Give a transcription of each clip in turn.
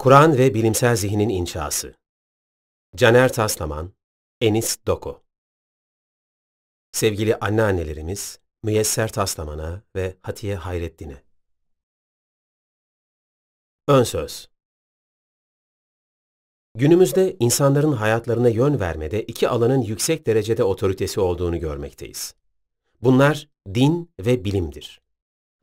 Kur'an ve Bilimsel Zihnin İnşası Caner Taslaman, Enis Doko Sevgili anneannelerimiz Müyesser Taslaman'a ve Hatiye Hayrettin'e Ön Söz Günümüzde insanların hayatlarına yön vermede iki alanın yüksek derecede otoritesi olduğunu görmekteyiz. Bunlar din ve bilimdir.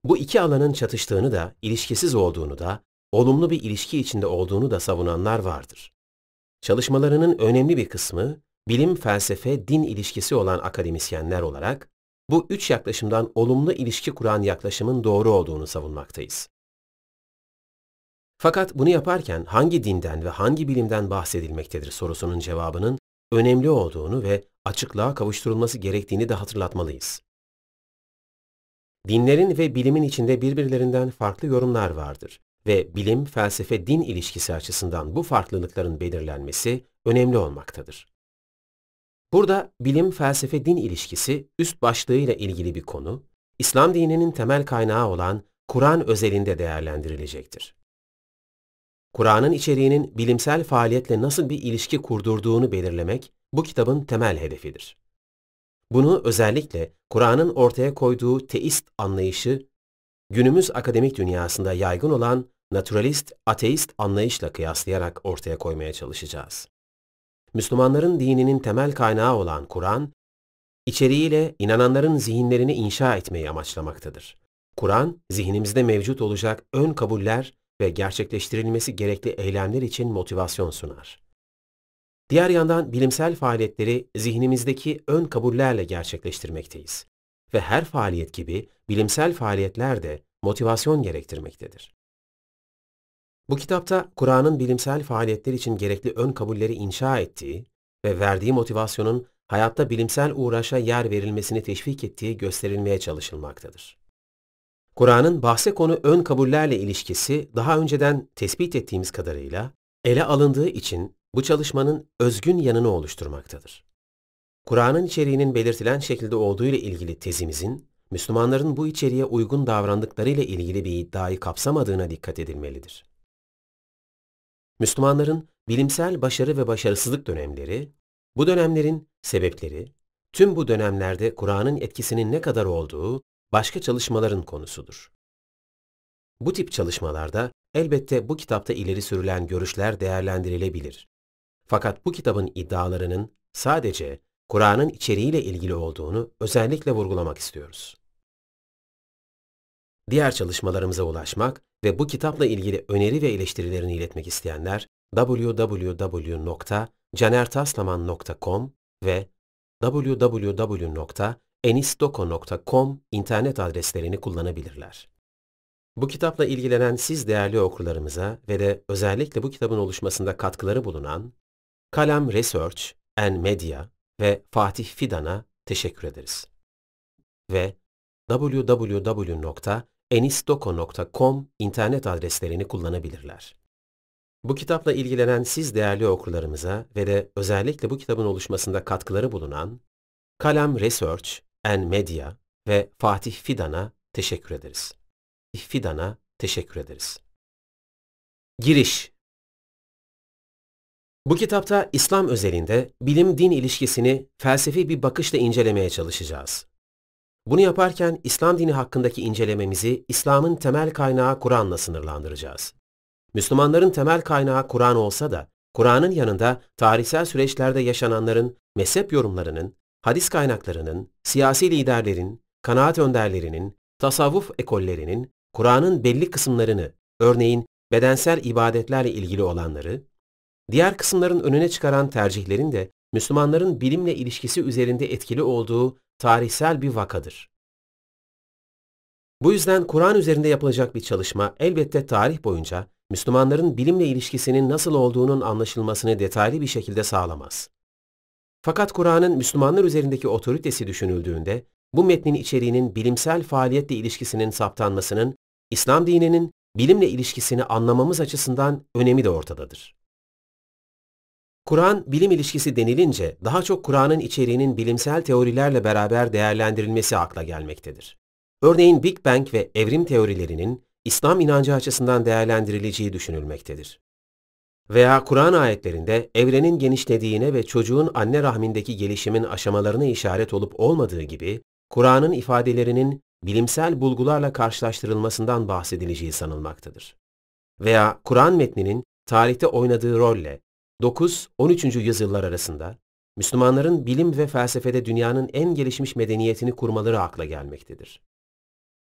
Bu iki alanın çatıştığını da, ilişkisiz olduğunu da, olumlu bir ilişki içinde olduğunu da savunanlar vardır. Çalışmalarının önemli bir kısmı, bilim, felsefe, din ilişkisi olan akademisyenler olarak, bu üç yaklaşımdan olumlu ilişki kuran yaklaşımın doğru olduğunu savunmaktayız. Fakat bunu yaparken hangi dinden ve hangi bilimden bahsedilmektedir sorusunun cevabının önemli olduğunu ve açıklığa kavuşturulması gerektiğini de hatırlatmalıyız. Dinlerin ve bilimin içinde birbirlerinden farklı yorumlar vardır ve bilim, felsefe, din ilişkisi açısından bu farklılıkların belirlenmesi önemli olmaktadır. Burada bilim, felsefe, din ilişkisi üst başlığıyla ilgili bir konu, İslam dininin temel kaynağı olan Kur'an özelinde değerlendirilecektir. Kur'an'ın içeriğinin bilimsel faaliyetle nasıl bir ilişki kurdurduğunu belirlemek bu kitabın temel hedefidir. Bunu özellikle Kur'an'ın ortaya koyduğu teist anlayışı, günümüz akademik dünyasında yaygın olan naturalist, ateist anlayışla kıyaslayarak ortaya koymaya çalışacağız. Müslümanların dininin temel kaynağı olan Kur'an, içeriğiyle inananların zihinlerini inşa etmeyi amaçlamaktadır. Kur'an, zihnimizde mevcut olacak ön kabuller ve gerçekleştirilmesi gerekli eylemler için motivasyon sunar. Diğer yandan bilimsel faaliyetleri zihnimizdeki ön kabullerle gerçekleştirmekteyiz. Ve her faaliyet gibi bilimsel faaliyetler de motivasyon gerektirmektedir. Bu kitapta Kur'an'ın bilimsel faaliyetler için gerekli ön kabulleri inşa ettiği ve verdiği motivasyonun hayatta bilimsel uğraşa yer verilmesini teşvik ettiği gösterilmeye çalışılmaktadır. Kur'an'ın bahse konu ön kabullerle ilişkisi daha önceden tespit ettiğimiz kadarıyla ele alındığı için bu çalışmanın özgün yanını oluşturmaktadır. Kur'an'ın içeriğinin belirtilen şekilde olduğu ile ilgili tezimizin, Müslümanların bu içeriğe uygun davrandıklarıyla ilgili bir iddiayı kapsamadığına dikkat edilmelidir. Müslümanların bilimsel başarı ve başarısızlık dönemleri, bu dönemlerin sebepleri, tüm bu dönemlerde Kur'an'ın etkisinin ne kadar olduğu başka çalışmaların konusudur. Bu tip çalışmalarda elbette bu kitapta ileri sürülen görüşler değerlendirilebilir. Fakat bu kitabın iddialarının sadece Kur'an'ın içeriğiyle ilgili olduğunu özellikle vurgulamak istiyoruz. Diğer çalışmalarımıza ulaşmak ve bu kitapla ilgili öneri ve eleştirilerini iletmek isteyenler www.canertaslaman.com ve www.enisdoko.com internet adreslerini kullanabilirler. Bu kitapla ilgilenen siz değerli okurlarımıza ve de özellikle bu kitabın oluşmasında katkıları bulunan Kalam Research and Media ve Fatih Fidan'a teşekkür ederiz. Ve www.enisdoko.com internet adreslerini kullanabilirler. Bu kitapla ilgilenen siz değerli okurlarımıza ve de özellikle bu kitabın oluşmasında katkıları bulunan Kalam Research and Media ve Fatih Fidan'a teşekkür ederiz. Fidan'a teşekkür ederiz. Giriş Bu kitapta İslam özelinde bilim-din ilişkisini felsefi bir bakışla incelemeye çalışacağız. Bunu yaparken İslam dini hakkındaki incelememizi İslam'ın temel kaynağı Kur'an'la sınırlandıracağız. Müslümanların temel kaynağı Kur'an olsa da, Kur'an'ın yanında tarihsel süreçlerde yaşananların mezhep yorumlarının, hadis kaynaklarının, siyasi liderlerin, kanaat önderlerinin, tasavvuf ekollerinin, Kur'an'ın belli kısımlarını, örneğin bedensel ibadetlerle ilgili olanları, diğer kısımların önüne çıkaran tercihlerin de Müslümanların bilimle ilişkisi üzerinde etkili olduğu tarihsel bir vakadır. Bu yüzden Kur'an üzerinde yapılacak bir çalışma elbette tarih boyunca Müslümanların bilimle ilişkisinin nasıl olduğunun anlaşılmasını detaylı bir şekilde sağlamaz. Fakat Kur'an'ın Müslümanlar üzerindeki otoritesi düşünüldüğünde bu metnin içeriğinin bilimsel faaliyetle ilişkisinin saptanmasının İslam dininin bilimle ilişkisini anlamamız açısından önemi de ortadadır. Kur'an bilim ilişkisi denilince daha çok Kur'an'ın içeriğinin bilimsel teorilerle beraber değerlendirilmesi akla gelmektedir. Örneğin Big Bang ve evrim teorilerinin İslam inancı açısından değerlendirileceği düşünülmektedir. Veya Kur'an ayetlerinde evrenin genişlediğine ve çocuğun anne rahmindeki gelişimin aşamalarına işaret olup olmadığı gibi, Kur'an'ın ifadelerinin bilimsel bulgularla karşılaştırılmasından bahsedileceği sanılmaktadır. Veya Kur'an metninin tarihte oynadığı rolle 9-13. yüzyıllar arasında Müslümanların bilim ve felsefede dünyanın en gelişmiş medeniyetini kurmaları akla gelmektedir.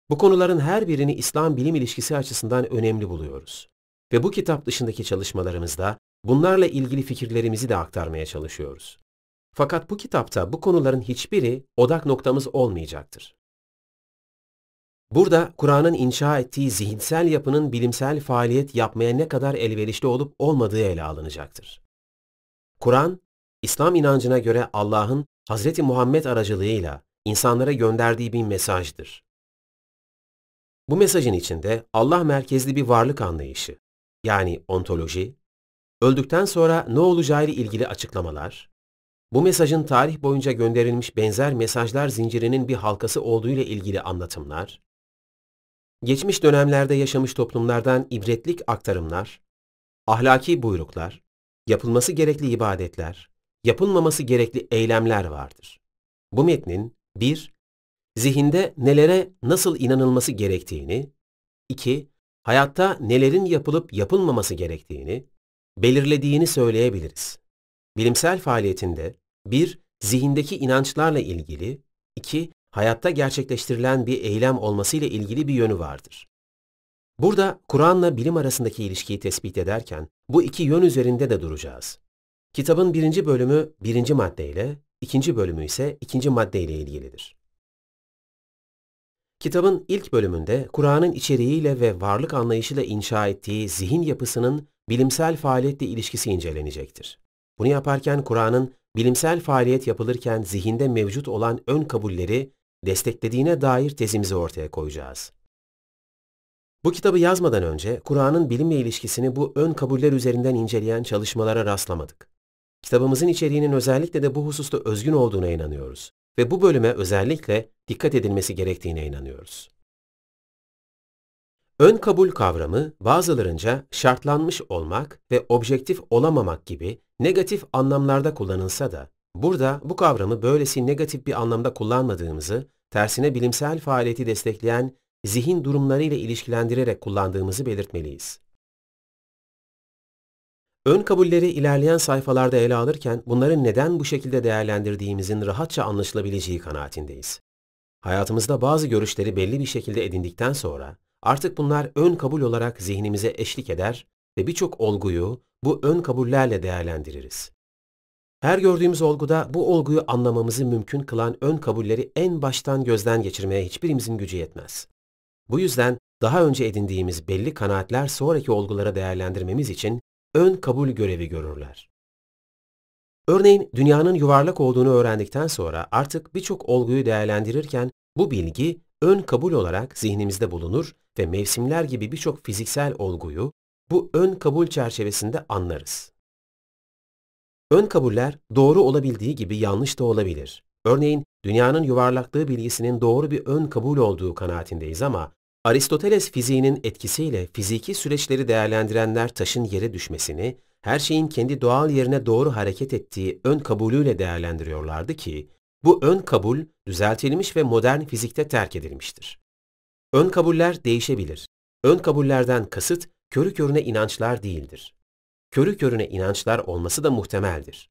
Bu konuların her birini İslam bilim ilişkisi açısından önemli buluyoruz. Ve bu kitap dışındaki çalışmalarımızda bunlarla ilgili fikirlerimizi de aktarmaya çalışıyoruz. Fakat bu kitapta bu konuların hiçbiri odak noktamız olmayacaktır. Burada Kur'an'ın inşa ettiği zihinsel yapının bilimsel faaliyet yapmaya ne kadar elverişli olup olmadığı ele alınacaktır. Kur'an, İslam inancına göre Allah'ın Hz. Muhammed aracılığıyla insanlara gönderdiği bir mesajdır. Bu mesajın içinde Allah merkezli bir varlık anlayışı, yani ontoloji, öldükten sonra ne olacağı ile ilgili açıklamalar, bu mesajın tarih boyunca gönderilmiş benzer mesajlar zincirinin bir halkası olduğu ile ilgili anlatımlar, geçmiş dönemlerde yaşamış toplumlardan ibretlik aktarımlar, ahlaki buyruklar, yapılması gerekli ibadetler, yapılmaması gerekli eylemler vardır. Bu metnin 1. Zihinde nelere nasıl inanılması gerektiğini, 2. Hayatta nelerin yapılıp yapılmaması gerektiğini, belirlediğini söyleyebiliriz. Bilimsel faaliyetinde 1. Zihindeki inançlarla ilgili, 2. Hayatta gerçekleştirilen bir eylem olmasıyla ilgili bir yönü vardır. Burada Kur'an'la bilim arasındaki ilişkiyi tespit ederken bu iki yön üzerinde de duracağız. Kitabın birinci bölümü birinci maddeyle, ikinci bölümü ise ikinci maddeyle ilgilidir. Kitabın ilk bölümünde Kur'an'ın içeriğiyle ve varlık anlayışıyla inşa ettiği zihin yapısının bilimsel faaliyetle ilişkisi incelenecektir. Bunu yaparken Kur'an'ın bilimsel faaliyet yapılırken zihinde mevcut olan ön kabulleri desteklediğine dair tezimizi ortaya koyacağız. Bu kitabı yazmadan önce Kur'an'ın bilimle ilişkisini bu ön kabuller üzerinden inceleyen çalışmalara rastlamadık. Kitabımızın içeriğinin özellikle de bu hususta özgün olduğuna inanıyoruz ve bu bölüme özellikle dikkat edilmesi gerektiğine inanıyoruz. Ön kabul kavramı bazılarınca şartlanmış olmak ve objektif olamamak gibi negatif anlamlarda kullanılsa da burada bu kavramı böylesi negatif bir anlamda kullanmadığımızı, tersine bilimsel faaliyeti destekleyen zihin durumlarıyla ilişkilendirerek kullandığımızı belirtmeliyiz. Ön kabulleri ilerleyen sayfalarda ele alırken bunları neden bu şekilde değerlendirdiğimizin rahatça anlaşılabileceği kanaatindeyiz. Hayatımızda bazı görüşleri belli bir şekilde edindikten sonra artık bunlar ön kabul olarak zihnimize eşlik eder ve birçok olguyu bu ön kabullerle değerlendiririz. Her gördüğümüz olguda bu olguyu anlamamızı mümkün kılan ön kabulleri en baştan gözden geçirmeye hiçbirimizin gücü yetmez. Bu yüzden daha önce edindiğimiz belli kanaatler sonraki olgulara değerlendirmemiz için ön kabul görevi görürler. Örneğin dünyanın yuvarlak olduğunu öğrendikten sonra artık birçok olguyu değerlendirirken bu bilgi ön kabul olarak zihnimizde bulunur ve mevsimler gibi birçok fiziksel olguyu bu ön kabul çerçevesinde anlarız. Ön kabuller doğru olabildiği gibi yanlış da olabilir. Örneğin dünyanın yuvarlaklığı bilgisinin doğru bir ön kabul olduğu kanaatindeyiz ama Aristoteles fiziğinin etkisiyle fiziki süreçleri değerlendirenler taşın yere düşmesini, her şeyin kendi doğal yerine doğru hareket ettiği ön kabulüyle değerlendiriyorlardı ki, bu ön kabul düzeltilmiş ve modern fizikte terk edilmiştir. Ön kabuller değişebilir. Ön kabullerden kasıt körü körüne inançlar değildir. Körü körüne inançlar olması da muhtemeldir.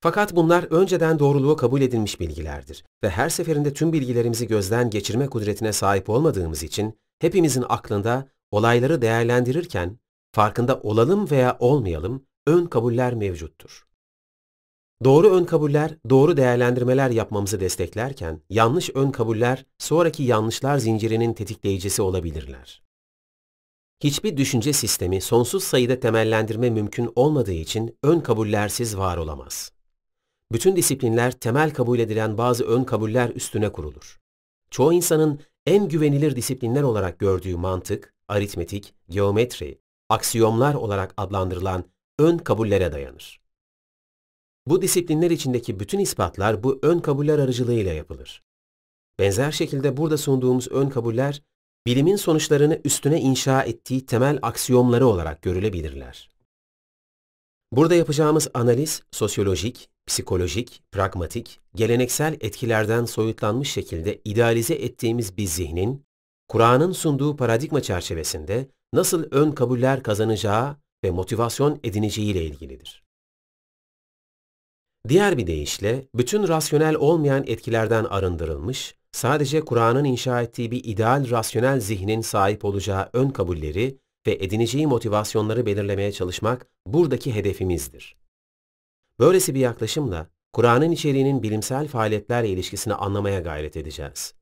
Fakat bunlar önceden doğruluğu kabul edilmiş bilgilerdir ve her seferinde tüm bilgilerimizi gözden geçirme kudretine sahip olmadığımız için hepimizin aklında olayları değerlendirirken farkında olalım veya olmayalım ön kabuller mevcuttur. Doğru ön kabuller, doğru değerlendirmeler yapmamızı desteklerken, yanlış ön kabuller, sonraki yanlışlar zincirinin tetikleyicisi olabilirler. Hiçbir düşünce sistemi sonsuz sayıda temellendirme mümkün olmadığı için ön kabullersiz var olamaz. Bütün disiplinler temel kabul edilen bazı ön kabuller üstüne kurulur. Çoğu insanın en güvenilir disiplinler olarak gördüğü mantık, aritmetik, geometri, aksiyomlar olarak adlandırılan ön kabullere dayanır. Bu disiplinler içindeki bütün ispatlar bu ön kabuller aracılığıyla yapılır. Benzer şekilde burada sunduğumuz ön kabuller, bilimin sonuçlarını üstüne inşa ettiği temel aksiyomları olarak görülebilirler. Burada yapacağımız analiz sosyolojik, psikolojik, pragmatik, geleneksel etkilerden soyutlanmış şekilde idealize ettiğimiz bir zihnin, Kur'an'ın sunduğu paradigma çerçevesinde nasıl ön kabuller kazanacağı ve motivasyon edineceğiyle ilgilidir. Diğer bir deyişle, bütün rasyonel olmayan etkilerden arındırılmış, sadece Kur'an'ın inşa ettiği bir ideal rasyonel zihnin sahip olacağı ön kabulleri ve edineceği motivasyonları belirlemeye çalışmak buradaki hedefimizdir. Böylesi bir yaklaşımla Kur'an'ın içeriğinin bilimsel faaliyetlerle ilişkisini anlamaya gayret edeceğiz.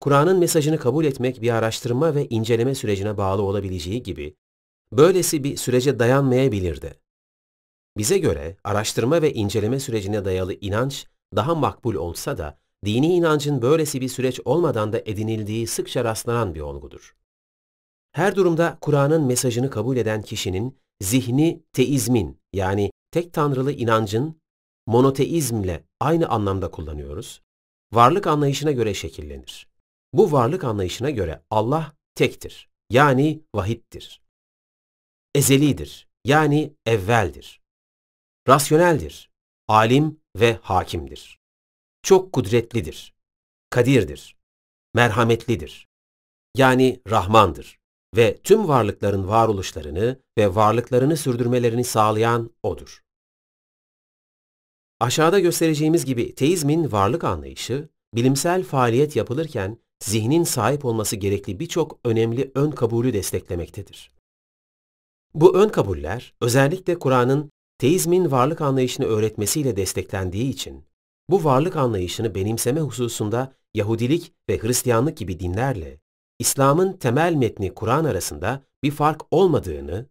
Kur'an'ın mesajını kabul etmek bir araştırma ve inceleme sürecine bağlı olabileceği gibi, böylesi bir sürece dayanmayabilir de. Bize göre araştırma ve inceleme sürecine dayalı inanç daha makbul olsa da, dini inancın böylesi bir süreç olmadan da edinildiği sıkça rastlanan bir olgudur. Her durumda Kur'an'ın mesajını kabul eden kişinin zihni teizmin yani tek tanrılı inancın monoteizmle aynı anlamda kullanıyoruz. Varlık anlayışına göre şekillenir. Bu varlık anlayışına göre Allah tektir. Yani vahittir. Ezelidir. Yani evveldir. Rasyoneldir. Alim ve hakimdir. Çok kudretlidir. Kadirdir. Merhametlidir. Yani Rahmandır ve tüm varlıkların varoluşlarını ve varlıklarını sürdürmelerini sağlayan O'dur. Aşağıda göstereceğimiz gibi teizmin varlık anlayışı, bilimsel faaliyet yapılırken zihnin sahip olması gerekli birçok önemli ön kabulü desteklemektedir. Bu ön kabuller özellikle Kur'an'ın teizmin varlık anlayışını öğretmesiyle desteklendiği için bu varlık anlayışını benimseme hususunda Yahudilik ve Hristiyanlık gibi dinlerle İslam'ın temel metni Kur'an arasında bir fark olmadığını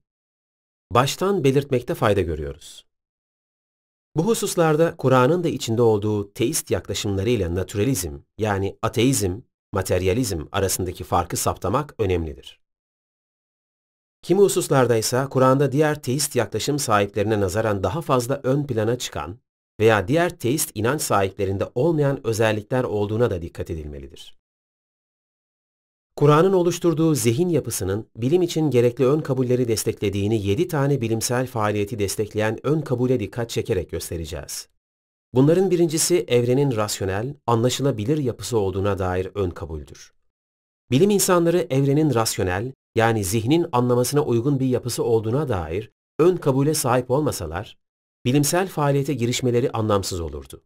baştan belirtmekte fayda görüyoruz. Bu hususlarda Kur'an'ın da içinde olduğu teist yaklaşımlarıyla naturalizm yani ateizm, materyalizm arasındaki farkı saptamak önemlidir. Kimi hususlarda ise Kur'an'da diğer teist yaklaşım sahiplerine nazaran daha fazla ön plana çıkan veya diğer teist inanç sahiplerinde olmayan özellikler olduğuna da dikkat edilmelidir. Kur'an'ın oluşturduğu zihin yapısının bilim için gerekli ön kabulleri desteklediğini 7 tane bilimsel faaliyeti destekleyen ön kabule dikkat çekerek göstereceğiz. Bunların birincisi evrenin rasyonel, anlaşılabilir yapısı olduğuna dair ön kabuldür. Bilim insanları evrenin rasyonel, yani zihnin anlamasına uygun bir yapısı olduğuna dair ön kabule sahip olmasalar, bilimsel faaliyete girişmeleri anlamsız olurdu.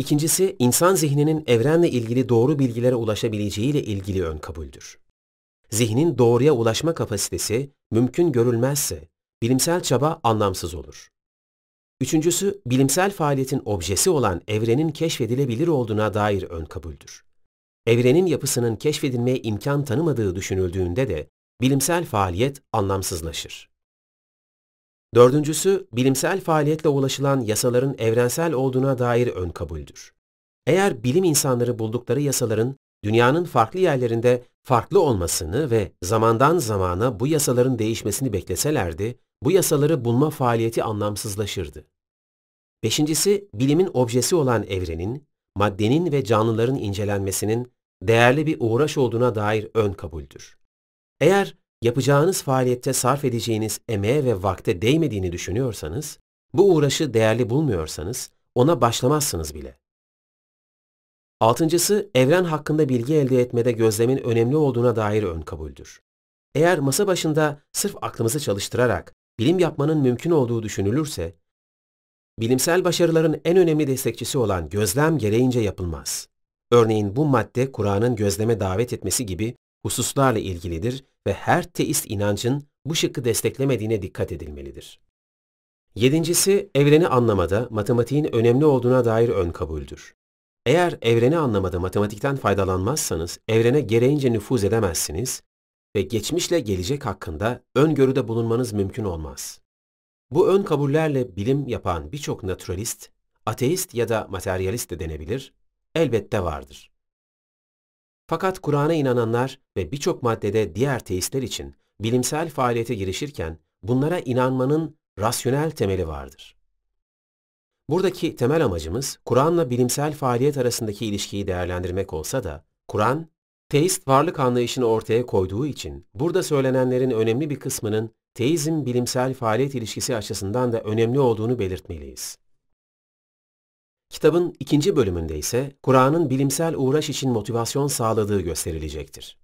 İkincisi, insan zihninin evrenle ilgili doğru bilgilere ulaşabileceğiyle ilgili ön kabuldür. Zihnin doğruya ulaşma kapasitesi mümkün görülmezse, bilimsel çaba anlamsız olur. Üçüncüsü, bilimsel faaliyetin objesi olan evrenin keşfedilebilir olduğuna dair ön kabuldür. Evrenin yapısının keşfedilmeye imkan tanımadığı düşünüldüğünde de bilimsel faaliyet anlamsızlaşır. Dördüncüsü, bilimsel faaliyetle ulaşılan yasaların evrensel olduğuna dair ön kabuldür. Eğer bilim insanları buldukları yasaların dünyanın farklı yerlerinde farklı olmasını ve zamandan zamana bu yasaların değişmesini bekleselerdi, bu yasaları bulma faaliyeti anlamsızlaşırdı. Beşincisi, bilimin objesi olan evrenin, maddenin ve canlıların incelenmesinin değerli bir uğraş olduğuna dair ön kabuldür. Eğer yapacağınız faaliyette sarf edeceğiniz emeğe ve vakte değmediğini düşünüyorsanız, bu uğraşı değerli bulmuyorsanız ona başlamazsınız bile. Altıncısı, evren hakkında bilgi elde etmede gözlemin önemli olduğuna dair ön kabuldür. Eğer masa başında sırf aklımızı çalıştırarak bilim yapmanın mümkün olduğu düşünülürse, bilimsel başarıların en önemli destekçisi olan gözlem gereğince yapılmaz. Örneğin bu madde Kur'an'ın gözleme davet etmesi gibi hususlarla ilgilidir ve her teist inancın bu şıkkı desteklemediğine dikkat edilmelidir. Yedincisi, evreni anlamada matematiğin önemli olduğuna dair ön kabuldür. Eğer evreni anlamada matematikten faydalanmazsanız, evrene gereğince nüfuz edemezsiniz ve geçmişle gelecek hakkında öngörüde bulunmanız mümkün olmaz. Bu ön kabullerle bilim yapan birçok naturalist, ateist ya da materyalist de denebilir, elbette vardır. Fakat Kur'an'a inananlar ve birçok maddede diğer teistler için bilimsel faaliyete girişirken bunlara inanmanın rasyonel temeli vardır. Buradaki temel amacımız Kur'an'la bilimsel faaliyet arasındaki ilişkiyi değerlendirmek olsa da Kur'an, teist varlık anlayışını ortaya koyduğu için burada söylenenlerin önemli bir kısmının teizm bilimsel faaliyet ilişkisi açısından da önemli olduğunu belirtmeliyiz. Kitabın ikinci bölümünde ise Kur'an'ın bilimsel uğraş için motivasyon sağladığı gösterilecektir.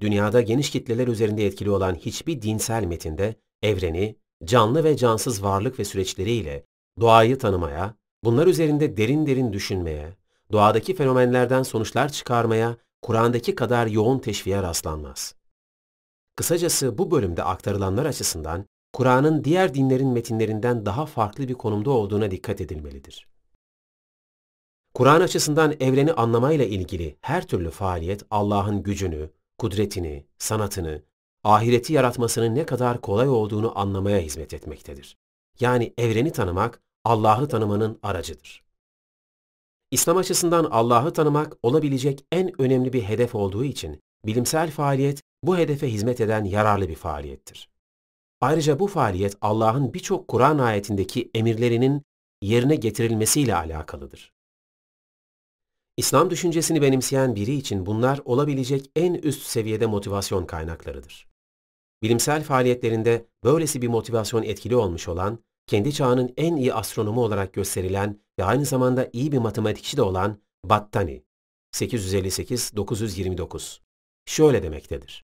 Dünyada geniş kitleler üzerinde etkili olan hiçbir dinsel metinde evreni, canlı ve cansız varlık ve süreçleriyle doğayı tanımaya, bunlar üzerinde derin derin düşünmeye, doğadaki fenomenlerden sonuçlar çıkarmaya Kur'an'daki kadar yoğun teşviğe rastlanmaz. Kısacası bu bölümde aktarılanlar açısından Kur'an'ın diğer dinlerin metinlerinden daha farklı bir konumda olduğuna dikkat edilmelidir. Kur'an açısından evreni anlamayla ilgili her türlü faaliyet Allah'ın gücünü, kudretini, sanatını, ahireti yaratmasının ne kadar kolay olduğunu anlamaya hizmet etmektedir. Yani evreni tanımak, Allah'ı tanımanın aracıdır. İslam açısından Allah'ı tanımak olabilecek en önemli bir hedef olduğu için bilimsel faaliyet bu hedefe hizmet eden yararlı bir faaliyettir. Ayrıca bu faaliyet Allah'ın birçok Kur'an ayetindeki emirlerinin yerine getirilmesiyle alakalıdır. İslam düşüncesini benimseyen biri için bunlar olabilecek en üst seviyede motivasyon kaynaklarıdır. Bilimsel faaliyetlerinde böylesi bir motivasyon etkili olmuş olan, kendi çağının en iyi astronomu olarak gösterilen ve aynı zamanda iyi bir matematikçi de olan Battani, 858-929, şöyle demektedir.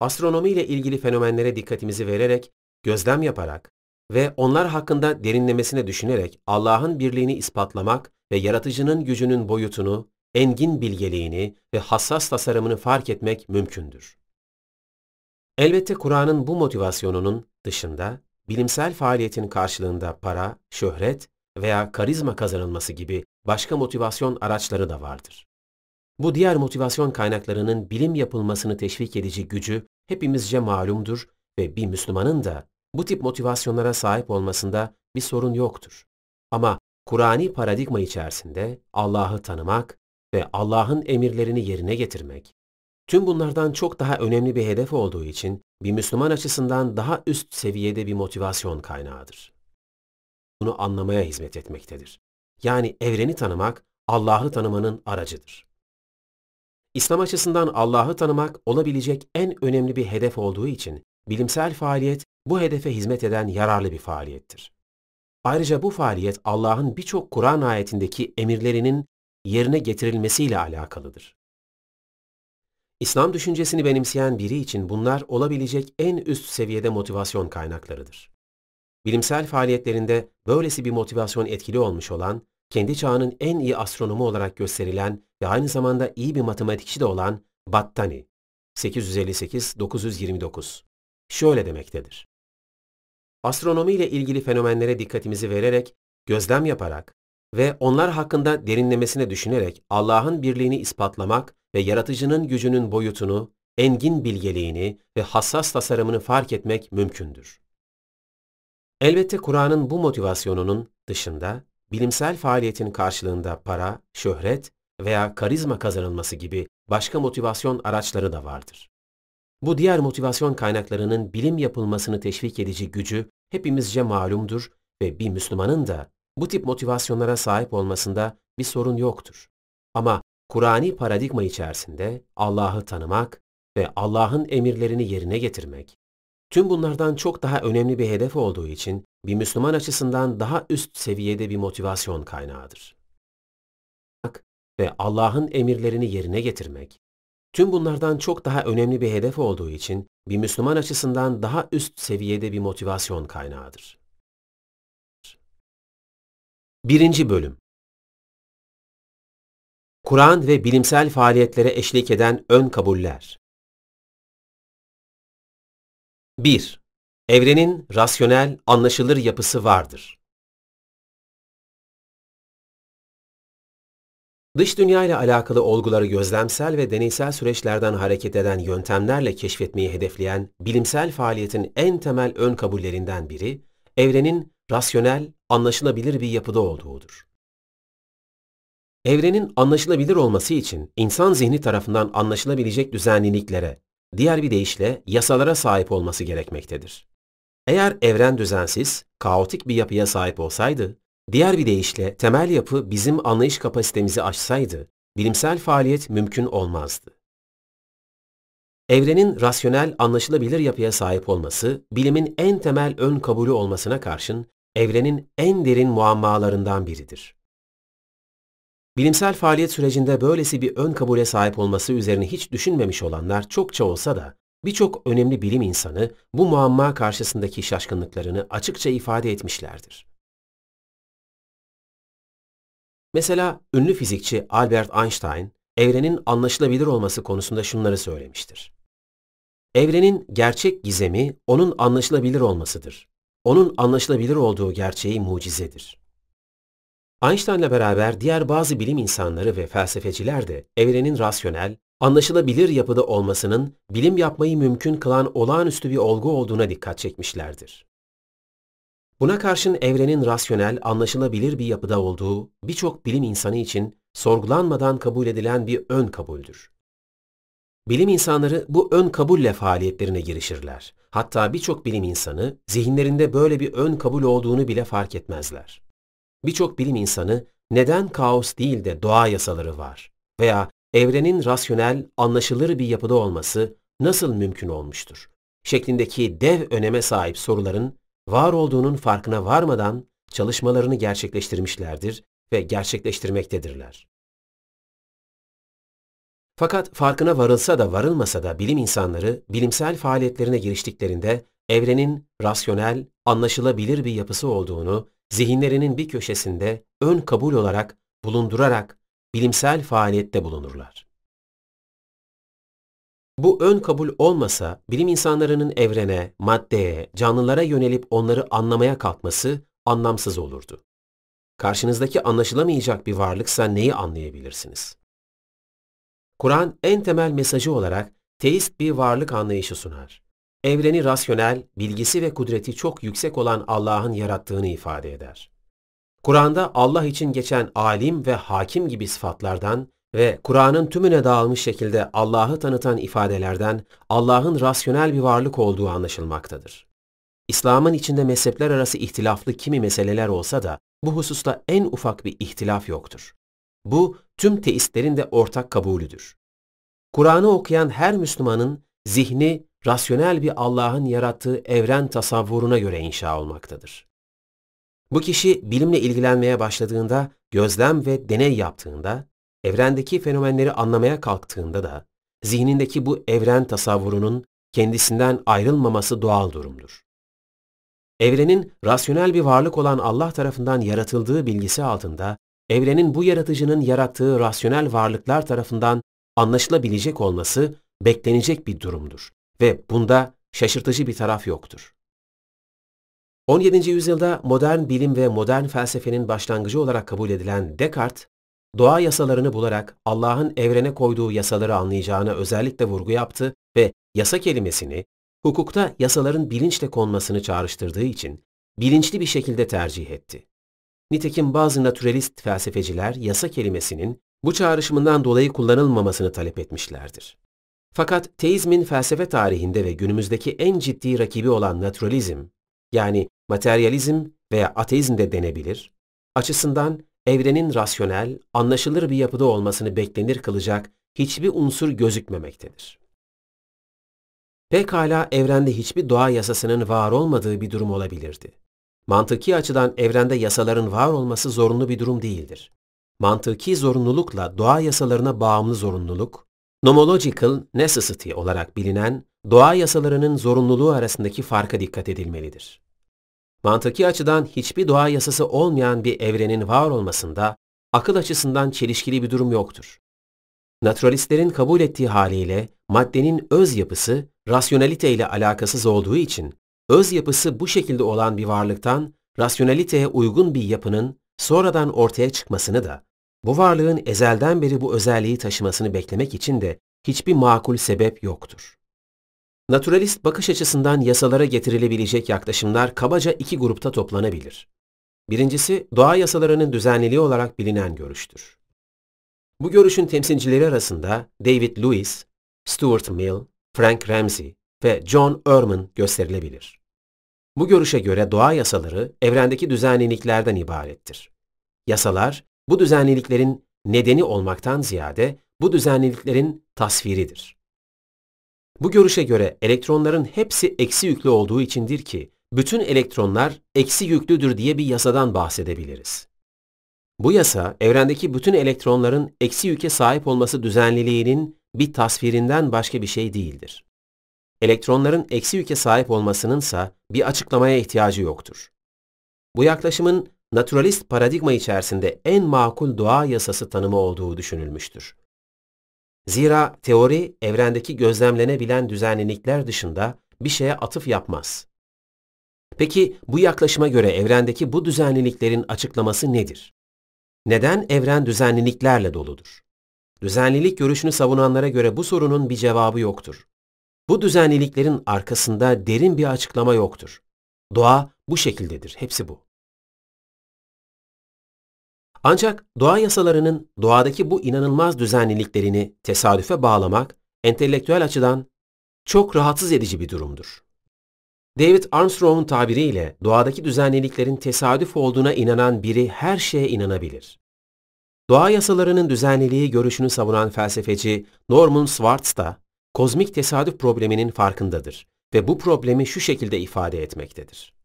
Astronomi ile ilgili fenomenlere dikkatimizi vererek, gözlem yaparak ve onlar hakkında derinlemesine düşünerek Allah'ın birliğini ispatlamak ve yaratıcının gücünün boyutunu, engin bilgeliğini ve hassas tasarımını fark etmek mümkündür. Elbette Kur'an'ın bu motivasyonunun dışında bilimsel faaliyetin karşılığında para, şöhret veya karizma kazanılması gibi başka motivasyon araçları da vardır. Bu diğer motivasyon kaynaklarının bilim yapılmasını teşvik edici gücü hepimizce malumdur ve bir Müslümanın da bu tip motivasyonlara sahip olmasında bir sorun yoktur. Ama Kur'ani paradigma içerisinde Allah'ı tanımak ve Allah'ın emirlerini yerine getirmek, tüm bunlardan çok daha önemli bir hedef olduğu için bir Müslüman açısından daha üst seviyede bir motivasyon kaynağıdır. Bunu anlamaya hizmet etmektedir. Yani evreni tanımak, Allah'ı tanımanın aracıdır. İslam açısından Allah'ı tanımak olabilecek en önemli bir hedef olduğu için bilimsel faaliyet bu hedefe hizmet eden yararlı bir faaliyettir. Ayrıca bu faaliyet Allah'ın birçok Kur'an ayetindeki emirlerinin yerine getirilmesiyle alakalıdır. İslam düşüncesini benimseyen biri için bunlar olabilecek en üst seviyede motivasyon kaynaklarıdır. Bilimsel faaliyetlerinde böylesi bir motivasyon etkili olmuş olan, kendi çağının en iyi astronomu olarak gösterilen ve aynı zamanda iyi bir matematikçi de olan Battani, 858-929, şöyle demektedir. Astronomi ile ilgili fenomenlere dikkatimizi vererek, gözlem yaparak ve onlar hakkında derinlemesine düşünerek Allah'ın birliğini ispatlamak ve yaratıcının gücünün boyutunu, engin bilgeliğini ve hassas tasarımını fark etmek mümkündür. Elbette Kur'an'ın bu motivasyonunun dışında bilimsel faaliyetin karşılığında para, şöhret veya karizma kazanılması gibi başka motivasyon araçları da vardır. Bu diğer motivasyon kaynaklarının bilim yapılmasını teşvik edici gücü hepimizce malumdur ve bir Müslümanın da bu tip motivasyonlara sahip olmasında bir sorun yoktur. Ama Kur'ani paradigma içerisinde Allah'ı tanımak ve Allah'ın emirlerini yerine getirmek, tüm bunlardan çok daha önemli bir hedef olduğu için bir Müslüman açısından daha üst seviyede bir motivasyon kaynağıdır. Ve Allah'ın emirlerini yerine getirmek, tüm bunlardan çok daha önemli bir hedef olduğu için bir Müslüman açısından daha üst seviyede bir motivasyon kaynağıdır. Birinci Bölüm Kur'an ve bilimsel faaliyetlere eşlik eden ön kabuller 1. Evrenin rasyonel, anlaşılır yapısı vardır. Dış dünya ile alakalı olguları gözlemsel ve deneysel süreçlerden hareket eden yöntemlerle keşfetmeyi hedefleyen bilimsel faaliyetin en temel ön kabullerinden biri, evrenin rasyonel, anlaşılabilir bir yapıda olduğudur. Evrenin anlaşılabilir olması için insan zihni tarafından anlaşılabilecek düzenliliklere, diğer bir deyişle yasalara sahip olması gerekmektedir. Eğer evren düzensiz, kaotik bir yapıya sahip olsaydı, diğer bir deyişle temel yapı bizim anlayış kapasitemizi aşsaydı, bilimsel faaliyet mümkün olmazdı. Evrenin rasyonel, anlaşılabilir yapıya sahip olması, bilimin en temel ön kabulü olmasına karşın, evrenin en derin muammalarından biridir. Bilimsel faaliyet sürecinde böylesi bir ön kabule sahip olması üzerine hiç düşünmemiş olanlar çokça olsa da, birçok önemli bilim insanı bu muamma karşısındaki şaşkınlıklarını açıkça ifade etmişlerdir. Mesela ünlü fizikçi Albert Einstein, evrenin anlaşılabilir olması konusunda şunları söylemiştir. Evrenin gerçek gizemi onun anlaşılabilir olmasıdır. Onun anlaşılabilir olduğu gerçeği mucizedir. Einstein'la beraber diğer bazı bilim insanları ve felsefeciler de evrenin rasyonel, anlaşılabilir yapıda olmasının bilim yapmayı mümkün kılan olağanüstü bir olgu olduğuna dikkat çekmişlerdir. Buna karşın evrenin rasyonel, anlaşılabilir bir yapıda olduğu birçok bilim insanı için sorgulanmadan kabul edilen bir ön kabuldür. Bilim insanları bu ön kabulle faaliyetlerine girişirler. Hatta birçok bilim insanı zihinlerinde böyle bir ön kabul olduğunu bile fark etmezler. Birçok bilim insanı neden kaos değil de doğa yasaları var veya evrenin rasyonel, anlaşılır bir yapıda olması nasıl mümkün olmuştur? şeklindeki dev öneme sahip soruların var olduğunun farkına varmadan çalışmalarını gerçekleştirmişlerdir ve gerçekleştirmektedirler. Fakat farkına varılsa da varılmasa da bilim insanları bilimsel faaliyetlerine giriştiklerinde evrenin rasyonel, anlaşılabilir bir yapısı olduğunu zihinlerinin bir köşesinde ön kabul olarak bulundurarak bilimsel faaliyette bulunurlar. Bu ön kabul olmasa bilim insanlarının evrene, maddeye, canlılara yönelip onları anlamaya kalkması anlamsız olurdu. Karşınızdaki anlaşılamayacak bir varlıksa neyi anlayabilirsiniz? Kur'an en temel mesajı olarak teist bir varlık anlayışı sunar. Evreni rasyonel, bilgisi ve kudreti çok yüksek olan Allah'ın yarattığını ifade eder. Kur'an'da Allah için geçen alim ve hakim gibi sıfatlardan ve Kur'an'ın tümüne dağılmış şekilde Allah'ı tanıtan ifadelerden Allah'ın rasyonel bir varlık olduğu anlaşılmaktadır. İslam'ın içinde mezhepler arası ihtilaflı kimi meseleler olsa da bu hususta en ufak bir ihtilaf yoktur. Bu tüm teistlerin de ortak kabulüdür. Kur'an'ı okuyan her Müslümanın zihni rasyonel bir Allah'ın yarattığı evren tasavvuruna göre inşa olmaktadır. Bu kişi bilimle ilgilenmeye başladığında, gözlem ve deney yaptığında, evrendeki fenomenleri anlamaya kalktığında da, zihnindeki bu evren tasavvurunun kendisinden ayrılmaması doğal durumdur. Evrenin rasyonel bir varlık olan Allah tarafından yaratıldığı bilgisi altında, evrenin bu yaratıcının yarattığı rasyonel varlıklar tarafından anlaşılabilecek olması beklenecek bir durumdur ve bunda şaşırtıcı bir taraf yoktur. 17. yüzyılda modern bilim ve modern felsefenin başlangıcı olarak kabul edilen Descartes, doğa yasalarını bularak Allah'ın evrene koyduğu yasaları anlayacağına özellikle vurgu yaptı ve yasa kelimesini hukukta yasaların bilinçle konmasını çağrıştırdığı için bilinçli bir şekilde tercih etti. Nitekim bazı naturalist felsefeciler yasa kelimesinin bu çağrışımından dolayı kullanılmamasını talep etmişlerdir. Fakat teizmin felsefe tarihinde ve günümüzdeki en ciddi rakibi olan naturalizm, yani materyalizm veya ateizm de denebilir, açısından evrenin rasyonel, anlaşılır bir yapıda olmasını beklenir kılacak hiçbir unsur gözükmemektedir. Pekala evrende hiçbir doğa yasasının var olmadığı bir durum olabilirdi. Mantıki açıdan evrende yasaların var olması zorunlu bir durum değildir. Mantıki zorunlulukla doğa yasalarına bağımlı zorunluluk, nomological necessity olarak bilinen doğa yasalarının zorunluluğu arasındaki farka dikkat edilmelidir. Mantıki açıdan hiçbir doğa yasası olmayan bir evrenin var olmasında akıl açısından çelişkili bir durum yoktur. Naturalistlerin kabul ettiği haliyle maddenin öz yapısı rasyonelite ile alakasız olduğu için öz yapısı bu şekilde olan bir varlıktan rasyonaliteye uygun bir yapının sonradan ortaya çıkmasını da bu varlığın ezelden beri bu özelliği taşımasını beklemek için de hiçbir makul sebep yoktur. Naturalist bakış açısından yasalara getirilebilecek yaklaşımlar kabaca iki grupta toplanabilir. Birincisi, doğa yasalarının düzenliliği olarak bilinen görüştür. Bu görüşün temsilcileri arasında David Lewis, Stuart Mill, Frank Ramsey ve John Ehrman gösterilebilir. Bu görüşe göre doğa yasaları evrendeki düzenliliklerden ibarettir. Yasalar, bu düzenliliklerin nedeni olmaktan ziyade bu düzenliliklerin tasviridir. Bu görüşe göre elektronların hepsi eksi yüklü olduğu içindir ki, bütün elektronlar eksi yüklüdür diye bir yasadan bahsedebiliriz. Bu yasa, evrendeki bütün elektronların eksi yüke sahip olması düzenliliğinin bir tasvirinden başka bir şey değildir. Elektronların eksi yüke sahip olmasınınsa bir açıklamaya ihtiyacı yoktur. Bu yaklaşımın naturalist paradigma içerisinde en makul doğa yasası tanımı olduğu düşünülmüştür. Zira teori evrendeki gözlemlenebilen düzenlilikler dışında bir şeye atıf yapmaz. Peki bu yaklaşıma göre evrendeki bu düzenliliklerin açıklaması nedir? Neden evren düzenliliklerle doludur? Düzenlilik görüşünü savunanlara göre bu sorunun bir cevabı yoktur. Bu düzenliliklerin arkasında derin bir açıklama yoktur. Doğa bu şekildedir, hepsi bu. Ancak doğa yasalarının doğadaki bu inanılmaz düzenliliklerini tesadüfe bağlamak, entelektüel açıdan çok rahatsız edici bir durumdur. David Armstrong'un tabiriyle doğadaki düzenliliklerin tesadüf olduğuna inanan biri her şeye inanabilir. Doğa yasalarının düzenliliği görüşünü savunan felsefeci Norman Swartz da kozmik tesadüf probleminin farkındadır ve bu problemi şu şekilde ifade etmektedir.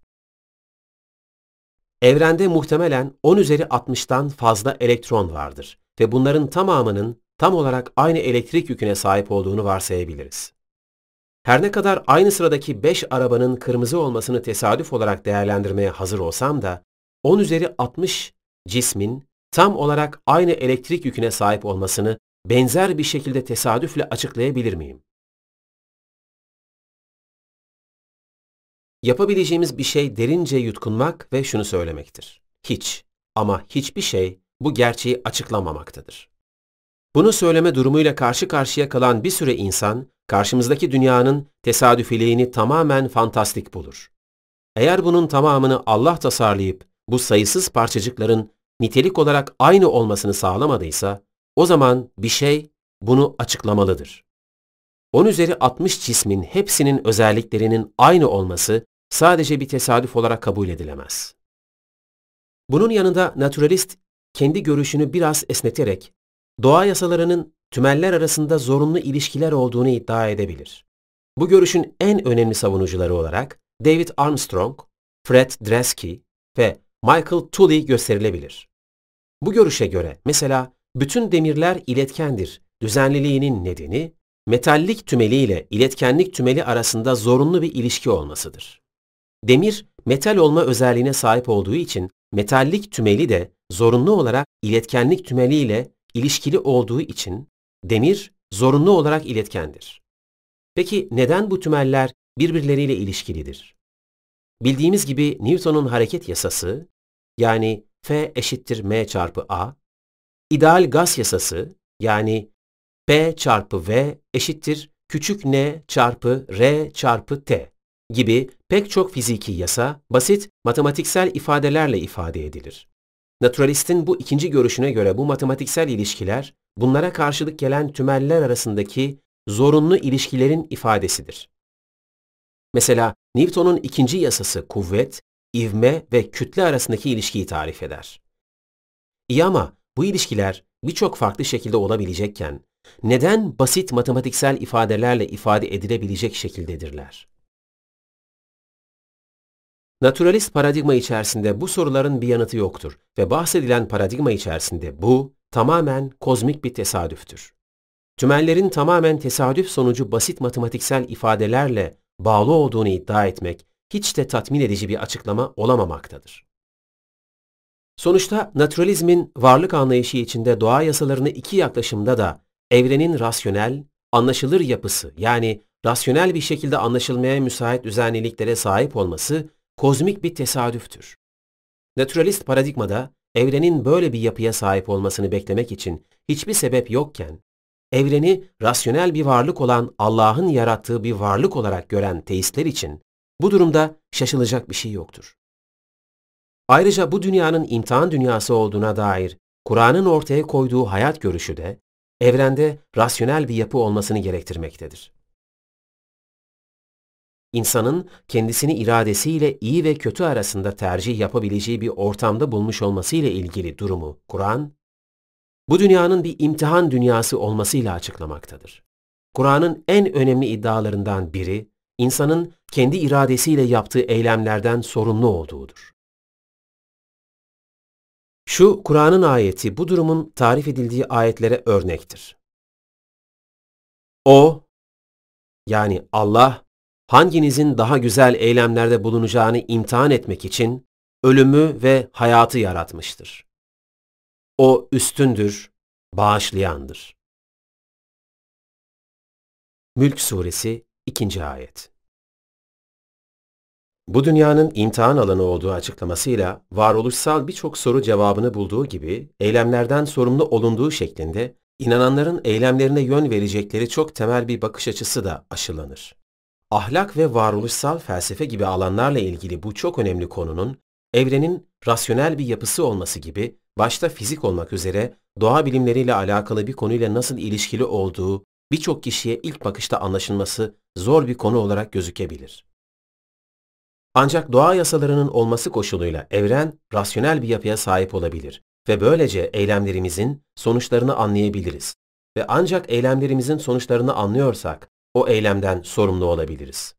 Evrende muhtemelen 10 üzeri 60'tan fazla elektron vardır ve bunların tamamının tam olarak aynı elektrik yüküne sahip olduğunu varsayabiliriz. Her ne kadar aynı sıradaki 5 arabanın kırmızı olmasını tesadüf olarak değerlendirmeye hazır olsam da 10 üzeri 60 cismin tam olarak aynı elektrik yüküne sahip olmasını benzer bir şekilde tesadüfle açıklayabilir miyim? Yapabileceğimiz bir şey derince yutkunmak ve şunu söylemektir. Hiç ama hiçbir şey bu gerçeği açıklamamaktadır. Bunu söyleme durumuyla karşı karşıya kalan bir süre insan, karşımızdaki dünyanın tesadüfiliğini tamamen fantastik bulur. Eğer bunun tamamını Allah tasarlayıp bu sayısız parçacıkların nitelik olarak aynı olmasını sağlamadıysa, o zaman bir şey bunu açıklamalıdır. 10 üzeri 60 cismin hepsinin özelliklerinin aynı olması sadece bir tesadüf olarak kabul edilemez. Bunun yanında naturalist kendi görüşünü biraz esneterek doğa yasalarının tümeller arasında zorunlu ilişkiler olduğunu iddia edebilir. Bu görüşün en önemli savunucuları olarak David Armstrong, Fred Dresky ve Michael Tooley gösterilebilir. Bu görüşe göre mesela bütün demirler iletkendir. Düzenliliğinin nedeni metallik tümeli ile iletkenlik tümeli arasında zorunlu bir ilişki olmasıdır. Demir, metal olma özelliğine sahip olduğu için metallik tümeli de zorunlu olarak iletkenlik tümeli ile ilişkili olduğu için demir zorunlu olarak iletkendir. Peki neden bu tümeller birbirleriyle ilişkilidir? Bildiğimiz gibi Newton'un hareket yasası, yani F eşittir m çarpı a, ideal gaz yasası, yani P çarpı V eşittir küçük n çarpı R çarpı T gibi pek çok fiziki yasa basit matematiksel ifadelerle ifade edilir. Naturalistin bu ikinci görüşüne göre bu matematiksel ilişkiler bunlara karşılık gelen tümeller arasındaki zorunlu ilişkilerin ifadesidir. Mesela Newton'un ikinci yasası kuvvet, ivme ve kütle arasındaki ilişkiyi tarif eder. İyi ama bu ilişkiler birçok farklı şekilde olabilecekken neden basit matematiksel ifadelerle ifade edilebilecek şekildedirler? Naturalist paradigma içerisinde bu soruların bir yanıtı yoktur ve bahsedilen paradigma içerisinde bu tamamen kozmik bir tesadüftür. Tümellerin tamamen tesadüf sonucu basit matematiksel ifadelerle bağlı olduğunu iddia etmek hiç de tatmin edici bir açıklama olamamaktadır. Sonuçta naturalizmin varlık anlayışı içinde doğa yasalarını iki yaklaşımda da evrenin rasyonel, anlaşılır yapısı yani rasyonel bir şekilde anlaşılmaya müsait düzenliliklere sahip olması kozmik bir tesadüftür. Naturalist paradigmada evrenin böyle bir yapıya sahip olmasını beklemek için hiçbir sebep yokken, evreni rasyonel bir varlık olan Allah'ın yarattığı bir varlık olarak gören teistler için bu durumda şaşılacak bir şey yoktur. Ayrıca bu dünyanın imtihan dünyası olduğuna dair Kur'an'ın ortaya koyduğu hayat görüşü de evrende rasyonel bir yapı olmasını gerektirmektedir. İnsanın kendisini iradesiyle iyi ve kötü arasında tercih yapabileceği bir ortamda bulmuş olması ile ilgili durumu Kur'an, bu dünyanın bir imtihan dünyası olmasıyla açıklamaktadır. Kur'an'ın en önemli iddialarından biri, insanın kendi iradesiyle yaptığı eylemlerden sorumlu olduğudur. Şu Kur'an'ın ayeti bu durumun tarif edildiği ayetlere örnektir. O, yani Allah, hanginizin daha güzel eylemlerde bulunacağını imtihan etmek için ölümü ve hayatı yaratmıştır. O üstündür, bağışlayandır. Mülk Suresi 2. Ayet Bu dünyanın imtihan alanı olduğu açıklamasıyla varoluşsal birçok soru cevabını bulduğu gibi eylemlerden sorumlu olunduğu şeklinde inananların eylemlerine yön verecekleri çok temel bir bakış açısı da aşılanır. Ahlak ve varoluşsal felsefe gibi alanlarla ilgili bu çok önemli konunun evrenin rasyonel bir yapısı olması gibi başta fizik olmak üzere doğa bilimleriyle alakalı bir konuyla nasıl ilişkili olduğu birçok kişiye ilk bakışta anlaşılması zor bir konu olarak gözükebilir. Ancak doğa yasalarının olması koşuluyla evren rasyonel bir yapıya sahip olabilir ve böylece eylemlerimizin sonuçlarını anlayabiliriz. Ve ancak eylemlerimizin sonuçlarını anlıyorsak o eylemden sorumlu olabiliriz.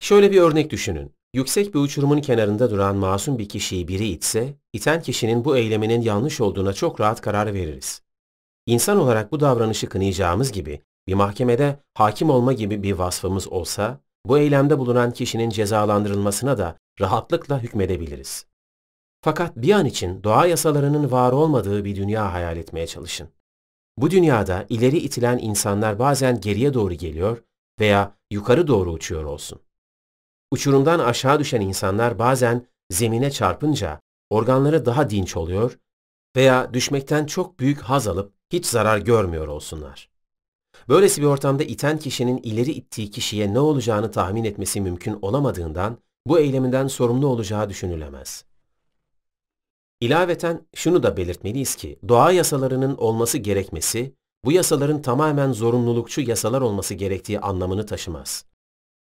Şöyle bir örnek düşünün. Yüksek bir uçurumun kenarında duran masum bir kişiyi biri itse, iten kişinin bu eyleminin yanlış olduğuna çok rahat karar veririz. İnsan olarak bu davranışı kınayacağımız gibi bir mahkemede hakim olma gibi bir vasfımız olsa, bu eylemde bulunan kişinin cezalandırılmasına da rahatlıkla hükmedebiliriz. Fakat bir an için doğa yasalarının var olmadığı bir dünya hayal etmeye çalışın. Bu dünyada ileri itilen insanlar bazen geriye doğru geliyor veya yukarı doğru uçuyor olsun. Uçurumdan aşağı düşen insanlar bazen zemine çarpınca organları daha dinç oluyor veya düşmekten çok büyük haz alıp hiç zarar görmüyor olsunlar. Böylesi bir ortamda iten kişinin ileri ittiği kişiye ne olacağını tahmin etmesi mümkün olamadığından bu eyleminden sorumlu olacağı düşünülemez. İlaveten şunu da belirtmeliyiz ki doğa yasalarının olması gerekmesi, bu yasaların tamamen zorunlulukçu yasalar olması gerektiği anlamını taşımaz.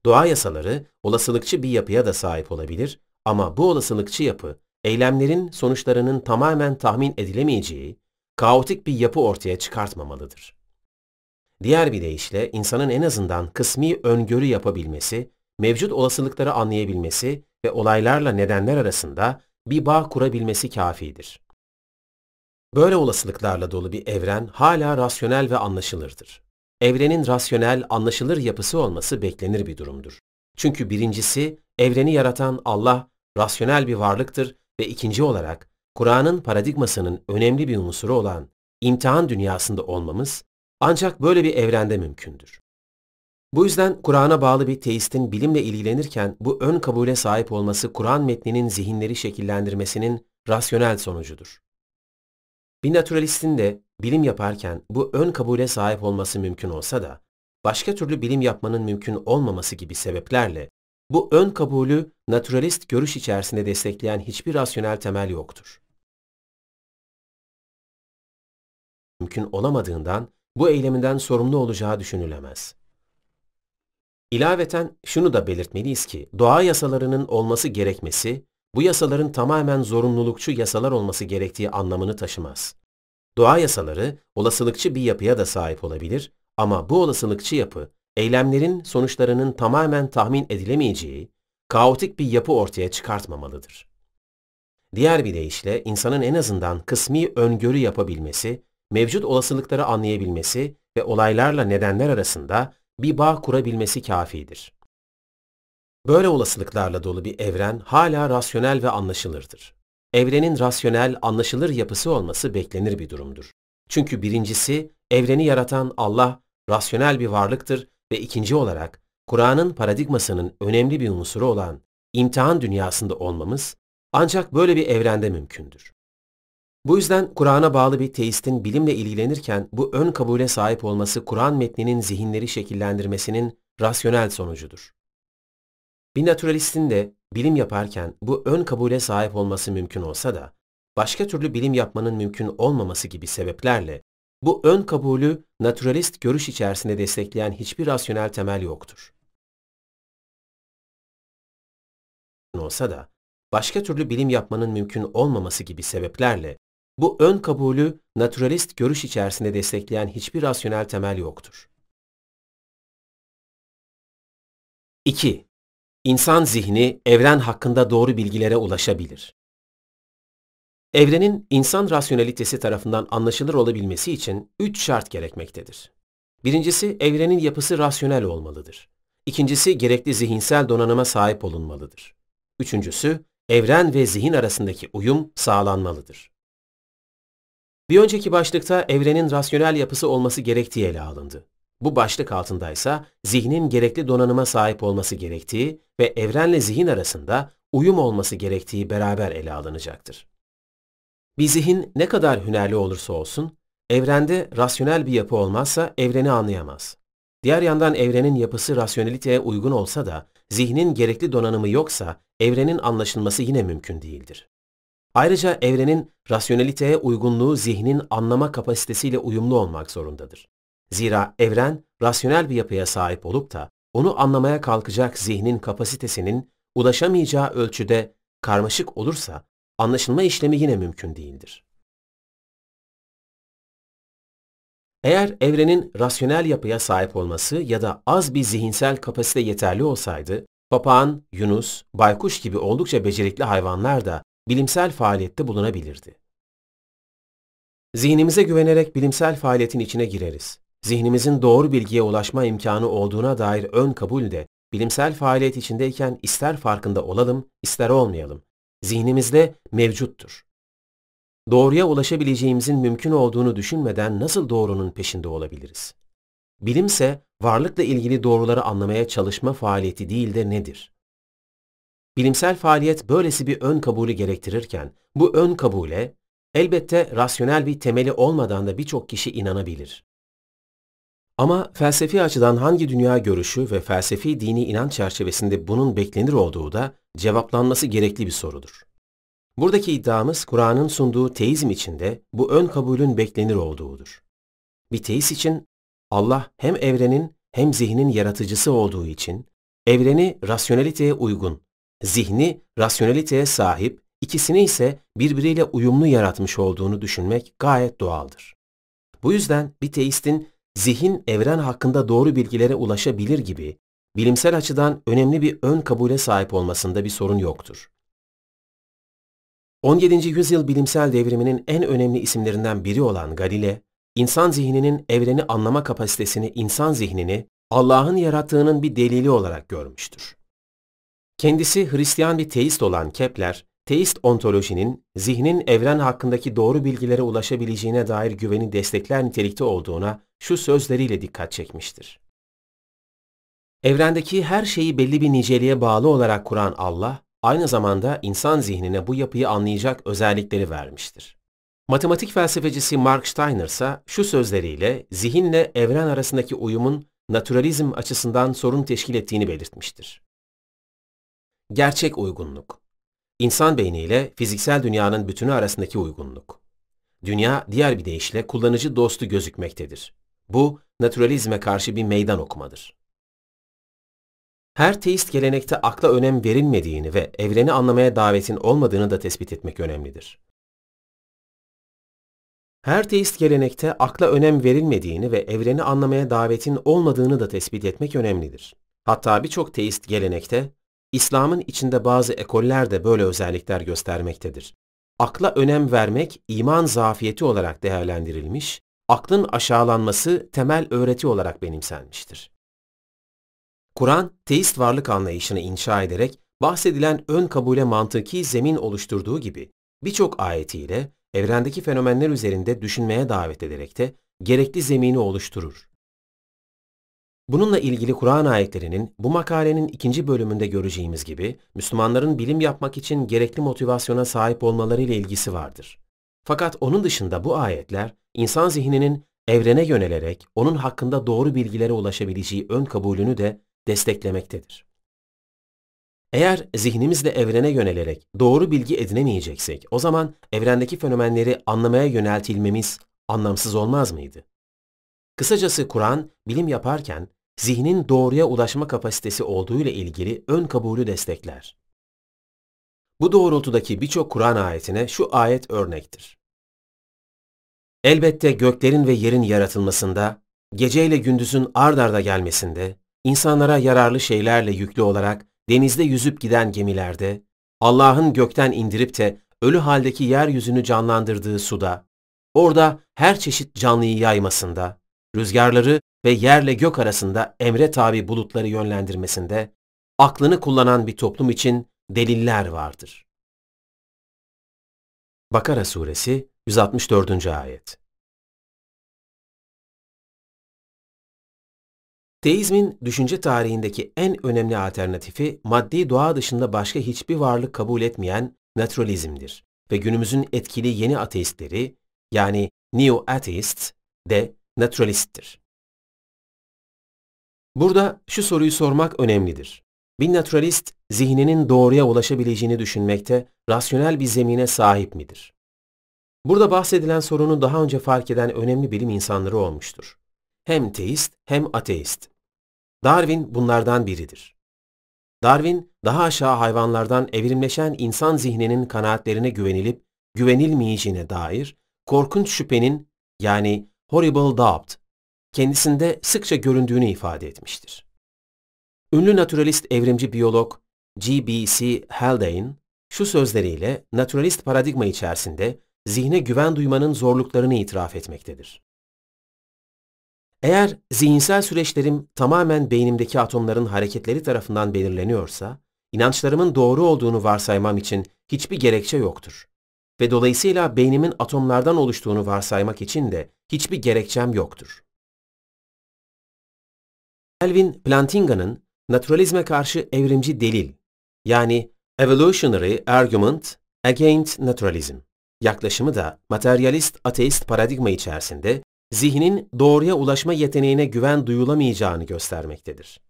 Doğa yasaları olasılıkçı bir yapıya da sahip olabilir ama bu olasılıkçı yapı, eylemlerin sonuçlarının tamamen tahmin edilemeyeceği, kaotik bir yapı ortaya çıkartmamalıdır. Diğer bir deyişle insanın en azından kısmi öngörü yapabilmesi, mevcut olasılıkları anlayabilmesi ve olaylarla nedenler arasında bir bağ kurabilmesi kafidir. Böyle olasılıklarla dolu bir evren hala rasyonel ve anlaşılırdır. Evrenin rasyonel, anlaşılır yapısı olması beklenir bir durumdur. Çünkü birincisi, evreni yaratan Allah rasyonel bir varlıktır ve ikinci olarak Kur'an'ın paradigmasının önemli bir unsuru olan imtihan dünyasında olmamız ancak böyle bir evrende mümkündür. Bu yüzden Kur'an'a bağlı bir teistin bilimle ilgilenirken bu ön kabule sahip olması Kur'an metninin zihinleri şekillendirmesinin rasyonel sonucudur. Bir naturalistin de bilim yaparken bu ön kabule sahip olması mümkün olsa da başka türlü bilim yapmanın mümkün olmaması gibi sebeplerle bu ön kabulü naturalist görüş içerisinde destekleyen hiçbir rasyonel temel yoktur. Mümkün olamadığından bu eyleminden sorumlu olacağı düşünülemez. İlaveten şunu da belirtmeliyiz ki doğa yasalarının olması gerekmesi, bu yasaların tamamen zorunlulukçu yasalar olması gerektiği anlamını taşımaz. Doğa yasaları olasılıkçı bir yapıya da sahip olabilir ama bu olasılıkçı yapı, eylemlerin sonuçlarının tamamen tahmin edilemeyeceği, kaotik bir yapı ortaya çıkartmamalıdır. Diğer bir deyişle insanın en azından kısmi öngörü yapabilmesi, mevcut olasılıkları anlayabilmesi ve olaylarla nedenler arasında bir bağ kurabilmesi kafidir. Böyle olasılıklarla dolu bir evren hala rasyonel ve anlaşılırdır. Evrenin rasyonel, anlaşılır yapısı olması beklenir bir durumdur. Çünkü birincisi, evreni yaratan Allah rasyonel bir varlıktır ve ikinci olarak Kur'an'ın paradigmasının önemli bir unsuru olan imtihan dünyasında olmamız ancak böyle bir evrende mümkündür. Bu yüzden Kur'an'a bağlı bir teistin bilimle ilgilenirken bu ön kabule sahip olması Kur'an metninin zihinleri şekillendirmesinin rasyonel sonucudur. Bir naturalistin de bilim yaparken bu ön kabule sahip olması mümkün olsa da başka türlü bilim yapmanın mümkün olmaması gibi sebeplerle bu ön kabulü naturalist görüş içerisinde destekleyen hiçbir rasyonel temel yoktur. olsa da başka türlü bilim yapmanın mümkün olmaması gibi sebeplerle bu ön kabulü naturalist görüş içerisinde destekleyen hiçbir rasyonel temel yoktur. 2. İnsan zihni evren hakkında doğru bilgilere ulaşabilir. Evrenin insan rasyonalitesi tarafından anlaşılır olabilmesi için üç şart gerekmektedir. Birincisi evrenin yapısı rasyonel olmalıdır. İkincisi gerekli zihinsel donanıma sahip olunmalıdır. Üçüncüsü evren ve zihin arasındaki uyum sağlanmalıdır. Bir önceki başlıkta evrenin rasyonel yapısı olması gerektiği ele alındı. Bu başlık altındaysa zihnin gerekli donanıma sahip olması gerektiği ve evrenle zihin arasında uyum olması gerektiği beraber ele alınacaktır. Bir zihin ne kadar hünerli olursa olsun, evrende rasyonel bir yapı olmazsa evreni anlayamaz. Diğer yandan evrenin yapısı rasyoneliteye uygun olsa da zihnin gerekli donanımı yoksa evrenin anlaşılması yine mümkün değildir. Ayrıca evrenin rasyoneliteye uygunluğu zihnin anlama kapasitesiyle uyumlu olmak zorundadır. Zira evren rasyonel bir yapıya sahip olup da onu anlamaya kalkacak zihnin kapasitesinin ulaşamayacağı ölçüde karmaşık olursa anlaşılma işlemi yine mümkün değildir. Eğer evrenin rasyonel yapıya sahip olması ya da az bir zihinsel kapasite yeterli olsaydı, papağan, yunus, baykuş gibi oldukça becerikli hayvanlar da bilimsel faaliyette bulunabilirdi. Zihnimize güvenerek bilimsel faaliyetin içine gireriz. Zihnimizin doğru bilgiye ulaşma imkanı olduğuna dair ön kabul de bilimsel faaliyet içindeyken ister farkında olalım, ister olmayalım. Zihnimizde mevcuttur. Doğruya ulaşabileceğimizin mümkün olduğunu düşünmeden nasıl doğrunun peşinde olabiliriz? Bilimse varlıkla ilgili doğruları anlamaya çalışma faaliyeti değil de nedir? Bilimsel faaliyet böylesi bir ön kabulü gerektirirken, bu ön kabule elbette rasyonel bir temeli olmadan da birçok kişi inanabilir. Ama felsefi açıdan hangi dünya görüşü ve felsefi dini inanç çerçevesinde bunun beklenir olduğu da cevaplanması gerekli bir sorudur. Buradaki iddiamız Kur'an'ın sunduğu teizm içinde bu ön kabulün beklenir olduğudur. Bir teist için Allah hem evrenin hem zihnin yaratıcısı olduğu için evreni rasyoneliteye uygun, zihni rasyoneliteye sahip, ikisini ise birbiriyle uyumlu yaratmış olduğunu düşünmek gayet doğaldır. Bu yüzden bir teistin zihin evren hakkında doğru bilgilere ulaşabilir gibi bilimsel açıdan önemli bir ön kabule sahip olmasında bir sorun yoktur. 17. yüzyıl bilimsel devriminin en önemli isimlerinden biri olan Galile, insan zihninin evreni anlama kapasitesini insan zihnini Allah'ın yarattığının bir delili olarak görmüştür. Kendisi Hristiyan bir teist olan Kepler, teist ontolojinin zihnin evren hakkındaki doğru bilgilere ulaşabileceğine dair güveni destekler nitelikte olduğuna şu sözleriyle dikkat çekmiştir. Evrendeki her şeyi belli bir niceliğe bağlı olarak kuran Allah, aynı zamanda insan zihnine bu yapıyı anlayacak özellikleri vermiştir. Matematik felsefecisi Mark Steiner ise şu sözleriyle zihinle evren arasındaki uyumun naturalizm açısından sorun teşkil ettiğini belirtmiştir. Gerçek uygunluk İnsan beyniyle fiziksel dünyanın bütünü arasındaki uygunluk. Dünya diğer bir deyişle kullanıcı dostu gözükmektedir. Bu, naturalizme karşı bir meydan okumadır. Her teist gelenekte akla önem verilmediğini ve evreni anlamaya davetin olmadığını da tespit etmek önemlidir. Her teist gelenekte akla önem verilmediğini ve evreni anlamaya davetin olmadığını da tespit etmek önemlidir. Hatta birçok teist gelenekte, İslam'ın içinde bazı ekoller de böyle özellikler göstermektedir. Akla önem vermek iman zafiyeti olarak değerlendirilmiş, aklın aşağılanması temel öğreti olarak benimsenmiştir. Kur'an, teist varlık anlayışını inşa ederek bahsedilen ön kabule mantıki zemin oluşturduğu gibi birçok ayetiyle evrendeki fenomenler üzerinde düşünmeye davet ederek de gerekli zemini oluşturur. Bununla ilgili Kur'an ayetlerinin bu makalenin ikinci bölümünde göreceğimiz gibi Müslümanların bilim yapmak için gerekli motivasyona sahip olmaları ile ilgisi vardır. Fakat onun dışında bu ayetler insan zihninin evrene yönelerek onun hakkında doğru bilgilere ulaşabileceği ön kabulünü de desteklemektedir. Eğer zihnimizle evrene yönelerek doğru bilgi edinemeyeceksek, o zaman evrendeki fenomenleri anlamaya yöneltilmemiz anlamsız olmaz mıydı? Kısacası Kur'an, bilim yaparken zihnin doğruya ulaşma kapasitesi olduğu ile ilgili ön kabulü destekler. Bu doğrultudaki birçok Kur'an ayetine şu ayet örnektir. Elbette göklerin ve yerin yaratılmasında, geceyle gündüzün ard arda gelmesinde, insanlara yararlı şeylerle yüklü olarak denizde yüzüp giden gemilerde, Allah'ın gökten indirip de ölü haldeki yeryüzünü canlandırdığı suda, orada her çeşit canlıyı yaymasında, rüzgarları ve yerle gök arasında emre tabi bulutları yönlendirmesinde, aklını kullanan bir toplum için deliller vardır. Bakara Suresi 164. Ayet Teizmin düşünce tarihindeki en önemli alternatifi maddi doğa dışında başka hiçbir varlık kabul etmeyen naturalizmdir ve günümüzün etkili yeni ateistleri yani neo-atheists de naturalisttir. Burada şu soruyu sormak önemlidir. Bir naturalist zihninin doğruya ulaşabileceğini düşünmekte rasyonel bir zemine sahip midir? Burada bahsedilen sorunu daha önce fark eden önemli bilim insanları olmuştur. Hem teist hem ateist. Darwin bunlardan biridir. Darwin, daha aşağı hayvanlardan evrimleşen insan zihninin kanaatlerine güvenilip güvenilmeyeceğine dair korkunç şüphenin yani horrible doubt kendisinde sıkça göründüğünü ifade etmiştir. Ünlü naturalist evrimci biyolog G.B.C. Haldane şu sözleriyle naturalist paradigma içerisinde zihne güven duymanın zorluklarını itiraf etmektedir. Eğer zihinsel süreçlerim tamamen beynimdeki atomların hareketleri tarafından belirleniyorsa, inançlarımın doğru olduğunu varsaymam için hiçbir gerekçe yoktur. Ve dolayısıyla beynimin atomlardan oluştuğunu varsaymak için de hiçbir gerekçem yoktur. Elvin Plantinga'nın naturalizme karşı evrimci delil yani Evolutionary Argument Against Naturalism yaklaşımı da materyalist ateist paradigma içerisinde zihnin doğruya ulaşma yeteneğine güven duyulamayacağını göstermektedir.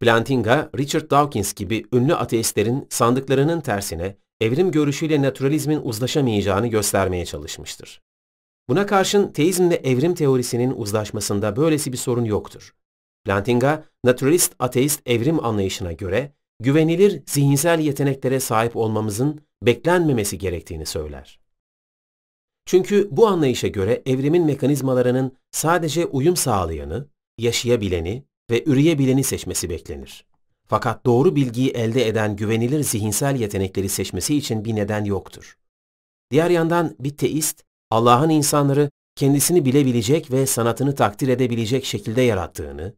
Plantinga, Richard Dawkins gibi ünlü ateistlerin sandıklarının tersine evrim görüşüyle naturalizmin uzlaşamayacağını göstermeye çalışmıştır. Buna karşın teizmle evrim teorisinin uzlaşmasında böylesi bir sorun yoktur. Plantinga, naturalist ateist evrim anlayışına göre güvenilir zihinsel yeteneklere sahip olmamızın beklenmemesi gerektiğini söyler. Çünkü bu anlayışa göre evrimin mekanizmalarının sadece uyum sağlayanı, yaşayabileni ve üreyebileni seçmesi beklenir. Fakat doğru bilgiyi elde eden güvenilir zihinsel yetenekleri seçmesi için bir neden yoktur. Diğer yandan bir teist, Allah'ın insanları kendisini bilebilecek ve sanatını takdir edebilecek şekilde yarattığını,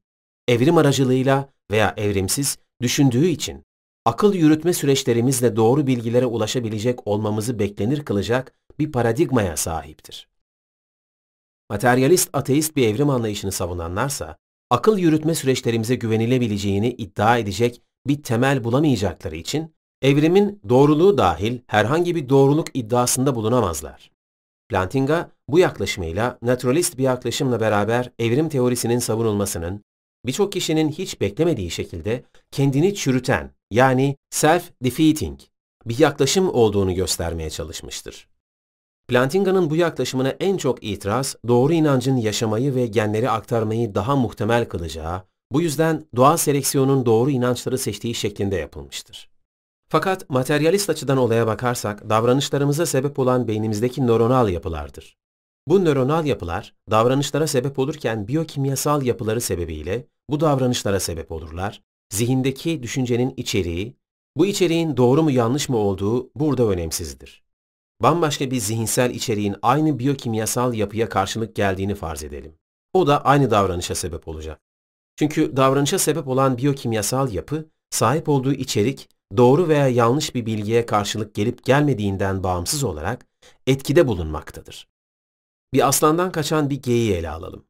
evrim aracılığıyla veya evrimsiz düşündüğü için akıl yürütme süreçlerimizle doğru bilgilere ulaşabilecek olmamızı beklenir kılacak bir paradigmaya sahiptir. Materyalist ateist bir evrim anlayışını savunanlarsa, akıl yürütme süreçlerimize güvenilebileceğini iddia edecek bir temel bulamayacakları için, evrimin doğruluğu dahil herhangi bir doğruluk iddiasında bulunamazlar. Plantinga bu yaklaşımıyla naturalist bir yaklaşımla beraber evrim teorisinin savunulmasının birçok kişinin hiç beklemediği şekilde kendini çürüten yani self-defeating bir yaklaşım olduğunu göstermeye çalışmıştır. Plantinga'nın bu yaklaşımına en çok itiraz, doğru inancın yaşamayı ve genleri aktarmayı daha muhtemel kılacağı, bu yüzden doğal seleksiyonun doğru inançları seçtiği şeklinde yapılmıştır. Fakat materyalist açıdan olaya bakarsak, davranışlarımıza sebep olan beynimizdeki nöronal yapılardır. Bu nöronal yapılar, davranışlara sebep olurken biyokimyasal yapıları sebebiyle bu davranışlara sebep olurlar. Zihindeki düşüncenin içeriği, bu içeriğin doğru mu yanlış mı olduğu burada önemsizdir bambaşka bir zihinsel içeriğin aynı biyokimyasal yapıya karşılık geldiğini farz edelim. O da aynı davranışa sebep olacak. Çünkü davranışa sebep olan biyokimyasal yapı, sahip olduğu içerik doğru veya yanlış bir bilgiye karşılık gelip gelmediğinden bağımsız olarak etkide bulunmaktadır. Bir aslandan kaçan bir geyiği ele alalım.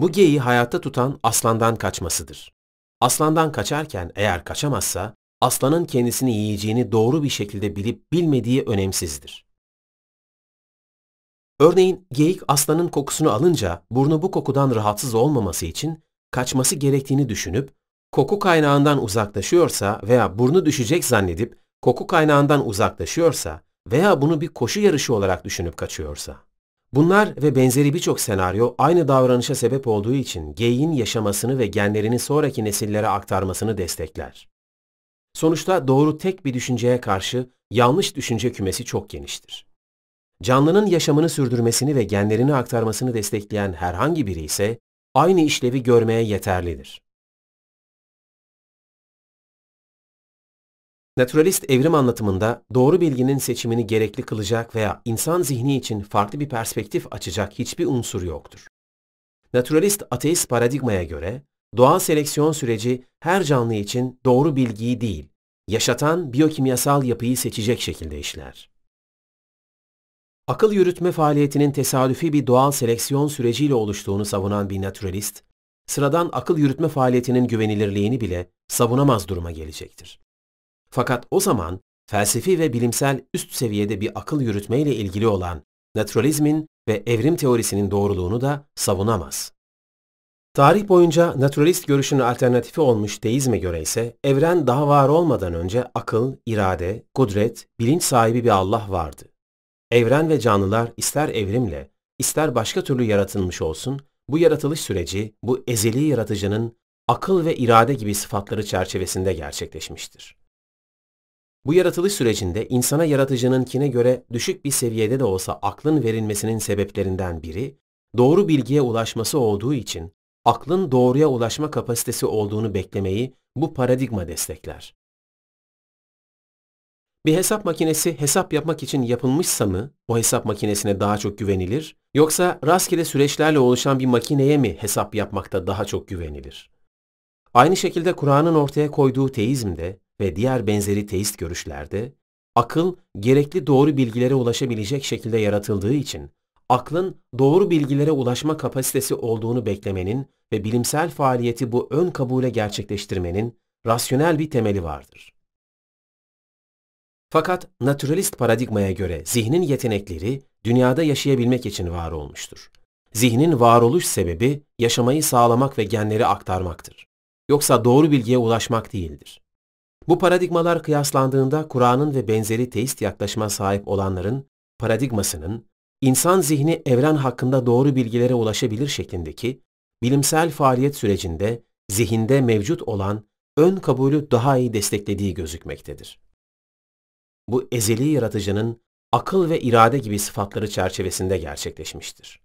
Bu geyiği hayatta tutan aslandan kaçmasıdır. Aslandan kaçarken eğer kaçamazsa, aslanın kendisini yiyeceğini doğru bir şekilde bilip bilmediği önemsizdir. Örneğin geyik aslanın kokusunu alınca burnu bu kokudan rahatsız olmaması için kaçması gerektiğini düşünüp koku kaynağından uzaklaşıyorsa veya burnu düşecek zannedip koku kaynağından uzaklaşıyorsa veya bunu bir koşu yarışı olarak düşünüp kaçıyorsa. Bunlar ve benzeri birçok senaryo aynı davranışa sebep olduğu için geyiğin yaşamasını ve genlerini sonraki nesillere aktarmasını destekler. Sonuçta doğru tek bir düşünceye karşı yanlış düşünce kümesi çok geniştir. Canlının yaşamını sürdürmesini ve genlerini aktarmasını destekleyen herhangi biri ise aynı işlevi görmeye yeterlidir. Naturalist evrim anlatımında doğru bilginin seçimini gerekli kılacak veya insan zihni için farklı bir perspektif açacak hiçbir unsur yoktur. Naturalist ateist paradigmaya göre doğal seleksiyon süreci her canlı için doğru bilgiyi değil, yaşatan biyokimyasal yapıyı seçecek şekilde işler. Akıl yürütme faaliyetinin tesadüfi bir doğal seleksiyon süreciyle oluştuğunu savunan bir naturalist, sıradan akıl yürütme faaliyetinin güvenilirliğini bile savunamaz duruma gelecektir. Fakat o zaman felsefi ve bilimsel üst seviyede bir akıl yürütmeyle ilgili olan naturalizmin ve evrim teorisinin doğruluğunu da savunamaz. Tarih boyunca naturalist görüşünün alternatifi olmuş teizme göre ise evren daha var olmadan önce akıl, irade, kudret, bilinç sahibi bir Allah vardı. Evren ve canlılar ister evrimle, ister başka türlü yaratılmış olsun, bu yaratılış süreci bu ezeli yaratıcının akıl ve irade gibi sıfatları çerçevesinde gerçekleşmiştir. Bu yaratılış sürecinde insana yaratıcınınkine göre düşük bir seviyede de olsa aklın verilmesinin sebeplerinden biri, doğru bilgiye ulaşması olduğu için aklın doğruya ulaşma kapasitesi olduğunu beklemeyi bu paradigma destekler. Bir hesap makinesi hesap yapmak için yapılmışsa mı o hesap makinesine daha çok güvenilir yoksa rastgele süreçlerle oluşan bir makineye mi hesap yapmakta daha çok güvenilir? Aynı şekilde Kur'an'ın ortaya koyduğu teizmde ve diğer benzeri teist görüşlerde akıl gerekli doğru bilgilere ulaşabilecek şekilde yaratıldığı için aklın doğru bilgilere ulaşma kapasitesi olduğunu beklemenin ve bilimsel faaliyeti bu ön kabule gerçekleştirmenin rasyonel bir temeli vardır. Fakat naturalist paradigmaya göre zihnin yetenekleri dünyada yaşayabilmek için var olmuştur. Zihnin varoluş sebebi yaşamayı sağlamak ve genleri aktarmaktır. Yoksa doğru bilgiye ulaşmak değildir. Bu paradigmalar kıyaslandığında Kur'an'ın ve benzeri teist yaklaşıma sahip olanların paradigmasının insan zihni evren hakkında doğru bilgilere ulaşabilir şeklindeki bilimsel faaliyet sürecinde zihinde mevcut olan ön kabulü daha iyi desteklediği gözükmektedir. Bu ezeli yaratıcının akıl ve irade gibi sıfatları çerçevesinde gerçekleşmiştir.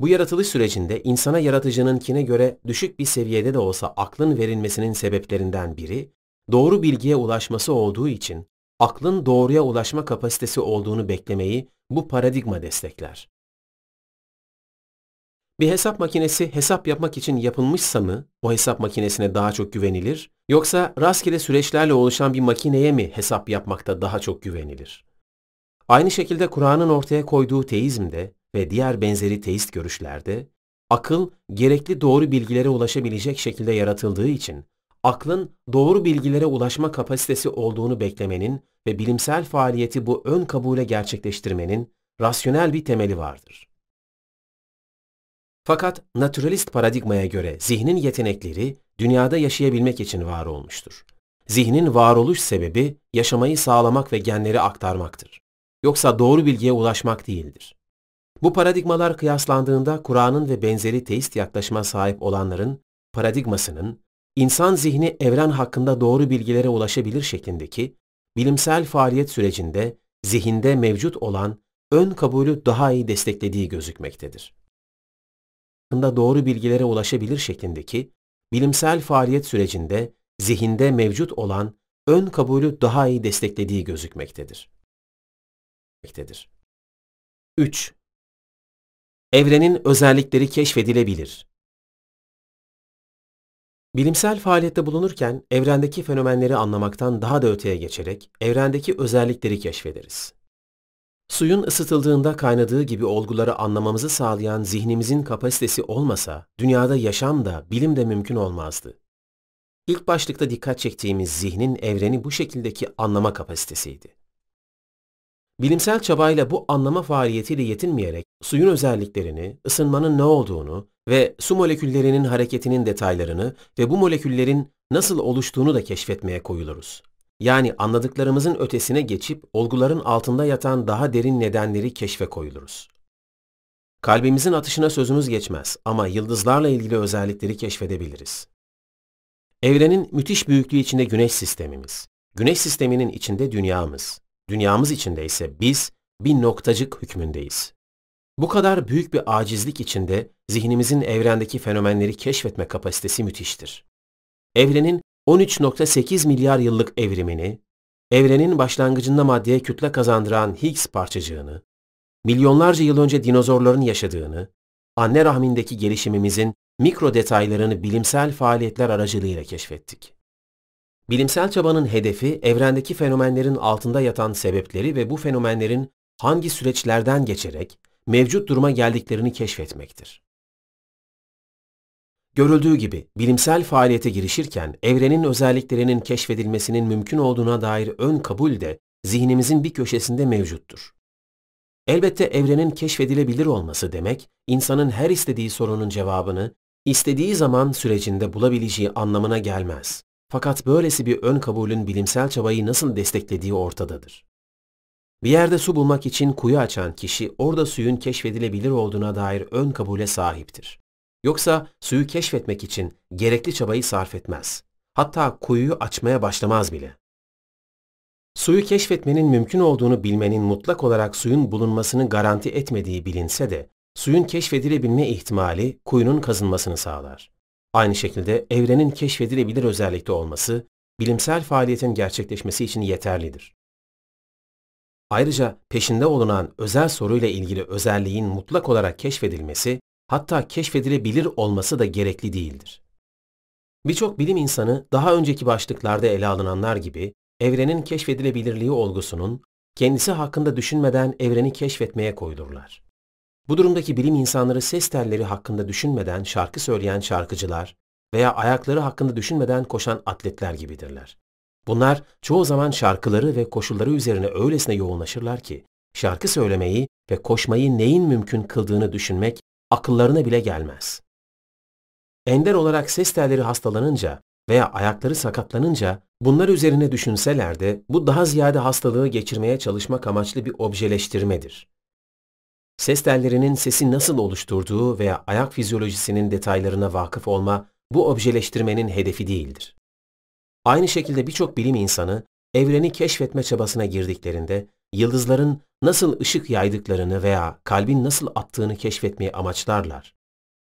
Bu yaratılış sürecinde insana yaratıcınınkine göre düşük bir seviyede de olsa aklın verilmesinin sebeplerinden biri, doğru bilgiye ulaşması olduğu için aklın doğruya ulaşma kapasitesi olduğunu beklemeyi bu paradigma destekler. Bir hesap makinesi hesap yapmak için yapılmışsa mı o hesap makinesine daha çok güvenilir yoksa rastgele süreçlerle oluşan bir makineye mi hesap yapmakta daha çok güvenilir? Aynı şekilde Kur'an'ın ortaya koyduğu teizmde ve diğer benzeri teist görüşlerde akıl gerekli doğru bilgilere ulaşabilecek şekilde yaratıldığı için aklın doğru bilgilere ulaşma kapasitesi olduğunu beklemenin ve bilimsel faaliyeti bu ön kabule gerçekleştirmenin rasyonel bir temeli vardır. Fakat naturalist paradigmaya göre zihnin yetenekleri dünyada yaşayabilmek için var olmuştur. Zihnin varoluş sebebi yaşamayı sağlamak ve genleri aktarmaktır. Yoksa doğru bilgiye ulaşmak değildir. Bu paradigmalar kıyaslandığında Kur'an'ın ve benzeri teist yaklaşıma sahip olanların paradigmasının insan zihni evren hakkında doğru bilgilere ulaşabilir şeklindeki bilimsel faaliyet sürecinde zihinde mevcut olan ön kabulü daha iyi desteklediği gözükmektedir. Hakkında doğru bilgilere ulaşabilir şeklindeki bilimsel faaliyet sürecinde zihinde mevcut olan ön kabulü daha iyi desteklediği gözükmektedir. 3. Evrenin özellikleri keşfedilebilir. Bilimsel faaliyette bulunurken evrendeki fenomenleri anlamaktan daha da öteye geçerek evrendeki özellikleri keşfederiz. Suyun ısıtıldığında kaynadığı gibi olguları anlamamızı sağlayan zihnimizin kapasitesi olmasa dünyada yaşam da bilim de mümkün olmazdı. İlk başlıkta dikkat çektiğimiz zihnin evreni bu şekildeki anlama kapasitesiydi. Bilimsel çabayla bu anlama faaliyetiyle yetinmeyerek suyun özelliklerini, ısınmanın ne olduğunu ve su moleküllerinin hareketinin detaylarını ve bu moleküllerin nasıl oluştuğunu da keşfetmeye koyuluruz. Yani anladıklarımızın ötesine geçip olguların altında yatan daha derin nedenleri keşfe koyuluruz. Kalbimizin atışına sözümüz geçmez ama yıldızlarla ilgili özellikleri keşfedebiliriz. Evrenin müthiş büyüklüğü içinde güneş sistemimiz, güneş sisteminin içinde dünyamız, dünyamız içinde ise biz bir noktacık hükmündeyiz. Bu kadar büyük bir acizlik içinde zihnimizin evrendeki fenomenleri keşfetme kapasitesi müthiştir. Evrenin 13.8 milyar yıllık evrimini, evrenin başlangıcında maddeye kütle kazandıran Higgs parçacığını, milyonlarca yıl önce dinozorların yaşadığını, anne rahmindeki gelişimimizin mikro detaylarını bilimsel faaliyetler aracılığıyla keşfettik. Bilimsel çabanın hedefi evrendeki fenomenlerin altında yatan sebepleri ve bu fenomenlerin hangi süreçlerden geçerek mevcut duruma geldiklerini keşfetmektir. Görüldüğü gibi bilimsel faaliyete girişirken evrenin özelliklerinin keşfedilmesinin mümkün olduğuna dair ön kabul de zihnimizin bir köşesinde mevcuttur. Elbette evrenin keşfedilebilir olması demek, insanın her istediği sorunun cevabını istediği zaman sürecinde bulabileceği anlamına gelmez. Fakat böylesi bir ön kabulün bilimsel çabayı nasıl desteklediği ortadadır. Bir yerde su bulmak için kuyu açan kişi orada suyun keşfedilebilir olduğuna dair ön kabule sahiptir. Yoksa suyu keşfetmek için gerekli çabayı sarf etmez. Hatta kuyuyu açmaya başlamaz bile. Suyu keşfetmenin mümkün olduğunu bilmenin mutlak olarak suyun bulunmasını garanti etmediği bilinse de, suyun keşfedilebilme ihtimali kuyunun kazınmasını sağlar. Aynı şekilde evrenin keşfedilebilir özellikte olması, bilimsel faaliyetin gerçekleşmesi için yeterlidir. Ayrıca peşinde olunan özel soruyla ilgili özelliğin mutlak olarak keşfedilmesi, hatta keşfedilebilir olması da gerekli değildir. Birçok bilim insanı daha önceki başlıklarda ele alınanlar gibi evrenin keşfedilebilirliği olgusunun kendisi hakkında düşünmeden evreni keşfetmeye koydurlar. Bu durumdaki bilim insanları ses telleri hakkında düşünmeden şarkı söyleyen şarkıcılar veya ayakları hakkında düşünmeden koşan atletler gibidirler. Bunlar çoğu zaman şarkıları ve koşulları üzerine öylesine yoğunlaşırlar ki şarkı söylemeyi ve koşmayı neyin mümkün kıldığını düşünmek akıllarına bile gelmez. Ender olarak ses telleri hastalanınca veya ayakları sakatlanınca bunlar üzerine düşünseler de bu daha ziyade hastalığı geçirmeye çalışmak amaçlı bir objeleştirmedir. Ses tellerinin sesi nasıl oluşturduğu veya ayak fizyolojisinin detaylarına vakıf olma bu objeleştirmenin hedefi değildir. Aynı şekilde birçok bilim insanı evreni keşfetme çabasına girdiklerinde yıldızların nasıl ışık yaydıklarını veya kalbin nasıl attığını keşfetmeyi amaçlarlar.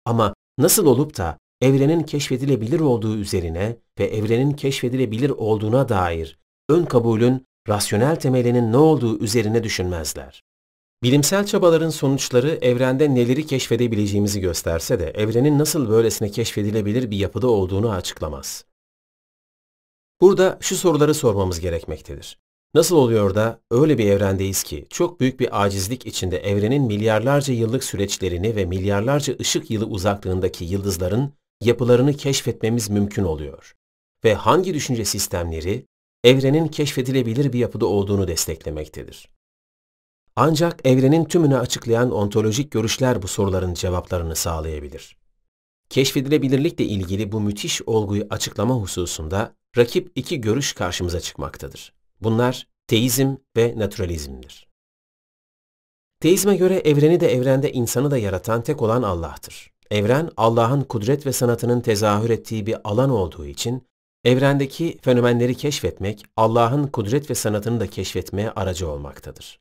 Ama nasıl olup da evrenin keşfedilebilir olduğu üzerine ve evrenin keşfedilebilir olduğuna dair ön kabulün rasyonel temelinin ne olduğu üzerine düşünmezler. Bilimsel çabaların sonuçları evrende neleri keşfedebileceğimizi gösterse de evrenin nasıl böylesine keşfedilebilir bir yapıda olduğunu açıklamaz. Burada şu soruları sormamız gerekmektedir. Nasıl oluyor da öyle bir evrendeyiz ki çok büyük bir acizlik içinde evrenin milyarlarca yıllık süreçlerini ve milyarlarca ışık yılı uzaklığındaki yıldızların yapılarını keşfetmemiz mümkün oluyor. Ve hangi düşünce sistemleri evrenin keşfedilebilir bir yapıda olduğunu desteklemektedir. Ancak evrenin tümünü açıklayan ontolojik görüşler bu soruların cevaplarını sağlayabilir. Keşfedilebilirlikle ilgili bu müthiş olguyu açıklama hususunda rakip iki görüş karşımıza çıkmaktadır. Bunlar teizm ve naturalizmdir. Teizme göre evreni de evrende insanı da yaratan tek olan Allah'tır. Evren Allah'ın kudret ve sanatının tezahür ettiği bir alan olduğu için evrendeki fenomenleri keşfetmek Allah'ın kudret ve sanatını da keşfetmeye aracı olmaktadır.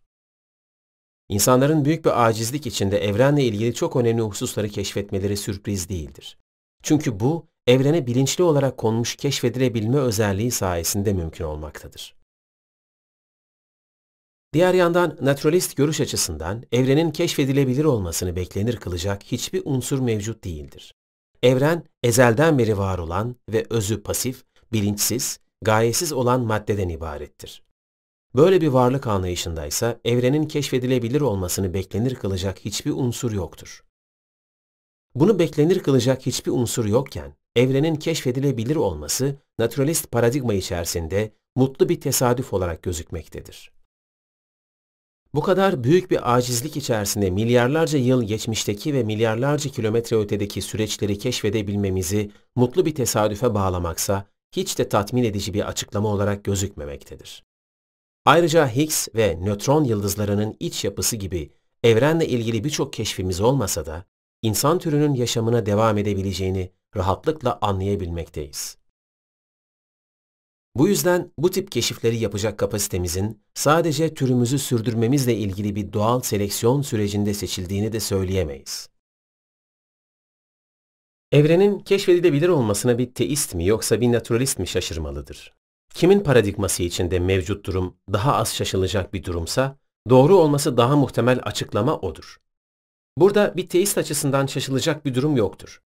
İnsanların büyük bir acizlik içinde evrenle ilgili çok önemli hususları keşfetmeleri sürpriz değildir. Çünkü bu, evrene bilinçli olarak konmuş keşfedilebilme özelliği sayesinde mümkün olmaktadır. Diğer yandan naturalist görüş açısından evrenin keşfedilebilir olmasını beklenir kılacak hiçbir unsur mevcut değildir. Evren ezelden beri var olan ve özü pasif, bilinçsiz, gayesiz olan maddeden ibarettir. Böyle bir varlık anlayışındaysa evrenin keşfedilebilir olmasını beklenir kılacak hiçbir unsur yoktur. Bunu beklenir kılacak hiçbir unsur yokken, evrenin keşfedilebilir olması naturalist paradigma içerisinde mutlu bir tesadüf olarak gözükmektedir. Bu kadar büyük bir acizlik içerisinde milyarlarca yıl geçmişteki ve milyarlarca kilometre ötedeki süreçleri keşfedebilmemizi mutlu bir tesadüfe bağlamaksa hiç de tatmin edici bir açıklama olarak gözükmemektedir. Ayrıca Higgs ve nötron yıldızlarının iç yapısı gibi evrenle ilgili birçok keşfimiz olmasa da insan türünün yaşamına devam edebileceğini rahatlıkla anlayabilmekteyiz. Bu yüzden bu tip keşifleri yapacak kapasitemizin sadece türümüzü sürdürmemizle ilgili bir doğal seleksiyon sürecinde seçildiğini de söyleyemeyiz. Evrenin keşfedilebilir olmasına bir teist mi yoksa bir naturalist mi şaşırmalıdır? Kimin paradigması içinde mevcut durum daha az şaşılacak bir durumsa, doğru olması daha muhtemel açıklama odur. Burada bir teist açısından şaşılacak bir durum yoktur.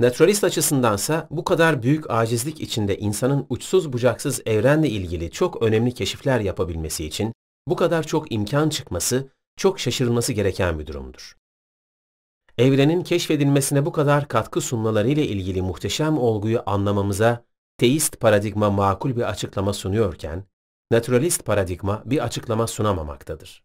Naturalist açısındansa bu kadar büyük acizlik içinde insanın uçsuz bucaksız evrenle ilgili çok önemli keşifler yapabilmesi için bu kadar çok imkan çıkması çok şaşırılması gereken bir durumdur. Evrenin keşfedilmesine bu kadar katkı sunmaları ile ilgili muhteşem olguyu anlamamıza teist paradigma makul bir açıklama sunuyorken, naturalist paradigma bir açıklama sunamamaktadır.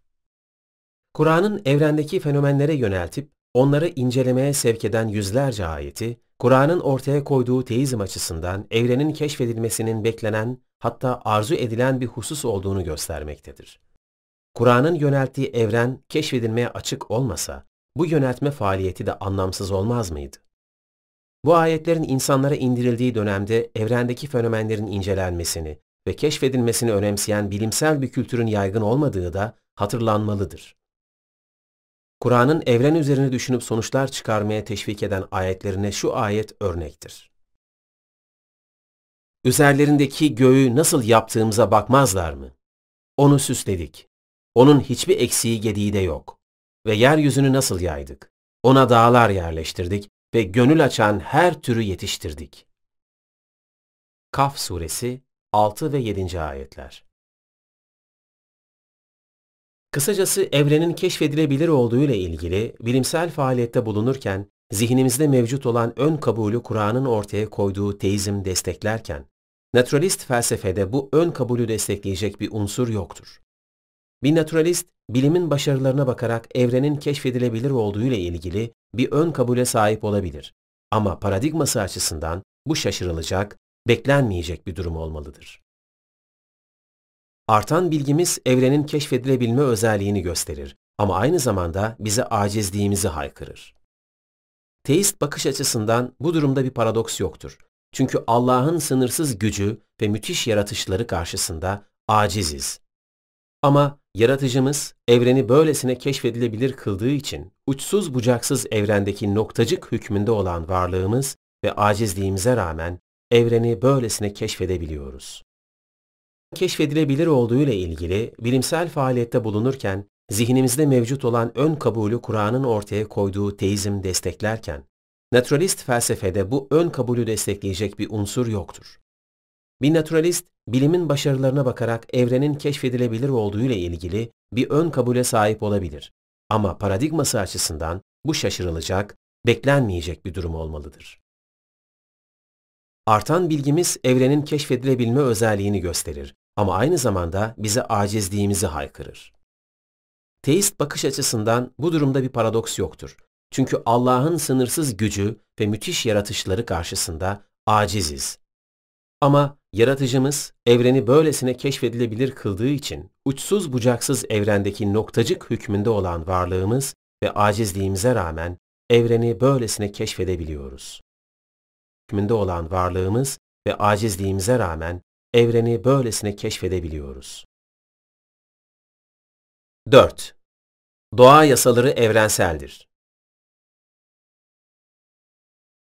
Kur'an'ın evrendeki fenomenlere yöneltip onları incelemeye sevk eden yüzlerce ayeti, Kur'an'ın ortaya koyduğu teizm açısından evrenin keşfedilmesinin beklenen hatta arzu edilen bir husus olduğunu göstermektedir. Kur'an'ın yönelttiği evren keşfedilmeye açık olmasa, bu yöneltme faaliyeti de anlamsız olmaz mıydı? Bu ayetlerin insanlara indirildiği dönemde evrendeki fenomenlerin incelenmesini ve keşfedilmesini önemseyen bilimsel bir kültürün yaygın olmadığı da hatırlanmalıdır. Kur'an'ın evren üzerine düşünüp sonuçlar çıkarmaya teşvik eden ayetlerine şu ayet örnektir. Üzerlerindeki göğü nasıl yaptığımıza bakmazlar mı? Onu süsledik. Onun hiçbir eksiği gediği de yok. Ve yeryüzünü nasıl yaydık? Ona dağlar yerleştirdik ve gönül açan her türü yetiştirdik. Kaf Suresi 6 ve 7. ayetler Kısacası evrenin keşfedilebilir olduğu ile ilgili bilimsel faaliyette bulunurken zihnimizde mevcut olan ön kabulü Kur'an'ın ortaya koyduğu teizm desteklerken, naturalist felsefede bu ön kabulü destekleyecek bir unsur yoktur. Bir naturalist, bilimin başarılarına bakarak evrenin keşfedilebilir olduğu ile ilgili bir ön kabule sahip olabilir. Ama paradigması açısından bu şaşırılacak, beklenmeyecek bir durum olmalıdır. Artan bilgimiz evrenin keşfedilebilme özelliğini gösterir ama aynı zamanda bize acizliğimizi haykırır. Teist bakış açısından bu durumda bir paradoks yoktur. Çünkü Allah'ın sınırsız gücü ve müthiş yaratışları karşısında aciziz. Ama yaratıcımız evreni böylesine keşfedilebilir kıldığı için uçsuz bucaksız evrendeki noktacık hükmünde olan varlığımız ve acizliğimize rağmen evreni böylesine keşfedebiliyoruz keşfedilebilir olduğu ile ilgili bilimsel faaliyette bulunurken zihnimizde mevcut olan ön kabulü Kur'an'ın ortaya koyduğu teizm desteklerken, naturalist felsefede bu ön kabulü destekleyecek bir unsur yoktur. Bir naturalist, bilimin başarılarına bakarak evrenin keşfedilebilir olduğu ile ilgili bir ön kabule sahip olabilir. Ama paradigması açısından bu şaşırılacak, beklenmeyecek bir durum olmalıdır. Artan bilgimiz evrenin keşfedilebilme özelliğini gösterir ama aynı zamanda bize acizliğimizi haykırır. Teist bakış açısından bu durumda bir paradoks yoktur. Çünkü Allah'ın sınırsız gücü ve müthiş yaratışları karşısında aciziz. Ama yaratıcımız evreni böylesine keşfedilebilir kıldığı için uçsuz bucaksız evrendeki noktacık hükmünde olan varlığımız ve acizliğimize rağmen evreni böylesine keşfedebiliyoruz. Hükmünde olan varlığımız ve acizliğimize rağmen evreni böylesine keşfedebiliyoruz. 4. Doğa yasaları evrenseldir.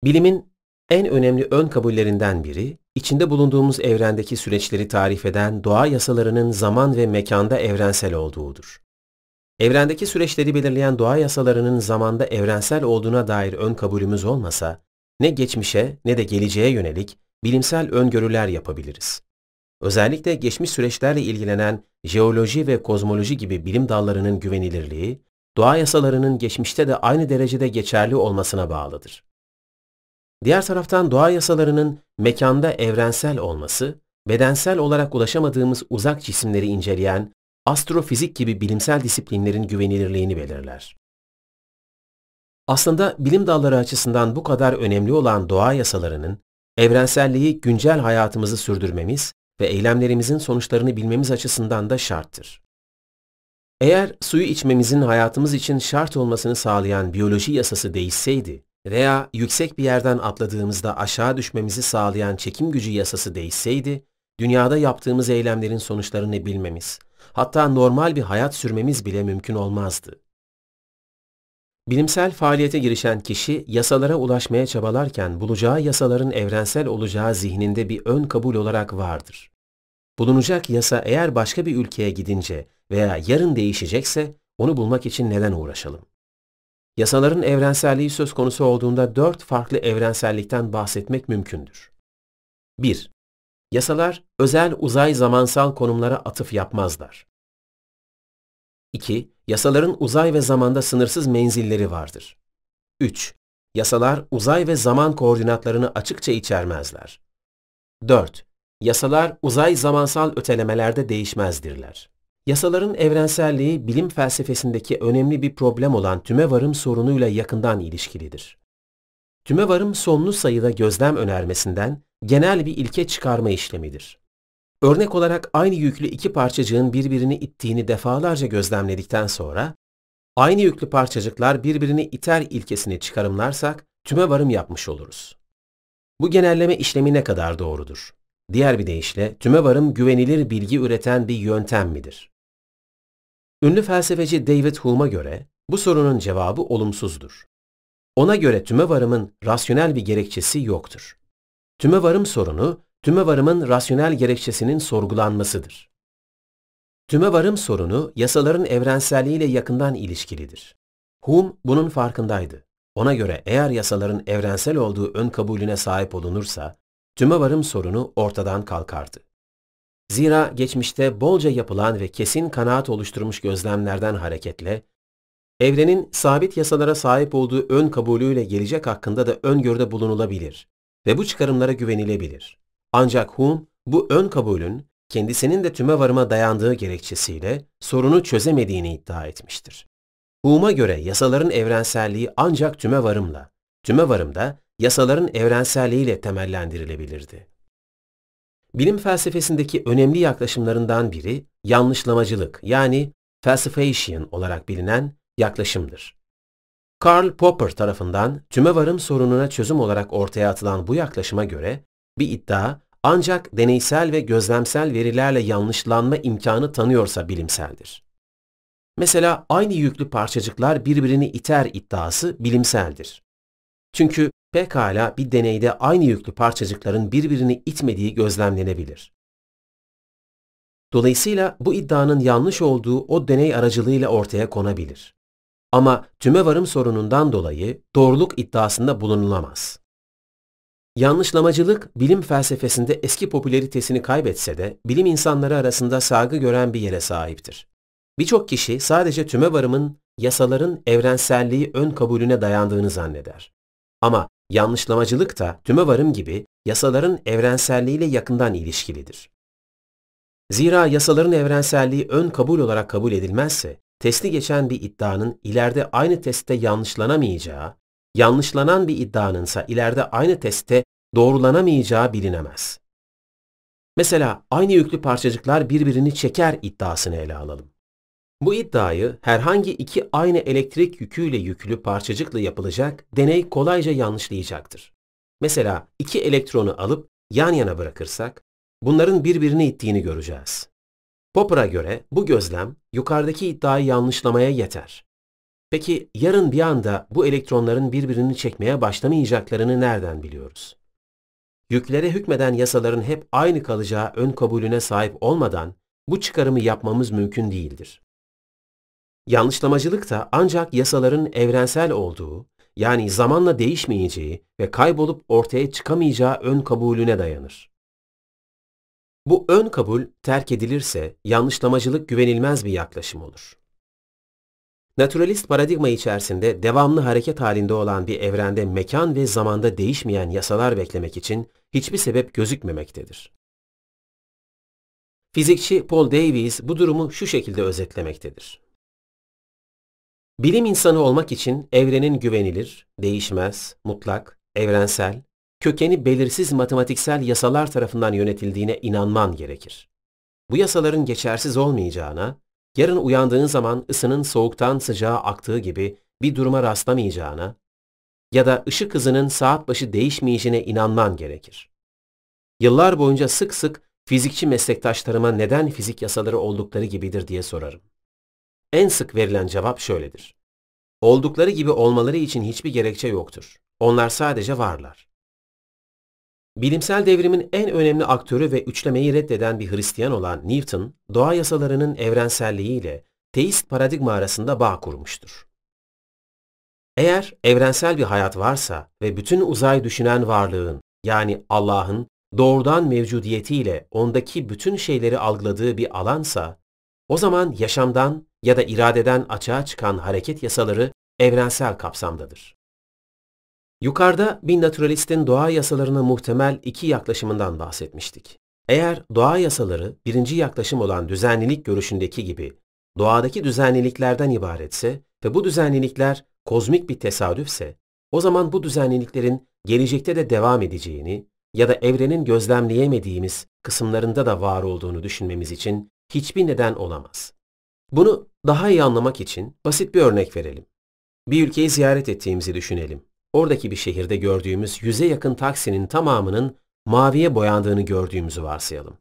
Bilimin en önemli ön kabullerinden biri, içinde bulunduğumuz evrendeki süreçleri tarif eden doğa yasalarının zaman ve mekanda evrensel olduğudur. Evrendeki süreçleri belirleyen doğa yasalarının zamanda evrensel olduğuna dair ön kabulümüz olmasa, ne geçmişe ne de geleceğe yönelik bilimsel öngörüler yapabiliriz. Özellikle geçmiş süreçlerle ilgilenen jeoloji ve kozmoloji gibi bilim dallarının güvenilirliği, doğa yasalarının geçmişte de aynı derecede geçerli olmasına bağlıdır. Diğer taraftan doğa yasalarının mekanda evrensel olması, bedensel olarak ulaşamadığımız uzak cisimleri inceleyen astrofizik gibi bilimsel disiplinlerin güvenilirliğini belirler. Aslında bilim dalları açısından bu kadar önemli olan doğa yasalarının evrenselliği güncel hayatımızı sürdürmemiz ve eylemlerimizin sonuçlarını bilmemiz açısından da şarttır. Eğer suyu içmemizin hayatımız için şart olmasını sağlayan biyoloji yasası değişseydi veya yüksek bir yerden atladığımızda aşağı düşmemizi sağlayan çekim gücü yasası değişseydi, dünyada yaptığımız eylemlerin sonuçlarını bilmemiz, hatta normal bir hayat sürmemiz bile mümkün olmazdı. Bilimsel faaliyete girişen kişi yasalara ulaşmaya çabalarken bulacağı yasaların evrensel olacağı zihninde bir ön kabul olarak vardır. Bulunacak yasa eğer başka bir ülkeye gidince veya yarın değişecekse onu bulmak için neden uğraşalım? Yasaların evrenselliği söz konusu olduğunda dört farklı evrensellikten bahsetmek mümkündür. 1. Yasalar özel uzay zamansal konumlara atıf yapmazlar. 2. Yasaların uzay ve zamanda sınırsız menzilleri vardır. 3. Yasalar uzay ve zaman koordinatlarını açıkça içermezler. 4. Yasalar uzay zamansal ötelemelerde değişmezdirler. Yasaların evrenselliği bilim felsefesindeki önemli bir problem olan tümevarım sorunuyla yakından ilişkilidir. Tümevarım sonlu sayıda gözlem önermesinden genel bir ilke çıkarma işlemidir. Örnek olarak aynı yüklü iki parçacığın birbirini ittiğini defalarca gözlemledikten sonra, aynı yüklü parçacıklar birbirini iter ilkesini çıkarımlarsak tümevarım yapmış oluruz. Bu genelleme işlemi ne kadar doğrudur? Diğer bir deyişle tümevarım güvenilir bilgi üreten bir yöntem midir? Ünlü felsefeci David Hume'a göre bu sorunun cevabı olumsuzdur. Ona göre tümevarımın rasyonel bir gerekçesi yoktur. Tümevarım sorunu, tümevarımın rasyonel gerekçesinin sorgulanmasıdır. Tümevarım sorunu yasaların evrenselliğiyle yakından ilişkilidir. Hume bunun farkındaydı. Ona göre eğer yasaların evrensel olduğu ön kabulüne sahip olunursa, tümevarım sorunu ortadan kalkardı. Zira geçmişte bolca yapılan ve kesin kanaat oluşturmuş gözlemlerden hareketle, evrenin sabit yasalara sahip olduğu ön kabulüyle gelecek hakkında da öngörüde bulunulabilir ve bu çıkarımlara güvenilebilir. Ancak Hume bu ön kabulün kendisinin de tüme varıma dayandığı gerekçesiyle sorunu çözemediğini iddia etmiştir. Hume'a göre yasaların evrenselliği ancak tüme varımla, tüme varım da yasaların evrenselliğiyle temellendirilebilirdi. Bilim felsefesindeki önemli yaklaşımlarından biri yanlışlamacılık yani falsification olarak bilinen yaklaşımdır. Karl Popper tarafından tümevarım sorununa çözüm olarak ortaya atılan bu yaklaşıma göre bir iddia ancak deneysel ve gözlemsel verilerle yanlışlanma imkanı tanıyorsa bilimseldir. Mesela aynı yüklü parçacıklar birbirini iter iddiası bilimseldir. Çünkü pekala bir deneyde aynı yüklü parçacıkların birbirini itmediği gözlemlenebilir. Dolayısıyla bu iddianın yanlış olduğu o deney aracılığıyla ortaya konabilir. Ama tümevarım sorunundan dolayı doğruluk iddiasında bulunulamaz. Yanlışlamacılık bilim felsefesinde eski popülaritesini kaybetse de bilim insanları arasında saygı gören bir yere sahiptir. Birçok kişi sadece tümevarımın yasaların evrenselliği ön kabulüne dayandığını zanneder. Ama yanlışlamacılık da tümevarım gibi yasaların evrenselliğiyle yakından ilişkilidir. Zira yasaların evrenselliği ön kabul olarak kabul edilmezse, testi geçen bir iddianın ileride aynı testte yanlışlanamayacağı, yanlışlanan bir iddianınsa ileride aynı testte doğrulanamayacağı bilinemez. Mesela aynı yüklü parçacıklar birbirini çeker iddiasını ele alalım. Bu iddiayı herhangi iki aynı elektrik yüküyle yüklü parçacıkla yapılacak deney kolayca yanlışlayacaktır. Mesela iki elektronu alıp yan yana bırakırsak, bunların birbirini ittiğini göreceğiz. Popper'a göre bu gözlem yukarıdaki iddiayı yanlışlamaya yeter. Peki yarın bir anda bu elektronların birbirini çekmeye başlamayacaklarını nereden biliyoruz? Yüklere hükmeden yasaların hep aynı kalacağı ön kabulüne sahip olmadan bu çıkarımı yapmamız mümkün değildir. Yanlışlamacılık da ancak yasaların evrensel olduğu, yani zamanla değişmeyeceği ve kaybolup ortaya çıkamayacağı ön kabulüne dayanır. Bu ön kabul terk edilirse yanlışlamacılık güvenilmez bir yaklaşım olur. Naturalist paradigma içerisinde devamlı hareket halinde olan bir evrende mekan ve zamanda değişmeyen yasalar beklemek için hiçbir sebep gözükmemektedir. Fizikçi Paul Davies bu durumu şu şekilde özetlemektedir. Bilim insanı olmak için evrenin güvenilir, değişmez, mutlak, evrensel, kökeni belirsiz matematiksel yasalar tarafından yönetildiğine inanman gerekir. Bu yasaların geçersiz olmayacağına, yarın uyandığın zaman ısının soğuktan sıcağa aktığı gibi bir duruma rastlamayacağına ya da ışık hızının saat başı değişmeyeceğine inanman gerekir. Yıllar boyunca sık sık fizikçi meslektaşlarıma neden fizik yasaları oldukları gibidir diye sorarım. En sık verilen cevap şöyledir. Oldukları gibi olmaları için hiçbir gerekçe yoktur. Onlar sadece varlar. Bilimsel devrimin en önemli aktörü ve üçlemeyi reddeden bir Hristiyan olan Newton, doğa yasalarının evrenselliğiyle teist paradigma arasında bağ kurmuştur. Eğer evrensel bir hayat varsa ve bütün uzay düşünen varlığın yani Allah'ın doğrudan mevcudiyetiyle ondaki bütün şeyleri algıladığı bir alansa, o zaman yaşamdan ya da iradeden açığa çıkan hareket yasaları evrensel kapsamdadır. Yukarıda bir naturalistin doğa yasalarına muhtemel iki yaklaşımından bahsetmiştik. Eğer doğa yasaları birinci yaklaşım olan düzenlilik görüşündeki gibi doğadaki düzenliliklerden ibaretse ve bu düzenlilikler kozmik bir tesadüfse, o zaman bu düzenliliklerin gelecekte de devam edeceğini ya da evrenin gözlemleyemediğimiz kısımlarında da var olduğunu düşünmemiz için hiçbir neden olamaz. Bunu daha iyi anlamak için basit bir örnek verelim. Bir ülkeyi ziyaret ettiğimizi düşünelim. Oradaki bir şehirde gördüğümüz yüze yakın taksinin tamamının maviye boyandığını gördüğümüzü varsayalım.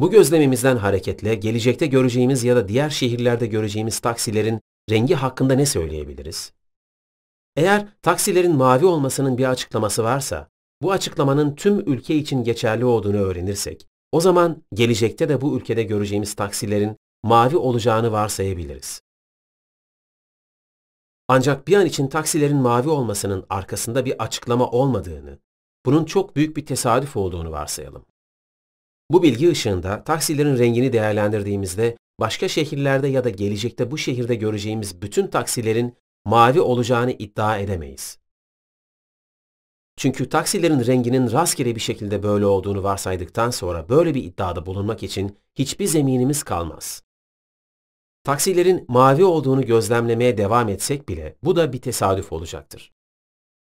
Bu gözlemimizden hareketle gelecekte göreceğimiz ya da diğer şehirlerde göreceğimiz taksilerin rengi hakkında ne söyleyebiliriz? Eğer taksilerin mavi olmasının bir açıklaması varsa, bu açıklamanın tüm ülke için geçerli olduğunu öğrenirsek, o zaman gelecekte de bu ülkede göreceğimiz taksilerin mavi olacağını varsayabiliriz. Ancak bir an için taksilerin mavi olmasının arkasında bir açıklama olmadığını, bunun çok büyük bir tesadüf olduğunu varsayalım. Bu bilgi ışığında taksilerin rengini değerlendirdiğimizde başka şehirlerde ya da gelecekte bu şehirde göreceğimiz bütün taksilerin mavi olacağını iddia edemeyiz. Çünkü taksilerin renginin rastgele bir şekilde böyle olduğunu varsaydıktan sonra böyle bir iddiada bulunmak için hiçbir zeminimiz kalmaz. Taksilerin mavi olduğunu gözlemlemeye devam etsek bile bu da bir tesadüf olacaktır.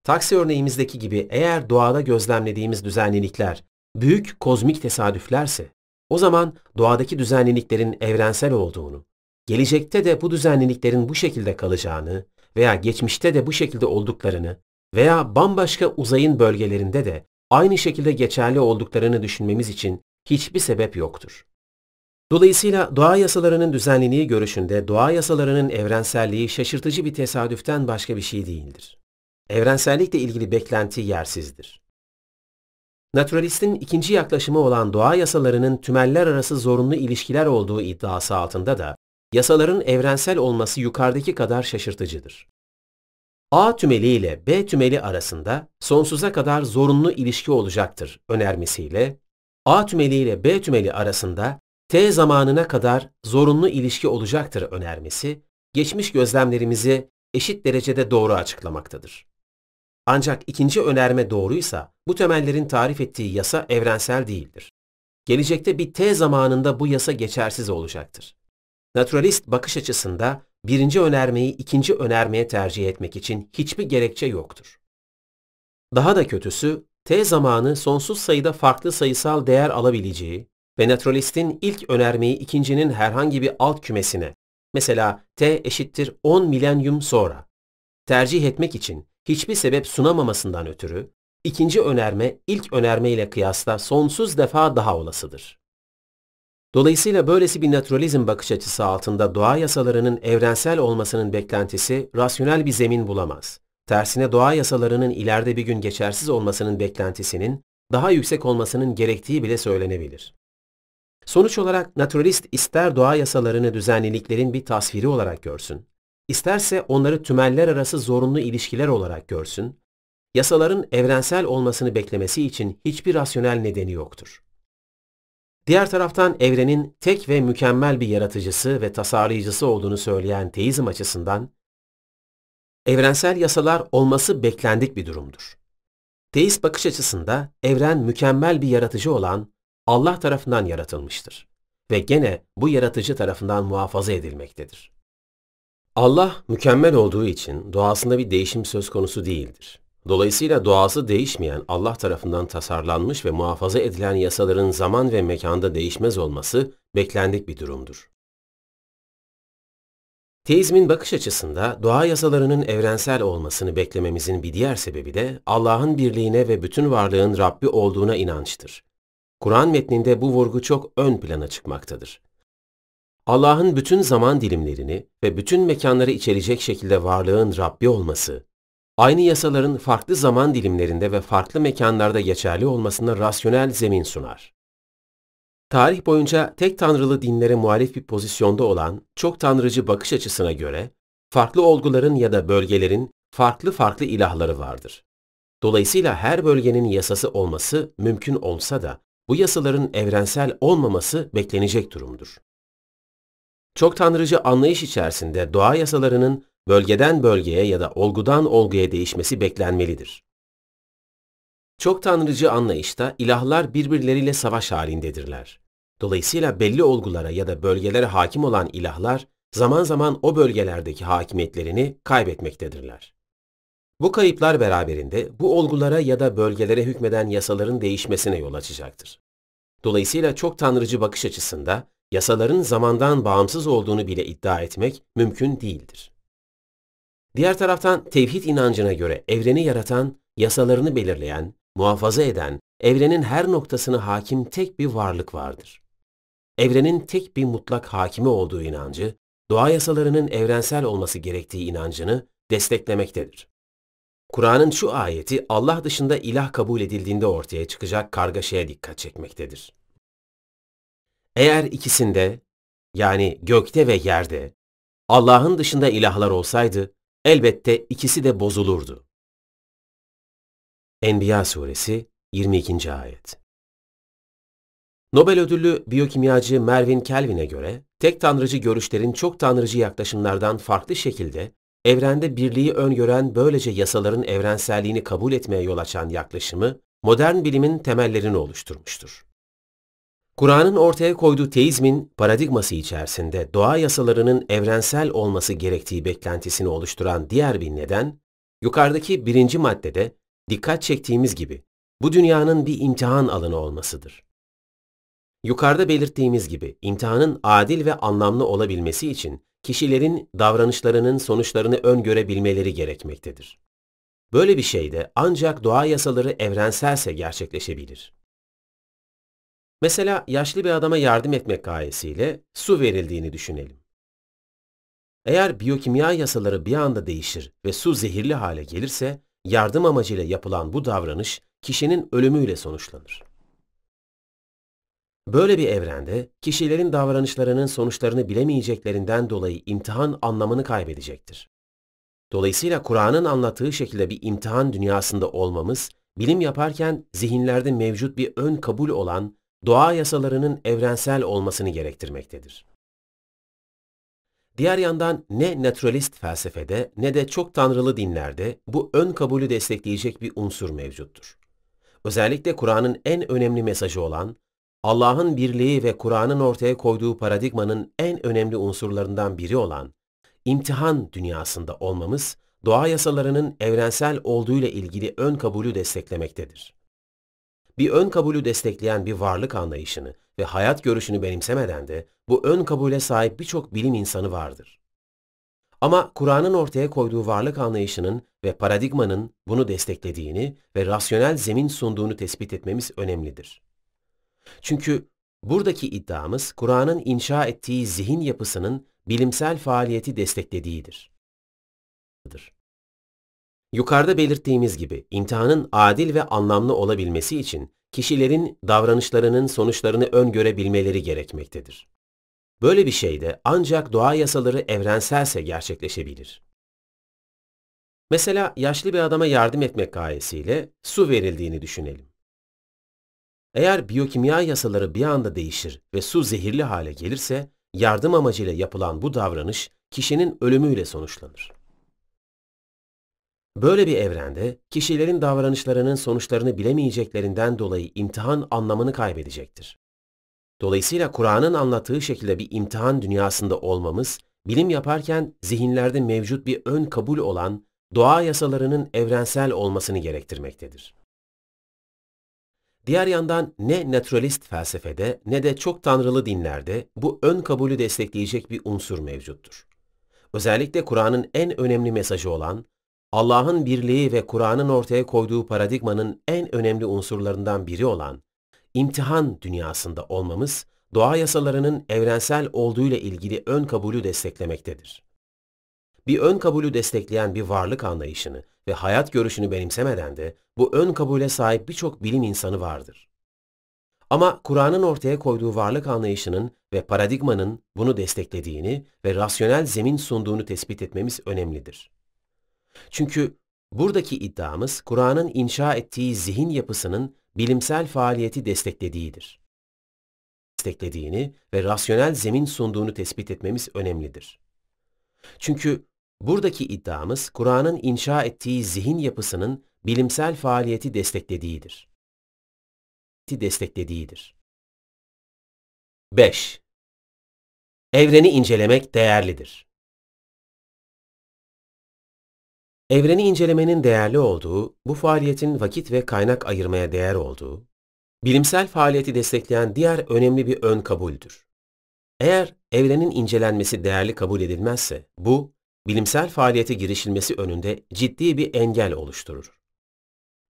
Taksi örneğimizdeki gibi eğer doğada gözlemlediğimiz düzenlilikler büyük kozmik tesadüflerse, o zaman doğadaki düzenliliklerin evrensel olduğunu, gelecekte de bu düzenliliklerin bu şekilde kalacağını veya geçmişte de bu şekilde olduklarını veya bambaşka uzayın bölgelerinde de aynı şekilde geçerli olduklarını düşünmemiz için hiçbir sebep yoktur. Dolayısıyla doğa yasalarının düzenliliği görüşünde doğa yasalarının evrenselliği şaşırtıcı bir tesadüften başka bir şey değildir. Evrensellikle ilgili beklenti yersizdir. Naturalistin ikinci yaklaşımı olan doğa yasalarının tümeller arası zorunlu ilişkiler olduğu iddiası altında da yasaların evrensel olması yukarıdaki kadar şaşırtıcıdır. A tümeli ile B tümeli arasında sonsuza kadar zorunlu ilişki olacaktır önermesiyle, A tümeli ile B tümeli arasında T zamanına kadar zorunlu ilişki olacaktır önermesi, geçmiş gözlemlerimizi eşit derecede doğru açıklamaktadır. Ancak ikinci önerme doğruysa bu temellerin tarif ettiği yasa evrensel değildir. Gelecekte bir T zamanında bu yasa geçersiz olacaktır. Naturalist bakış açısında birinci önermeyi ikinci önermeye tercih etmek için hiçbir gerekçe yoktur. Daha da kötüsü, T zamanı sonsuz sayıda farklı sayısal değer alabileceği ve naturalistin ilk önermeyi ikincinin herhangi bir alt kümesine, mesela T eşittir 10 milenyum sonra, tercih etmek için hiçbir sebep sunamamasından ötürü, ikinci önerme ilk önerme ile kıyasla sonsuz defa daha olasıdır. Dolayısıyla böylesi bir naturalizm bakış açısı altında doğa yasalarının evrensel olmasının beklentisi rasyonel bir zemin bulamaz. Tersine doğa yasalarının ileride bir gün geçersiz olmasının beklentisinin daha yüksek olmasının gerektiği bile söylenebilir. Sonuç olarak naturalist ister doğa yasalarını düzenliliklerin bir tasviri olarak görsün, isterse onları tümeller arası zorunlu ilişkiler olarak görsün, yasaların evrensel olmasını beklemesi için hiçbir rasyonel nedeni yoktur. Diğer taraftan evrenin tek ve mükemmel bir yaratıcısı ve tasarlayıcısı olduğunu söyleyen teizm açısından, evrensel yasalar olması beklendik bir durumdur. Teist bakış açısında evren mükemmel bir yaratıcı olan Allah tarafından yaratılmıştır ve gene bu yaratıcı tarafından muhafaza edilmektedir. Allah mükemmel olduğu için doğasında bir değişim söz konusu değildir. Dolayısıyla doğası değişmeyen Allah tarafından tasarlanmış ve muhafaza edilen yasaların zaman ve mekanda değişmez olması beklendik bir durumdur. Teizmin bakış açısında doğa yasalarının evrensel olmasını beklememizin bir diğer sebebi de Allah'ın birliğine ve bütün varlığın Rabbi olduğuna inançtır. Kur'an metninde bu vurgu çok ön plana çıkmaktadır. Allah'ın bütün zaman dilimlerini ve bütün mekanları içerecek şekilde varlığın Rabbi olması, aynı yasaların farklı zaman dilimlerinde ve farklı mekanlarda geçerli olmasına rasyonel zemin sunar. Tarih boyunca tek tanrılı dinlere muhalif bir pozisyonda olan çok tanrıcı bakış açısına göre, farklı olguların ya da bölgelerin farklı farklı ilahları vardır. Dolayısıyla her bölgenin yasası olması mümkün olsa da bu yasaların evrensel olmaması beklenecek durumdur. Çok tanrıcı anlayış içerisinde doğa yasalarının bölgeden bölgeye ya da olgudan olguya değişmesi beklenmelidir. Çok tanrıcı anlayışta ilahlar birbirleriyle savaş halindedirler. Dolayısıyla belli olgulara ya da bölgelere hakim olan ilahlar zaman zaman o bölgelerdeki hakimiyetlerini kaybetmektedirler. Bu kayıplar beraberinde bu olgulara ya da bölgelere hükmeden yasaların değişmesine yol açacaktır. Dolayısıyla çok tanrıcı bakış açısında yasaların zamandan bağımsız olduğunu bile iddia etmek mümkün değildir. Diğer taraftan tevhid inancına göre evreni yaratan, yasalarını belirleyen, muhafaza eden, evrenin her noktasına hakim tek bir varlık vardır. Evrenin tek bir mutlak hakimi olduğu inancı, doğa yasalarının evrensel olması gerektiği inancını desteklemektedir. Kur'an'ın şu ayeti Allah dışında ilah kabul edildiğinde ortaya çıkacak kargaşaya dikkat çekmektedir. Eğer ikisinde, yani gökte ve yerde, Allah'ın dışında ilahlar olsaydı, elbette ikisi de bozulurdu. Enbiya suresi 22. ayet Nobel ödüllü biyokimyacı Mervyn Kelvin'e göre, tek tanrıcı görüşlerin çok tanrıcı yaklaşımlardan farklı şekilde evrende birliği öngören böylece yasaların evrenselliğini kabul etmeye yol açan yaklaşımı, modern bilimin temellerini oluşturmuştur. Kur'an'ın ortaya koyduğu teizmin paradigması içerisinde doğa yasalarının evrensel olması gerektiği beklentisini oluşturan diğer bir neden, yukarıdaki birinci maddede dikkat çektiğimiz gibi bu dünyanın bir imtihan alanı olmasıdır. Yukarıda belirttiğimiz gibi imtihanın adil ve anlamlı olabilmesi için kişilerin davranışlarının sonuçlarını öngörebilmeleri gerekmektedir. Böyle bir şey de ancak doğa yasaları evrenselse gerçekleşebilir. Mesela yaşlı bir adama yardım etmek gayesiyle su verildiğini düşünelim. Eğer biyokimya yasaları bir anda değişir ve su zehirli hale gelirse, yardım amacıyla yapılan bu davranış kişinin ölümüyle sonuçlanır. Böyle bir evrende kişilerin davranışlarının sonuçlarını bilemeyeceklerinden dolayı imtihan anlamını kaybedecektir. Dolayısıyla Kur'an'ın anlattığı şekilde bir imtihan dünyasında olmamız, bilim yaparken zihinlerde mevcut bir ön kabul olan doğa yasalarının evrensel olmasını gerektirmektedir. Diğer yandan ne naturalist felsefede ne de çok tanrılı dinlerde bu ön kabulü destekleyecek bir unsur mevcuttur. Özellikle Kur'an'ın en önemli mesajı olan Allah'ın birliği ve Kur'an'ın ortaya koyduğu paradigmanın en önemli unsurlarından biri olan imtihan dünyasında olmamız, doğa yasalarının evrensel olduğuyla ilgili ön kabulü desteklemektedir. Bir ön kabulü destekleyen bir varlık anlayışını ve hayat görüşünü benimsemeden de bu ön kabule sahip birçok bilim insanı vardır. Ama Kur'an'ın ortaya koyduğu varlık anlayışının ve paradigmanın bunu desteklediğini ve rasyonel zemin sunduğunu tespit etmemiz önemlidir. Çünkü buradaki iddiamız Kur'an'ın inşa ettiği zihin yapısının bilimsel faaliyeti desteklediğidir. Yukarıda belirttiğimiz gibi imtihanın adil ve anlamlı olabilmesi için kişilerin davranışlarının sonuçlarını öngörebilmeleri gerekmektedir. Böyle bir şey de ancak doğa yasaları evrenselse gerçekleşebilir. Mesela yaşlı bir adama yardım etmek gayesiyle su verildiğini düşünelim. Eğer biyokimya yasaları bir anda değişir ve su zehirli hale gelirse, yardım amacıyla yapılan bu davranış kişinin ölümüyle sonuçlanır. Böyle bir evrende kişilerin davranışlarının sonuçlarını bilemeyeceklerinden dolayı imtihan anlamını kaybedecektir. Dolayısıyla Kur'an'ın anlattığı şekilde bir imtihan dünyasında olmamız, bilim yaparken zihinlerde mevcut bir ön kabul olan doğa yasalarının evrensel olmasını gerektirmektedir. Diğer yandan ne naturalist felsefede ne de çok tanrılı dinlerde bu ön kabulü destekleyecek bir unsur mevcuttur. Özellikle Kur'an'ın en önemli mesajı olan Allah'ın birliği ve Kur'an'ın ortaya koyduğu paradigmanın en önemli unsurlarından biri olan imtihan dünyasında olmamız, doğa yasalarının evrensel olduğuyla ilgili ön kabulü desteklemektedir. Bir ön kabulü destekleyen bir varlık anlayışını ve hayat görüşünü benimsemeden de bu ön kabule sahip birçok bilim insanı vardır. Ama Kur'an'ın ortaya koyduğu varlık anlayışının ve paradigmanın bunu desteklediğini ve rasyonel zemin sunduğunu tespit etmemiz önemlidir. Çünkü buradaki iddiamız Kur'an'ın inşa ettiği zihin yapısının bilimsel faaliyeti desteklediğidir. Desteklediğini ve rasyonel zemin sunduğunu tespit etmemiz önemlidir. Çünkü buradaki iddiamız Kur'an'ın inşa ettiği zihin yapısının bilimsel faaliyeti desteklediğidir. desteklediğidir. 5. Evreni incelemek değerlidir. Evreni incelemenin değerli olduğu, bu faaliyetin vakit ve kaynak ayırmaya değer olduğu, bilimsel faaliyeti destekleyen diğer önemli bir ön kabuldür. Eğer evrenin incelenmesi değerli kabul edilmezse, bu, bilimsel faaliyete girişilmesi önünde ciddi bir engel oluşturur.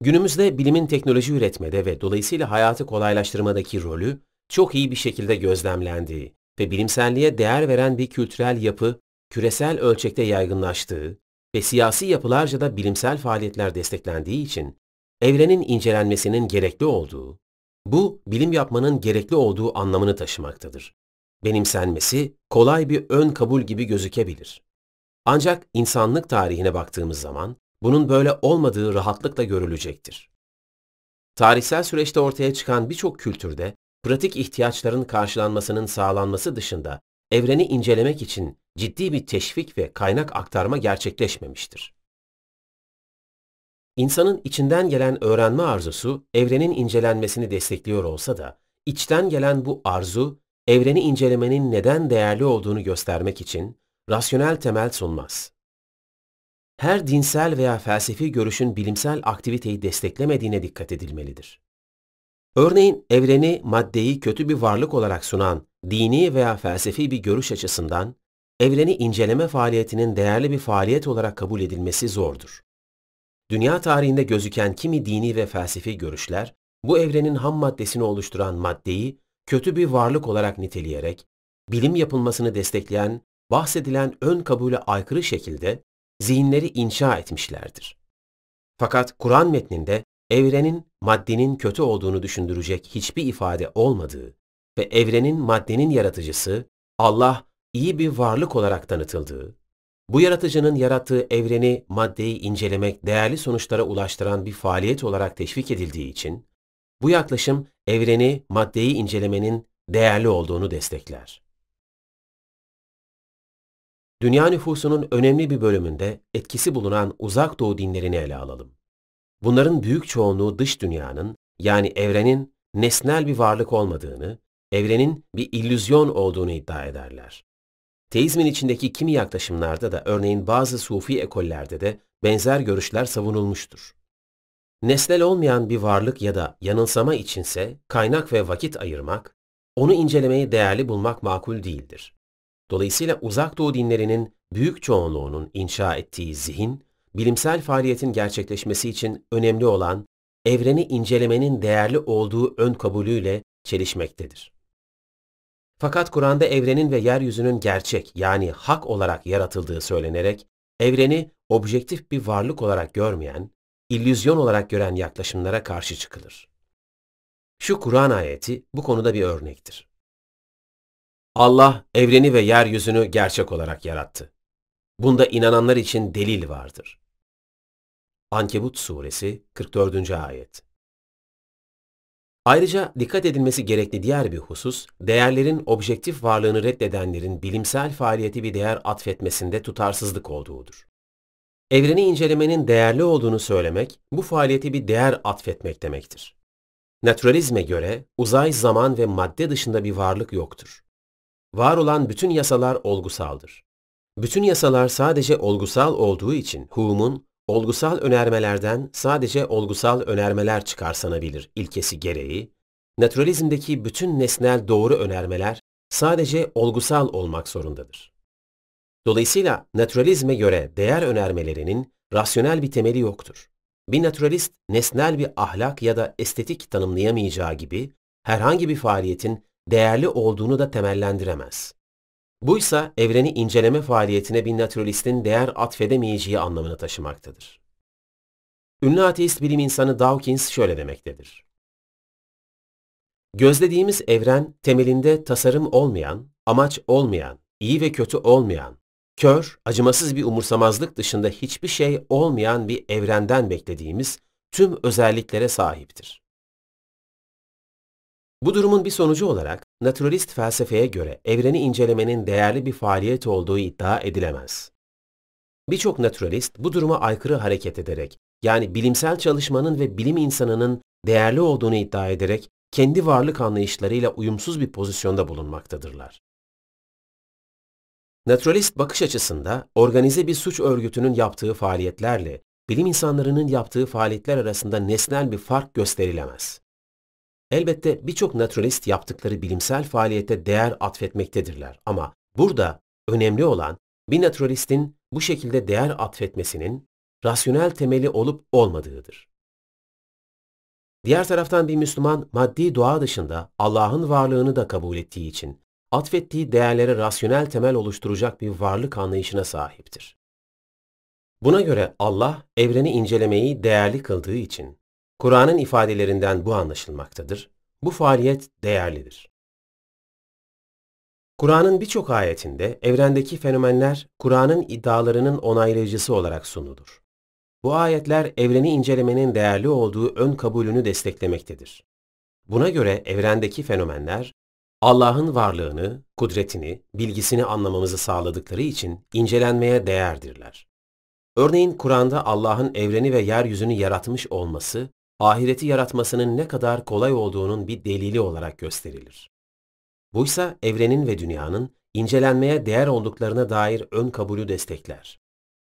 Günümüzde bilimin teknoloji üretmede ve dolayısıyla hayatı kolaylaştırmadaki rolü çok iyi bir şekilde gözlemlendiği ve bilimselliğe değer veren bir kültürel yapı küresel ölçekte yaygınlaştığı ve siyasi yapılarca da bilimsel faaliyetler desteklendiği için evrenin incelenmesinin gerekli olduğu, bu bilim yapmanın gerekli olduğu anlamını taşımaktadır. Benimsenmesi kolay bir ön kabul gibi gözükebilir. Ancak insanlık tarihine baktığımız zaman bunun böyle olmadığı rahatlıkla görülecektir. Tarihsel süreçte ortaya çıkan birçok kültürde pratik ihtiyaçların karşılanmasının sağlanması dışında evreni incelemek için ciddi bir teşvik ve kaynak aktarma gerçekleşmemiştir. İnsanın içinden gelen öğrenme arzusu evrenin incelenmesini destekliyor olsa da içten gelen bu arzu evreni incelemenin neden değerli olduğunu göstermek için rasyonel temel sunmaz. Her dinsel veya felsefi görüşün bilimsel aktiviteyi desteklemediğine dikkat edilmelidir. Örneğin evreni, maddeyi kötü bir varlık olarak sunan dini veya felsefi bir görüş açısından evreni inceleme faaliyetinin değerli bir faaliyet olarak kabul edilmesi zordur. Dünya tarihinde gözüken kimi dini ve felsefi görüşler, bu evrenin ham maddesini oluşturan maddeyi kötü bir varlık olarak niteleyerek, bilim yapılmasını destekleyen, bahsedilen ön kabule aykırı şekilde zihinleri inşa etmişlerdir. Fakat Kur'an metninde evrenin maddenin kötü olduğunu düşündürecek hiçbir ifade olmadığı ve evrenin maddenin yaratıcısı Allah iyi bir varlık olarak tanıtıldığı, bu yaratıcının yarattığı evreni, maddeyi incelemek değerli sonuçlara ulaştıran bir faaliyet olarak teşvik edildiği için, bu yaklaşım evreni, maddeyi incelemenin değerli olduğunu destekler. Dünya nüfusunun önemli bir bölümünde etkisi bulunan uzak doğu dinlerini ele alalım. Bunların büyük çoğunluğu dış dünyanın, yani evrenin nesnel bir varlık olmadığını, evrenin bir illüzyon olduğunu iddia ederler. Teizmin içindeki kimi yaklaşımlarda da örneğin bazı sufi ekollerde de benzer görüşler savunulmuştur. Nesnel olmayan bir varlık ya da yanılsama içinse kaynak ve vakit ayırmak, onu incelemeyi değerli bulmak makul değildir. Dolayısıyla uzak doğu dinlerinin büyük çoğunluğunun inşa ettiği zihin, bilimsel faaliyetin gerçekleşmesi için önemli olan evreni incelemenin değerli olduğu ön kabulüyle çelişmektedir. Fakat Kur'an'da evrenin ve yeryüzünün gerçek yani hak olarak yaratıldığı söylenerek evreni objektif bir varlık olarak görmeyen, illüzyon olarak gören yaklaşımlara karşı çıkılır. Şu Kur'an ayeti bu konuda bir örnektir. Allah evreni ve yeryüzünü gerçek olarak yarattı. Bunda inananlar için delil vardır. Ankebut Suresi 44. Ayet Ayrıca dikkat edilmesi gerekli diğer bir husus, değerlerin objektif varlığını reddedenlerin bilimsel faaliyeti bir değer atfetmesinde tutarsızlık olduğudur. Evreni incelemenin değerli olduğunu söylemek, bu faaliyeti bir değer atfetmek demektir. Naturalizme göre uzay, zaman ve madde dışında bir varlık yoktur. Var olan bütün yasalar olgusaldır. Bütün yasalar sadece olgusal olduğu için Hume'un olgusal önermelerden sadece olgusal önermeler çıkarsanabilir ilkesi gereği, naturalizmdeki bütün nesnel doğru önermeler sadece olgusal olmak zorundadır. Dolayısıyla naturalizme göre değer önermelerinin rasyonel bir temeli yoktur. Bir naturalist nesnel bir ahlak ya da estetik tanımlayamayacağı gibi herhangi bir faaliyetin değerli olduğunu da temellendiremez. Buysa evreni inceleme faaliyetine bir naturalistin değer atfedemeyeceği anlamını taşımaktadır. Ünlü ateist bilim insanı Dawkins şöyle demektedir. Gözlediğimiz evren temelinde tasarım olmayan, amaç olmayan, iyi ve kötü olmayan, kör, acımasız bir umursamazlık dışında hiçbir şey olmayan bir evrenden beklediğimiz tüm özelliklere sahiptir. Bu durumun bir sonucu olarak naturalist felsefeye göre evreni incelemenin değerli bir faaliyet olduğu iddia edilemez. Birçok naturalist bu duruma aykırı hareket ederek, yani bilimsel çalışmanın ve bilim insanının değerli olduğunu iddia ederek kendi varlık anlayışlarıyla uyumsuz bir pozisyonda bulunmaktadırlar. Naturalist bakış açısında organize bir suç örgütünün yaptığı faaliyetlerle bilim insanlarının yaptığı faaliyetler arasında nesnel bir fark gösterilemez. Elbette birçok naturalist yaptıkları bilimsel faaliyete değer atfetmektedirler ama burada önemli olan bir naturalistin bu şekilde değer atfetmesinin rasyonel temeli olup olmadığıdır. Diğer taraftan bir Müslüman maddi doğa dışında Allah'ın varlığını da kabul ettiği için atfettiği değerlere rasyonel temel oluşturacak bir varlık anlayışına sahiptir. Buna göre Allah evreni incelemeyi değerli kıldığı için Kur'an'ın ifadelerinden bu anlaşılmaktadır. Bu faaliyet değerlidir. Kur'an'ın birçok ayetinde evrendeki fenomenler Kur'an'ın iddialarının onaylayıcısı olarak sunulur. Bu ayetler evreni incelemenin değerli olduğu ön kabulünü desteklemektedir. Buna göre evrendeki fenomenler Allah'ın varlığını, kudretini, bilgisini anlamamızı sağladıkları için incelenmeye değerdirler. Örneğin Kur'an'da Allah'ın evreni ve yeryüzünü yaratmış olması, ahireti yaratmasının ne kadar kolay olduğunun bir delili olarak gösterilir. Buysa evrenin ve dünyanın incelenmeye değer olduklarına dair ön kabulü destekler.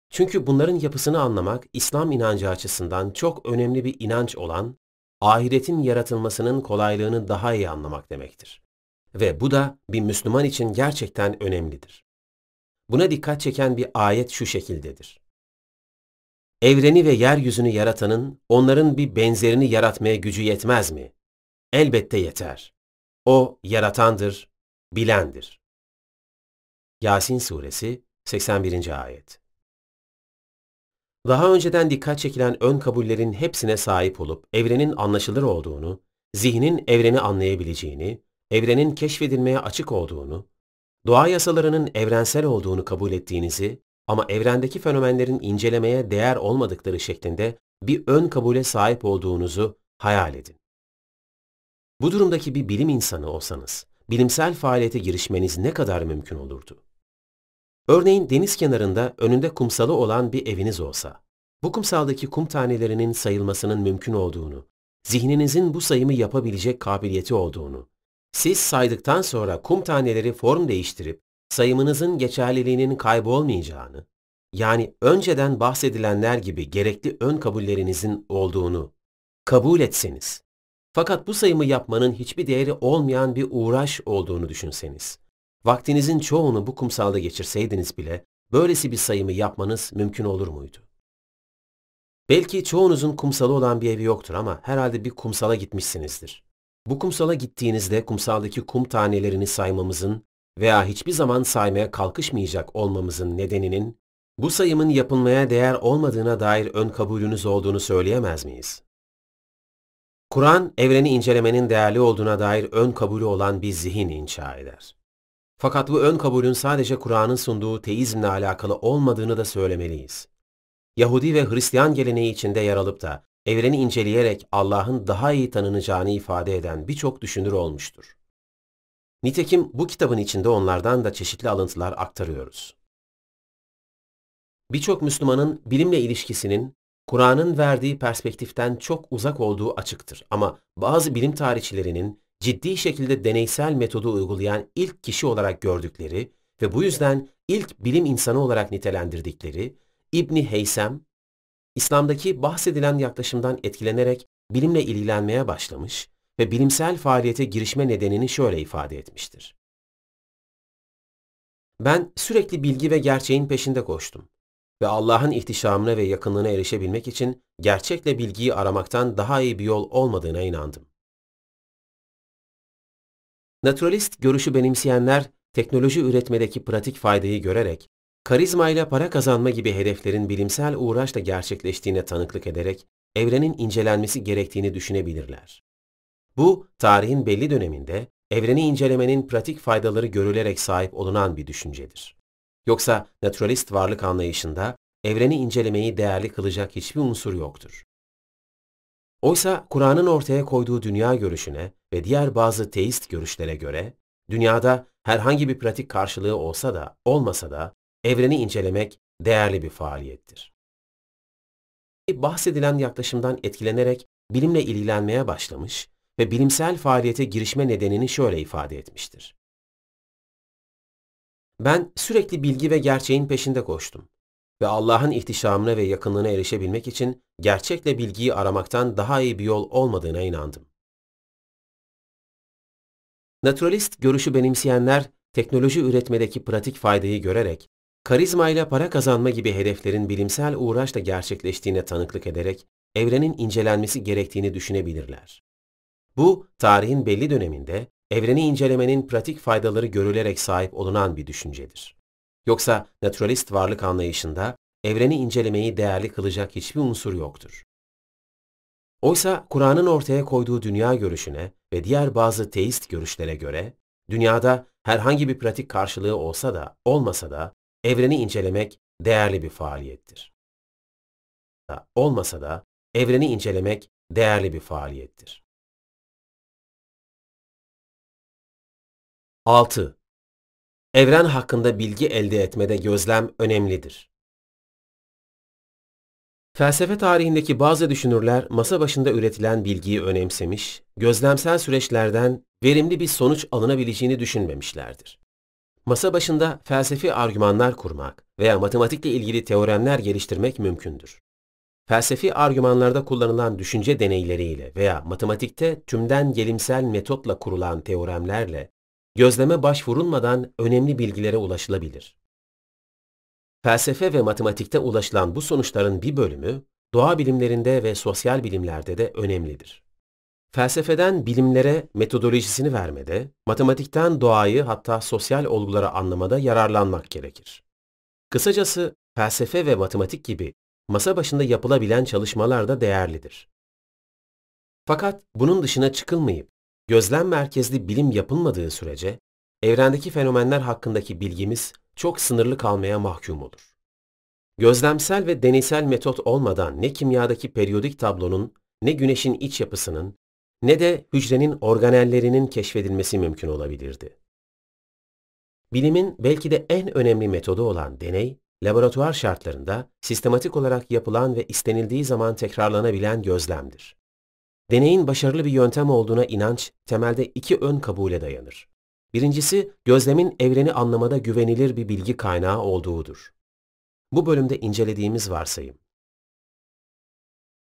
Çünkü bunların yapısını anlamak İslam inancı açısından çok önemli bir inanç olan ahiretin yaratılmasının kolaylığını daha iyi anlamak demektir. Ve bu da bir Müslüman için gerçekten önemlidir. Buna dikkat çeken bir ayet şu şekildedir. Evreni ve yeryüzünü yaratanın onların bir benzerini yaratmaya gücü yetmez mi? Elbette yeter. O yaratandır, bilendir. Yasin Suresi 81. Ayet Daha önceden dikkat çekilen ön kabullerin hepsine sahip olup evrenin anlaşılır olduğunu, zihnin evreni anlayabileceğini, evrenin keşfedilmeye açık olduğunu, doğa yasalarının evrensel olduğunu kabul ettiğinizi ama evrendeki fenomenlerin incelemeye değer olmadıkları şeklinde bir ön kabule sahip olduğunuzu hayal edin. Bu durumdaki bir bilim insanı olsanız, bilimsel faaliyete girişmeniz ne kadar mümkün olurdu? Örneğin deniz kenarında önünde kumsalı olan bir eviniz olsa, bu kumsaldaki kum tanelerinin sayılmasının mümkün olduğunu, zihninizin bu sayımı yapabilecek kabiliyeti olduğunu, siz saydıktan sonra kum taneleri form değiştirip sayımınızın geçerliliğinin kaybolmayacağını, yani önceden bahsedilenler gibi gerekli ön kabullerinizin olduğunu kabul etseniz, fakat bu sayımı yapmanın hiçbir değeri olmayan bir uğraş olduğunu düşünseniz, vaktinizin çoğunu bu kumsalda geçirseydiniz bile böylesi bir sayımı yapmanız mümkün olur muydu? Belki çoğunuzun kumsalı olan bir evi yoktur ama herhalde bir kumsala gitmişsinizdir. Bu kumsala gittiğinizde kumsaldaki kum tanelerini saymamızın veya hiçbir zaman saymaya kalkışmayacak olmamızın nedeninin bu sayımın yapılmaya değer olmadığına dair ön kabulünüz olduğunu söyleyemez miyiz? Kur'an, evreni incelemenin değerli olduğuna dair ön kabulü olan bir zihin inşa eder. Fakat bu ön kabulün sadece Kur'an'ın sunduğu teizmle alakalı olmadığını da söylemeliyiz. Yahudi ve Hristiyan geleneği içinde yer alıp da evreni inceleyerek Allah'ın daha iyi tanınacağını ifade eden birçok düşünür olmuştur. Nitekim bu kitabın içinde onlardan da çeşitli alıntılar aktarıyoruz. Birçok Müslümanın bilimle ilişkisinin Kur'an'ın verdiği perspektiften çok uzak olduğu açıktır ama bazı bilim tarihçilerinin ciddi şekilde deneysel metodu uygulayan ilk kişi olarak gördükleri ve bu yüzden ilk bilim insanı olarak nitelendirdikleri İbni Heysem, İslam'daki bahsedilen yaklaşımdan etkilenerek bilimle ilgilenmeye başlamış ve bilimsel faaliyete girişme nedenini şöyle ifade etmiştir. Ben sürekli bilgi ve gerçeğin peşinde koştum ve Allah'ın ihtişamına ve yakınlığına erişebilmek için gerçekle bilgiyi aramaktan daha iyi bir yol olmadığına inandım. Naturalist görüşü benimseyenler teknoloji üretmedeki pratik faydayı görerek, karizma ile para kazanma gibi hedeflerin bilimsel uğraşla gerçekleştiğine tanıklık ederek evrenin incelenmesi gerektiğini düşünebilirler. Bu, tarihin belli döneminde evreni incelemenin pratik faydaları görülerek sahip olunan bir düşüncedir. Yoksa naturalist varlık anlayışında evreni incelemeyi değerli kılacak hiçbir unsur yoktur. Oysa Kur'an'ın ortaya koyduğu dünya görüşüne ve diğer bazı teist görüşlere göre, dünyada herhangi bir pratik karşılığı olsa da olmasa da evreni incelemek değerli bir faaliyettir. Bahsedilen yaklaşımdan etkilenerek bilimle ilgilenmeye başlamış ve bilimsel faaliyete girişme nedenini şöyle ifade etmiştir. Ben sürekli bilgi ve gerçeğin peşinde koştum ve Allah'ın ihtişamına ve yakınlığına erişebilmek için gerçekle bilgiyi aramaktan daha iyi bir yol olmadığına inandım. Naturalist görüşü benimseyenler teknoloji üretmedeki pratik faydayı görerek, karizma ile para kazanma gibi hedeflerin bilimsel uğraşla gerçekleştiğine tanıklık ederek evrenin incelenmesi gerektiğini düşünebilirler. Bu, tarihin belli döneminde evreni incelemenin pratik faydaları görülerek sahip olunan bir düşüncedir. Yoksa naturalist varlık anlayışında evreni incelemeyi değerli kılacak hiçbir unsur yoktur. Oysa Kur'an'ın ortaya koyduğu dünya görüşüne ve diğer bazı teist görüşlere göre, dünyada herhangi bir pratik karşılığı olsa da olmasa da evreni incelemek değerli bir faaliyettir. Olmasa da evreni incelemek değerli bir faaliyettir. 6. Evren hakkında bilgi elde etmede gözlem önemlidir. Felsefe tarihindeki bazı düşünürler masa başında üretilen bilgiyi önemsemiş, gözlemsel süreçlerden verimli bir sonuç alınabileceğini düşünmemişlerdir. Masa başında felsefi argümanlar kurmak veya matematikle ilgili teoremler geliştirmek mümkündür. Felsefi argümanlarda kullanılan düşünce deneyleriyle veya matematikte tümden gelimsel metotla kurulan teoremlerle gözleme başvurulmadan önemli bilgilere ulaşılabilir. Felsefe ve matematikte ulaşılan bu sonuçların bir bölümü, doğa bilimlerinde ve sosyal bilimlerde de önemlidir. Felsefeden bilimlere metodolojisini vermede, matematikten doğayı hatta sosyal olguları anlamada yararlanmak gerekir. Kısacası felsefe ve matematik gibi masa başında yapılabilen çalışmalar da değerlidir. Fakat bunun dışına çıkılmayıp gözlem merkezli bilim yapılmadığı sürece evrendeki fenomenler hakkındaki bilgimiz çok sınırlı kalmaya mahkum olur. Gözlemsel ve deneysel metot olmadan ne kimyadaki periyodik tablonun, ne güneşin iç yapısının, ne de hücrenin organellerinin keşfedilmesi mümkün olabilirdi. Bilimin belki de en önemli metodu olan deney, laboratuvar şartlarında sistematik olarak yapılan ve istenildiği zaman tekrarlanabilen gözlemdir. Deneyin başarılı bir yöntem olduğuna inanç temelde iki ön kabule dayanır. Birincisi, gözlemin evreni anlamada güvenilir bir bilgi kaynağı olduğudur. Bu bölümde incelediğimiz varsayım.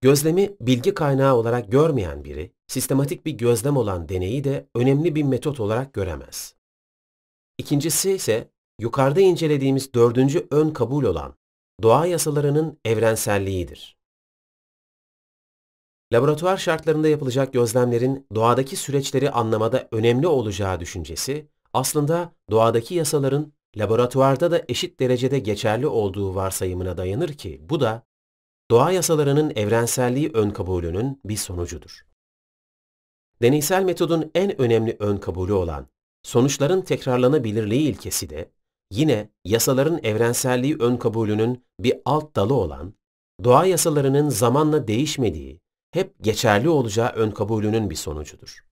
Gözlemi bilgi kaynağı olarak görmeyen biri, sistematik bir gözlem olan deneyi de önemli bir metot olarak göremez. İkincisi ise yukarıda incelediğimiz dördüncü ön kabul olan doğa yasalarının evrenselliğidir. Laboratuvar şartlarında yapılacak gözlemlerin doğadaki süreçleri anlamada önemli olacağı düşüncesi, aslında doğadaki yasaların laboratuvarda da eşit derecede geçerli olduğu varsayımına dayanır ki bu da doğa yasalarının evrenselliği ön kabulünün bir sonucudur. Deneysel metodun en önemli ön kabulü olan sonuçların tekrarlanabilirliği ilkesi de yine yasaların evrenselliği ön kabulünün bir alt dalı olan doğa yasalarının zamanla değişmediği hep geçerli olacağı ön kabulünün bir sonucudur.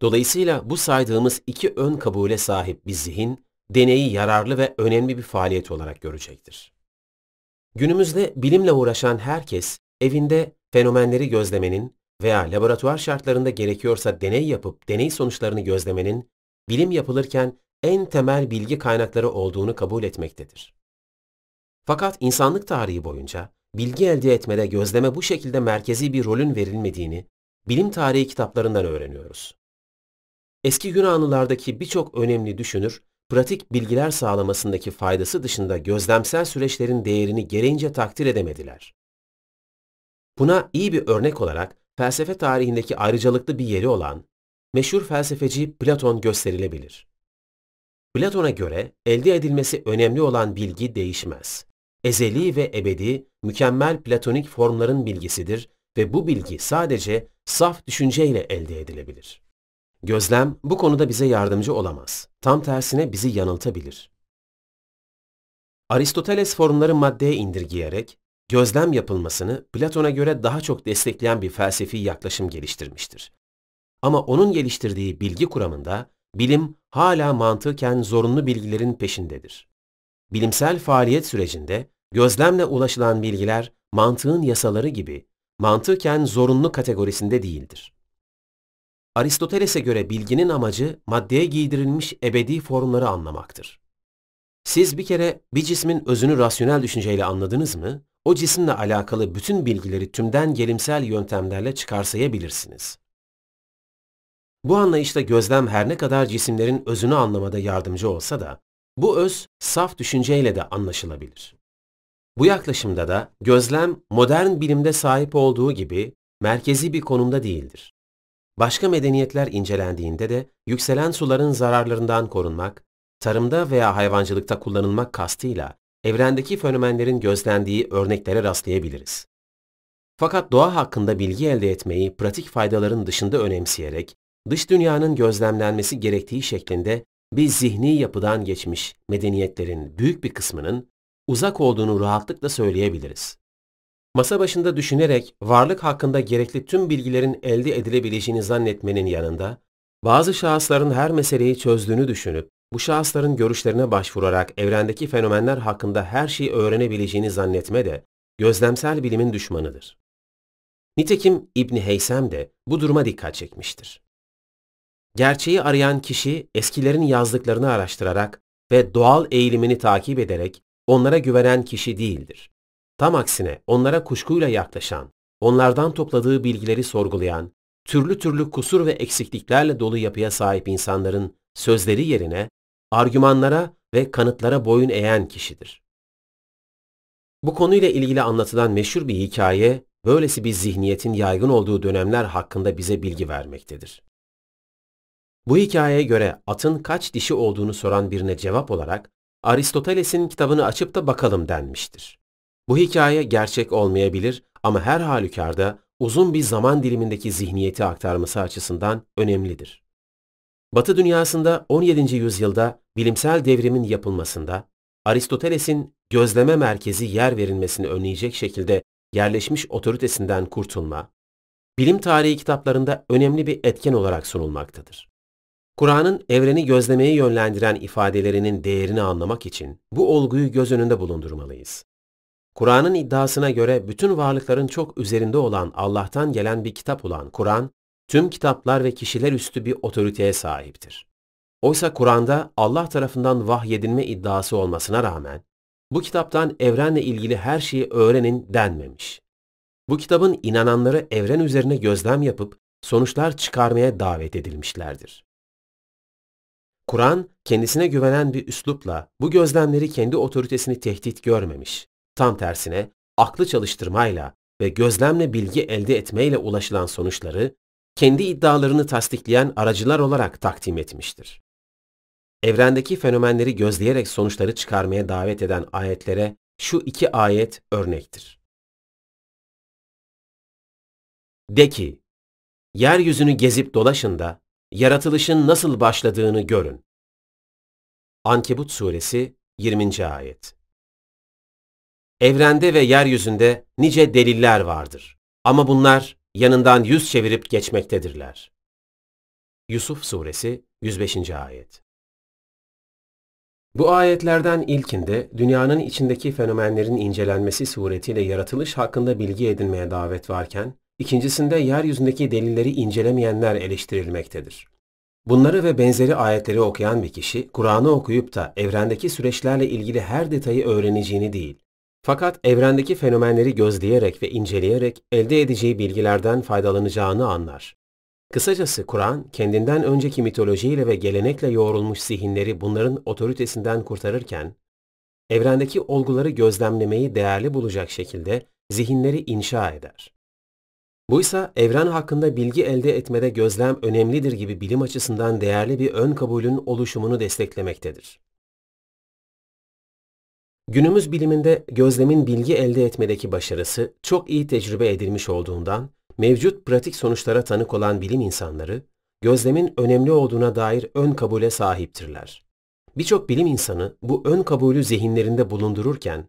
Dolayısıyla bu saydığımız iki ön kabule sahip bir zihin, deneyi yararlı ve önemli bir faaliyet olarak görecektir. Günümüzde bilimle uğraşan herkes, evinde fenomenleri gözlemenin veya laboratuvar şartlarında gerekiyorsa deney yapıp deney sonuçlarını gözlemenin, bilim yapılırken en temel bilgi kaynakları olduğunu kabul etmektedir. Fakat insanlık tarihi boyunca bilgi elde etmede gözleme bu şekilde merkezi bir rolün verilmediğini bilim tarihi kitaplarından öğreniyoruz. Eski Yunanlılardaki birçok önemli düşünür, pratik bilgiler sağlamasındaki faydası dışında gözlemsel süreçlerin değerini gereğince takdir edemediler. Buna iyi bir örnek olarak felsefe tarihindeki ayrıcalıklı bir yeri olan meşhur felsefeci Platon gösterilebilir. Platon'a göre elde edilmesi önemli olan bilgi değişmez. Ezeli ve ebedi, mükemmel platonik formların bilgisidir ve bu bilgi sadece saf düşünceyle elde edilebilir. Gözlem bu konuda bize yardımcı olamaz. Tam tersine bizi yanıltabilir. Aristoteles formları maddeye indirgeyerek gözlem yapılmasını Platon'a göre daha çok destekleyen bir felsefi yaklaşım geliştirmiştir. Ama onun geliştirdiği bilgi kuramında bilim hala mantıken zorunlu bilgilerin peşindedir. Bilimsel faaliyet sürecinde gözlemle ulaşılan bilgiler mantığın yasaları gibi mantıken zorunlu kategorisinde değildir. Aristoteles'e göre bilginin amacı maddeye giydirilmiş ebedi formları anlamaktır. Siz bir kere bir cismin özünü rasyonel düşünceyle anladınız mı, o cisimle alakalı bütün bilgileri tümden gelimsel yöntemlerle çıkarsayabilirsiniz. Bu anlayışta gözlem her ne kadar cisimlerin özünü anlamada yardımcı olsa da, bu öz saf düşünceyle de anlaşılabilir. Bu yaklaşımda da gözlem modern bilimde sahip olduğu gibi merkezi bir konumda değildir. Başka medeniyetler incelendiğinde de yükselen suların zararlarından korunmak, tarımda veya hayvancılıkta kullanılmak kastıyla evrendeki fenomenlerin gözlendiği örneklere rastlayabiliriz. Fakat doğa hakkında bilgi elde etmeyi pratik faydaların dışında önemseyerek, dış dünyanın gözlemlenmesi gerektiği şeklinde bir zihni yapıdan geçmiş medeniyetlerin büyük bir kısmının uzak olduğunu rahatlıkla söyleyebiliriz. Masa başında düşünerek varlık hakkında gerekli tüm bilgilerin elde edilebileceğini zannetmenin yanında, bazı şahısların her meseleyi çözdüğünü düşünüp, bu şahısların görüşlerine başvurarak evrendeki fenomenler hakkında her şeyi öğrenebileceğini zannetme de gözlemsel bilimin düşmanıdır. Nitekim İbni Heysem de bu duruma dikkat çekmiştir. Gerçeği arayan kişi eskilerin yazdıklarını araştırarak ve doğal eğilimini takip ederek onlara güvenen kişi değildir. Tam aksine onlara kuşkuyla yaklaşan, onlardan topladığı bilgileri sorgulayan, türlü türlü kusur ve eksikliklerle dolu yapıya sahip insanların sözleri yerine argümanlara ve kanıtlara boyun eğen kişidir. Bu konuyla ilgili anlatılan meşhur bir hikaye, böylesi bir zihniyetin yaygın olduğu dönemler hakkında bize bilgi vermektedir. Bu hikayeye göre atın kaç dişi olduğunu soran birine cevap olarak Aristoteles'in kitabını açıp da bakalım denmiştir. Bu hikaye gerçek olmayabilir ama her halükarda uzun bir zaman dilimindeki zihniyeti aktarması açısından önemlidir. Batı dünyasında 17. yüzyılda bilimsel devrimin yapılmasında Aristoteles'in gözleme merkezi yer verilmesini önleyecek şekilde yerleşmiş otoritesinden kurtulma, bilim tarihi kitaplarında önemli bir etken olarak sunulmaktadır. Kur'an'ın evreni gözlemeye yönlendiren ifadelerinin değerini anlamak için bu olguyu göz önünde bulundurmalıyız. Kur'an'ın iddiasına göre bütün varlıkların çok üzerinde olan Allah'tan gelen bir kitap olan Kur'an, tüm kitaplar ve kişiler üstü bir otoriteye sahiptir. Oysa Kur'an'da Allah tarafından vahyedilme iddiası olmasına rağmen, bu kitaptan evrenle ilgili her şeyi öğrenin denmemiş. Bu kitabın inananları evren üzerine gözlem yapıp sonuçlar çıkarmaya davet edilmişlerdir. Kur'an kendisine güvenen bir üslupla bu gözlemleri kendi otoritesini tehdit görmemiş. Tam tersine aklı çalıştırmayla ve gözlemle bilgi elde etmeyle ulaşılan sonuçları kendi iddialarını tasdikleyen aracılar olarak takdim etmiştir. Evrendeki fenomenleri gözleyerek sonuçları çıkarmaya davet eden ayetlere şu iki ayet örnektir. De ki, yeryüzünü gezip dolaşın da yaratılışın nasıl başladığını görün. Ankebut suresi 20. ayet. Evrende ve yeryüzünde nice deliller vardır. Ama bunlar yanından yüz çevirip geçmektedirler. Yusuf suresi 105. ayet. Bu ayetlerden ilkinde dünyanın içindeki fenomenlerin incelenmesi suretiyle yaratılış hakkında bilgi edinmeye davet varken, İkincisinde yeryüzündeki delilleri incelemeyenler eleştirilmektedir. Bunları ve benzeri ayetleri okuyan bir kişi, Kur'an'ı okuyup da evrendeki süreçlerle ilgili her detayı öğreneceğini değil, fakat evrendeki fenomenleri gözleyerek ve inceleyerek elde edeceği bilgilerden faydalanacağını anlar. Kısacası Kur'an, kendinden önceki mitolojiyle ve gelenekle yoğrulmuş zihinleri bunların otoritesinden kurtarırken, evrendeki olguları gözlemlemeyi değerli bulacak şekilde zihinleri inşa eder. Buysa evren hakkında bilgi elde etmede gözlem önemlidir gibi bilim açısından değerli bir ön kabulün oluşumunu desteklemektedir. Günümüz biliminde gözlemin bilgi elde etmedeki başarısı çok iyi tecrübe edilmiş olduğundan mevcut pratik sonuçlara tanık olan bilim insanları gözlemin önemli olduğuna dair ön kabule sahiptirler. Birçok bilim insanı bu ön kabulü zihinlerinde bulundururken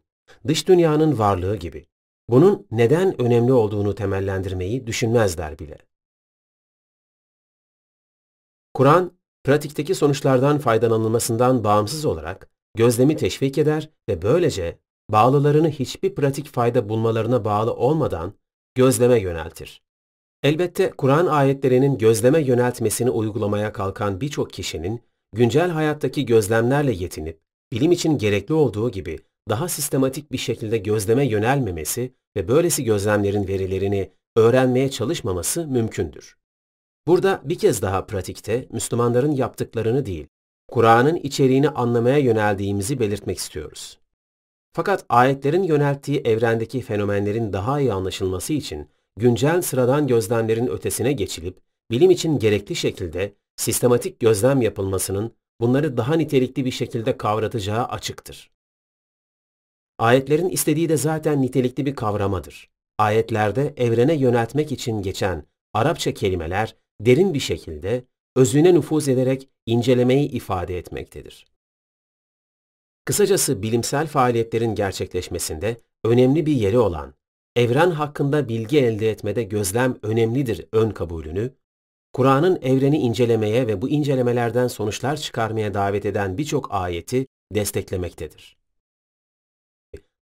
dış dünyanın varlığı gibi bunun neden önemli olduğunu temellendirmeyi düşünmezler bile. Kur'an, pratikteki sonuçlardan faydalanılmasından bağımsız olarak gözlemi teşvik eder ve böylece bağlılarını hiçbir pratik fayda bulmalarına bağlı olmadan gözleme yöneltir. Elbette Kur'an ayetlerinin gözleme yöneltmesini uygulamaya kalkan birçok kişinin güncel hayattaki gözlemlerle yetinip bilim için gerekli olduğu gibi daha sistematik bir şekilde gözleme yönelmemesi ve böylesi gözlemlerin verilerini öğrenmeye çalışmaması mümkündür. Burada bir kez daha pratikte Müslümanların yaptıklarını değil, Kur'an'ın içeriğini anlamaya yöneldiğimizi belirtmek istiyoruz. Fakat ayetlerin yönelttiği evrendeki fenomenlerin daha iyi anlaşılması için güncel sıradan gözlemlerin ötesine geçilip bilim için gerekli şekilde sistematik gözlem yapılmasının bunları daha nitelikli bir şekilde kavratacağı açıktır. Ayetlerin istediği de zaten nitelikli bir kavramadır. Ayetlerde evrene yöneltmek için geçen Arapça kelimeler derin bir şekilde özüne nüfuz ederek incelemeyi ifade etmektedir. Kısacası bilimsel faaliyetlerin gerçekleşmesinde önemli bir yeri olan evren hakkında bilgi elde etmede gözlem önemlidir ön kabulünü, Kur'an'ın evreni incelemeye ve bu incelemelerden sonuçlar çıkarmaya davet eden birçok ayeti desteklemektedir.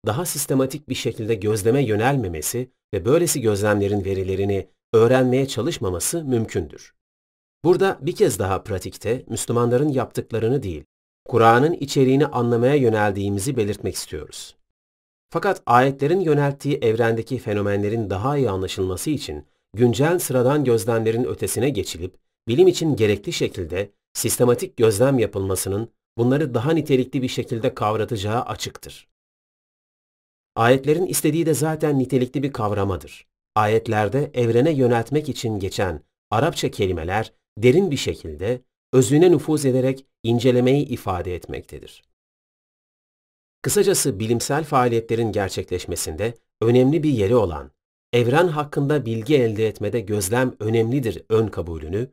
Daha sistematik bir şekilde gözleme yönelmemesi ve böylesi gözlemlerin verilerini öğrenmeye çalışmaması mümkündür. Burada bir kez daha pratikte Müslümanların yaptıklarını değil, Kur'an'ın içeriğini anlamaya yöneldiğimizi belirtmek istiyoruz. Fakat ayetlerin yönelttiği evrendeki fenomenlerin daha iyi anlaşılması için güncel sıradan gözlemlerin ötesine geçilip bilim için gerekli şekilde sistematik gözlem yapılmasının bunları daha nitelikli bir şekilde kavratacağı açıktır. Ayetlerin istediği de zaten nitelikli bir kavramadır. Ayetlerde evrene yöneltmek için geçen Arapça kelimeler derin bir şekilde özüne nüfuz ederek incelemeyi ifade etmektedir. Kısacası bilimsel faaliyetlerin gerçekleşmesinde önemli bir yeri olan evren hakkında bilgi elde etmede gözlem önemlidir ön kabulünü,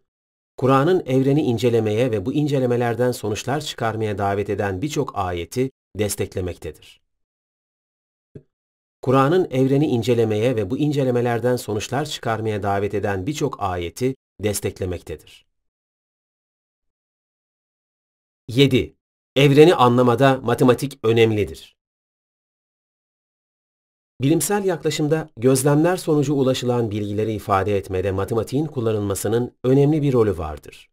Kur'an'ın evreni incelemeye ve bu incelemelerden sonuçlar çıkarmaya davet eden birçok ayeti desteklemektedir. Kur'an'ın evreni incelemeye ve bu incelemelerden sonuçlar çıkarmaya davet eden birçok ayeti desteklemektedir. 7. Evreni anlamada matematik önemlidir. Bilimsel yaklaşımda gözlemler sonucu ulaşılan bilgileri ifade etmede matematiğin kullanılmasının önemli bir rolü vardır.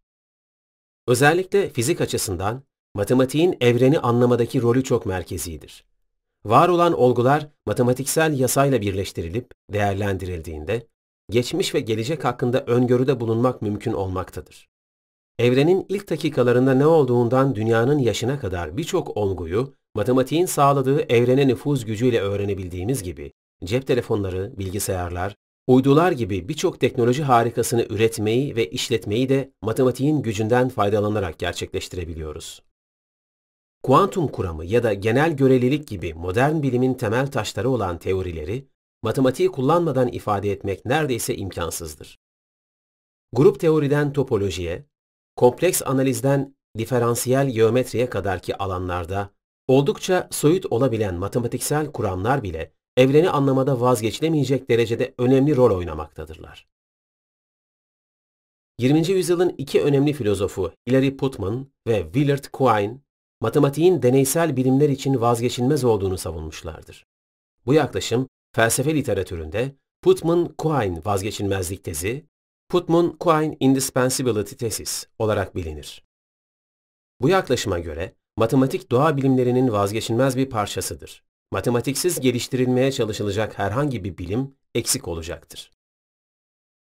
Özellikle fizik açısından matematiğin evreni anlamadaki rolü çok merkezidir. Var olan olgular matematiksel yasayla birleştirilip değerlendirildiğinde geçmiş ve gelecek hakkında öngörüde bulunmak mümkün olmaktadır. Evrenin ilk dakikalarında ne olduğundan dünyanın yaşına kadar birçok olguyu matematiğin sağladığı evrene nüfuz gücüyle öğrenebildiğimiz gibi cep telefonları, bilgisayarlar, uydular gibi birçok teknoloji harikasını üretmeyi ve işletmeyi de matematiğin gücünden faydalanarak gerçekleştirebiliyoruz. Kuantum kuramı ya da genel görelilik gibi modern bilimin temel taşları olan teorileri matematiği kullanmadan ifade etmek neredeyse imkansızdır. Grup teoriden topolojiye, kompleks analizden diferansiyel geometriye kadarki alanlarda oldukça soyut olabilen matematiksel kuramlar bile evreni anlamada vazgeçilemeyecek derecede önemli rol oynamaktadırlar. 20. yüzyılın iki önemli filozofu Hilary Putnam ve Willard Quine, matematiğin deneysel bilimler için vazgeçilmez olduğunu savunmuşlardır. Bu yaklaşım felsefe literatüründe Putnam-Quine vazgeçilmezlik tezi, Putnam-Quine indispensability tesis olarak bilinir. Bu yaklaşıma göre matematik doğa bilimlerinin vazgeçilmez bir parçasıdır. Matematiksiz geliştirilmeye çalışılacak herhangi bir bilim eksik olacaktır.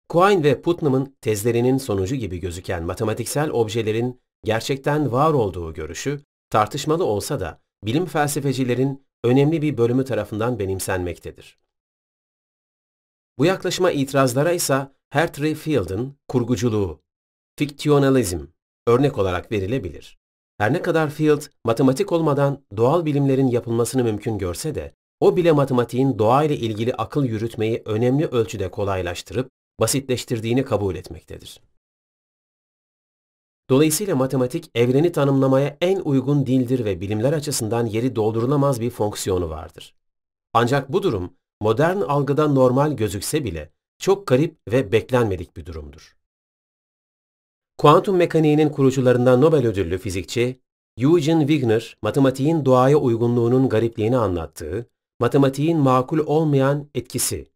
Quine ve Putnam'ın tezlerinin sonucu gibi gözüken matematiksel objelerin gerçekten var olduğu görüşü tartışmalı olsa da bilim felsefecilerin önemli bir bölümü tarafından benimsenmektedir. Bu yaklaşıma itirazlara ise Hartree Field'ın kurguculuğu, fictionalism örnek olarak verilebilir. Her ne kadar Field, matematik olmadan doğal bilimlerin yapılmasını mümkün görse de, o bile matematiğin doğayla ilgili akıl yürütmeyi önemli ölçüde kolaylaştırıp basitleştirdiğini kabul etmektedir. Dolayısıyla matematik evreni tanımlamaya en uygun dildir ve bilimler açısından yeri doldurulamaz bir fonksiyonu vardır. Ancak bu durum modern algıda normal gözükse bile çok garip ve beklenmedik bir durumdur. Kuantum mekaniğinin kurucularından Nobel ödüllü fizikçi Eugene Wigner, matematiğin doğaya uygunluğunun garipliğini anlattığı, matematiğin makul olmayan etkisi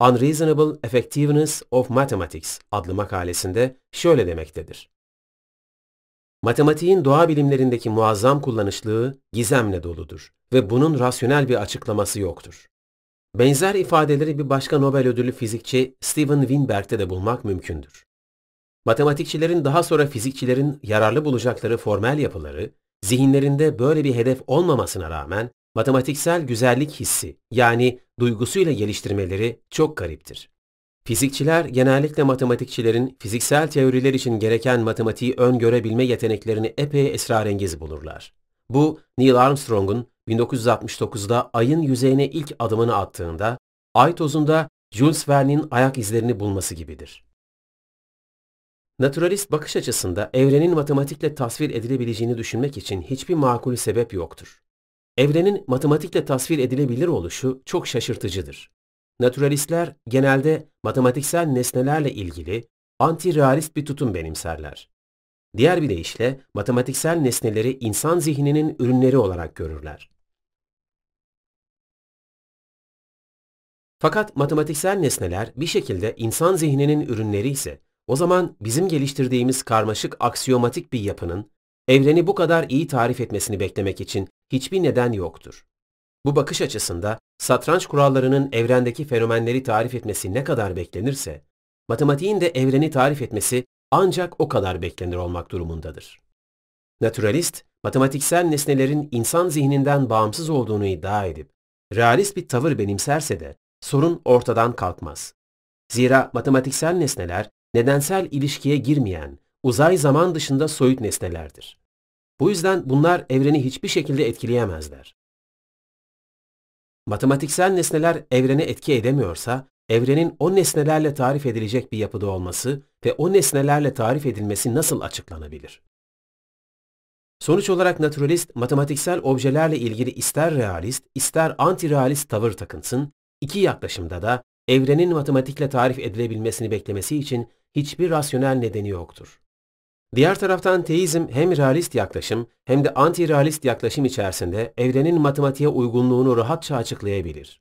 Unreasonable Effectiveness of Mathematics adlı makalesinde şöyle demektedir. Matematiğin doğa bilimlerindeki muazzam kullanışlığı gizemle doludur ve bunun rasyonel bir açıklaması yoktur. Benzer ifadeleri bir başka Nobel ödüllü fizikçi Steven Weinberg'te de bulmak mümkündür. Matematikçilerin daha sonra fizikçilerin yararlı bulacakları formel yapıları, zihinlerinde böyle bir hedef olmamasına rağmen matematiksel güzellik hissi yani duygusuyla geliştirmeleri çok gariptir. Fizikçiler genellikle matematikçilerin fiziksel teoriler için gereken matematiği öngörebilme yeteneklerini epey esrarengiz bulurlar. Bu Neil Armstrong'un 1969'da ayın yüzeyine ilk adımını attığında ay tozunda Jules Verne'in ayak izlerini bulması gibidir. Naturalist bakış açısında evrenin matematikle tasvir edilebileceğini düşünmek için hiçbir makul sebep yoktur. Evrenin matematikle tasvir edilebilir oluşu çok şaşırtıcıdır. Naturalistler genelde matematiksel nesnelerle ilgili anti-realist bir tutum benimserler. Diğer bir deyişle matematiksel nesneleri insan zihninin ürünleri olarak görürler. Fakat matematiksel nesneler bir şekilde insan zihninin ürünleri ise o zaman bizim geliştirdiğimiz karmaşık aksiyomatik bir yapının evreni bu kadar iyi tarif etmesini beklemek için hiçbir neden yoktur. Bu bakış açısında satranç kurallarının evrendeki fenomenleri tarif etmesi ne kadar beklenirse, matematiğin de evreni tarif etmesi ancak o kadar beklenir olmak durumundadır. Naturalist, matematiksel nesnelerin insan zihninden bağımsız olduğunu iddia edip, realist bir tavır benimserse de sorun ortadan kalkmaz. Zira matematiksel nesneler nedensel ilişkiye girmeyen, uzay zaman dışında soyut nesnelerdir. Bu yüzden bunlar evreni hiçbir şekilde etkileyemezler. Matematiksel nesneler evrene etki edemiyorsa, evrenin o nesnelerle tarif edilecek bir yapıda olması ve o nesnelerle tarif edilmesi nasıl açıklanabilir? Sonuç olarak naturalist, matematiksel objelerle ilgili ister realist, ister anti-realist tavır takınsın, iki yaklaşımda da evrenin matematikle tarif edilebilmesini beklemesi için hiçbir rasyonel nedeni yoktur. Diğer taraftan teizm hem realist yaklaşım hem de anti-realist yaklaşım içerisinde evrenin matematiğe uygunluğunu rahatça açıklayabilir.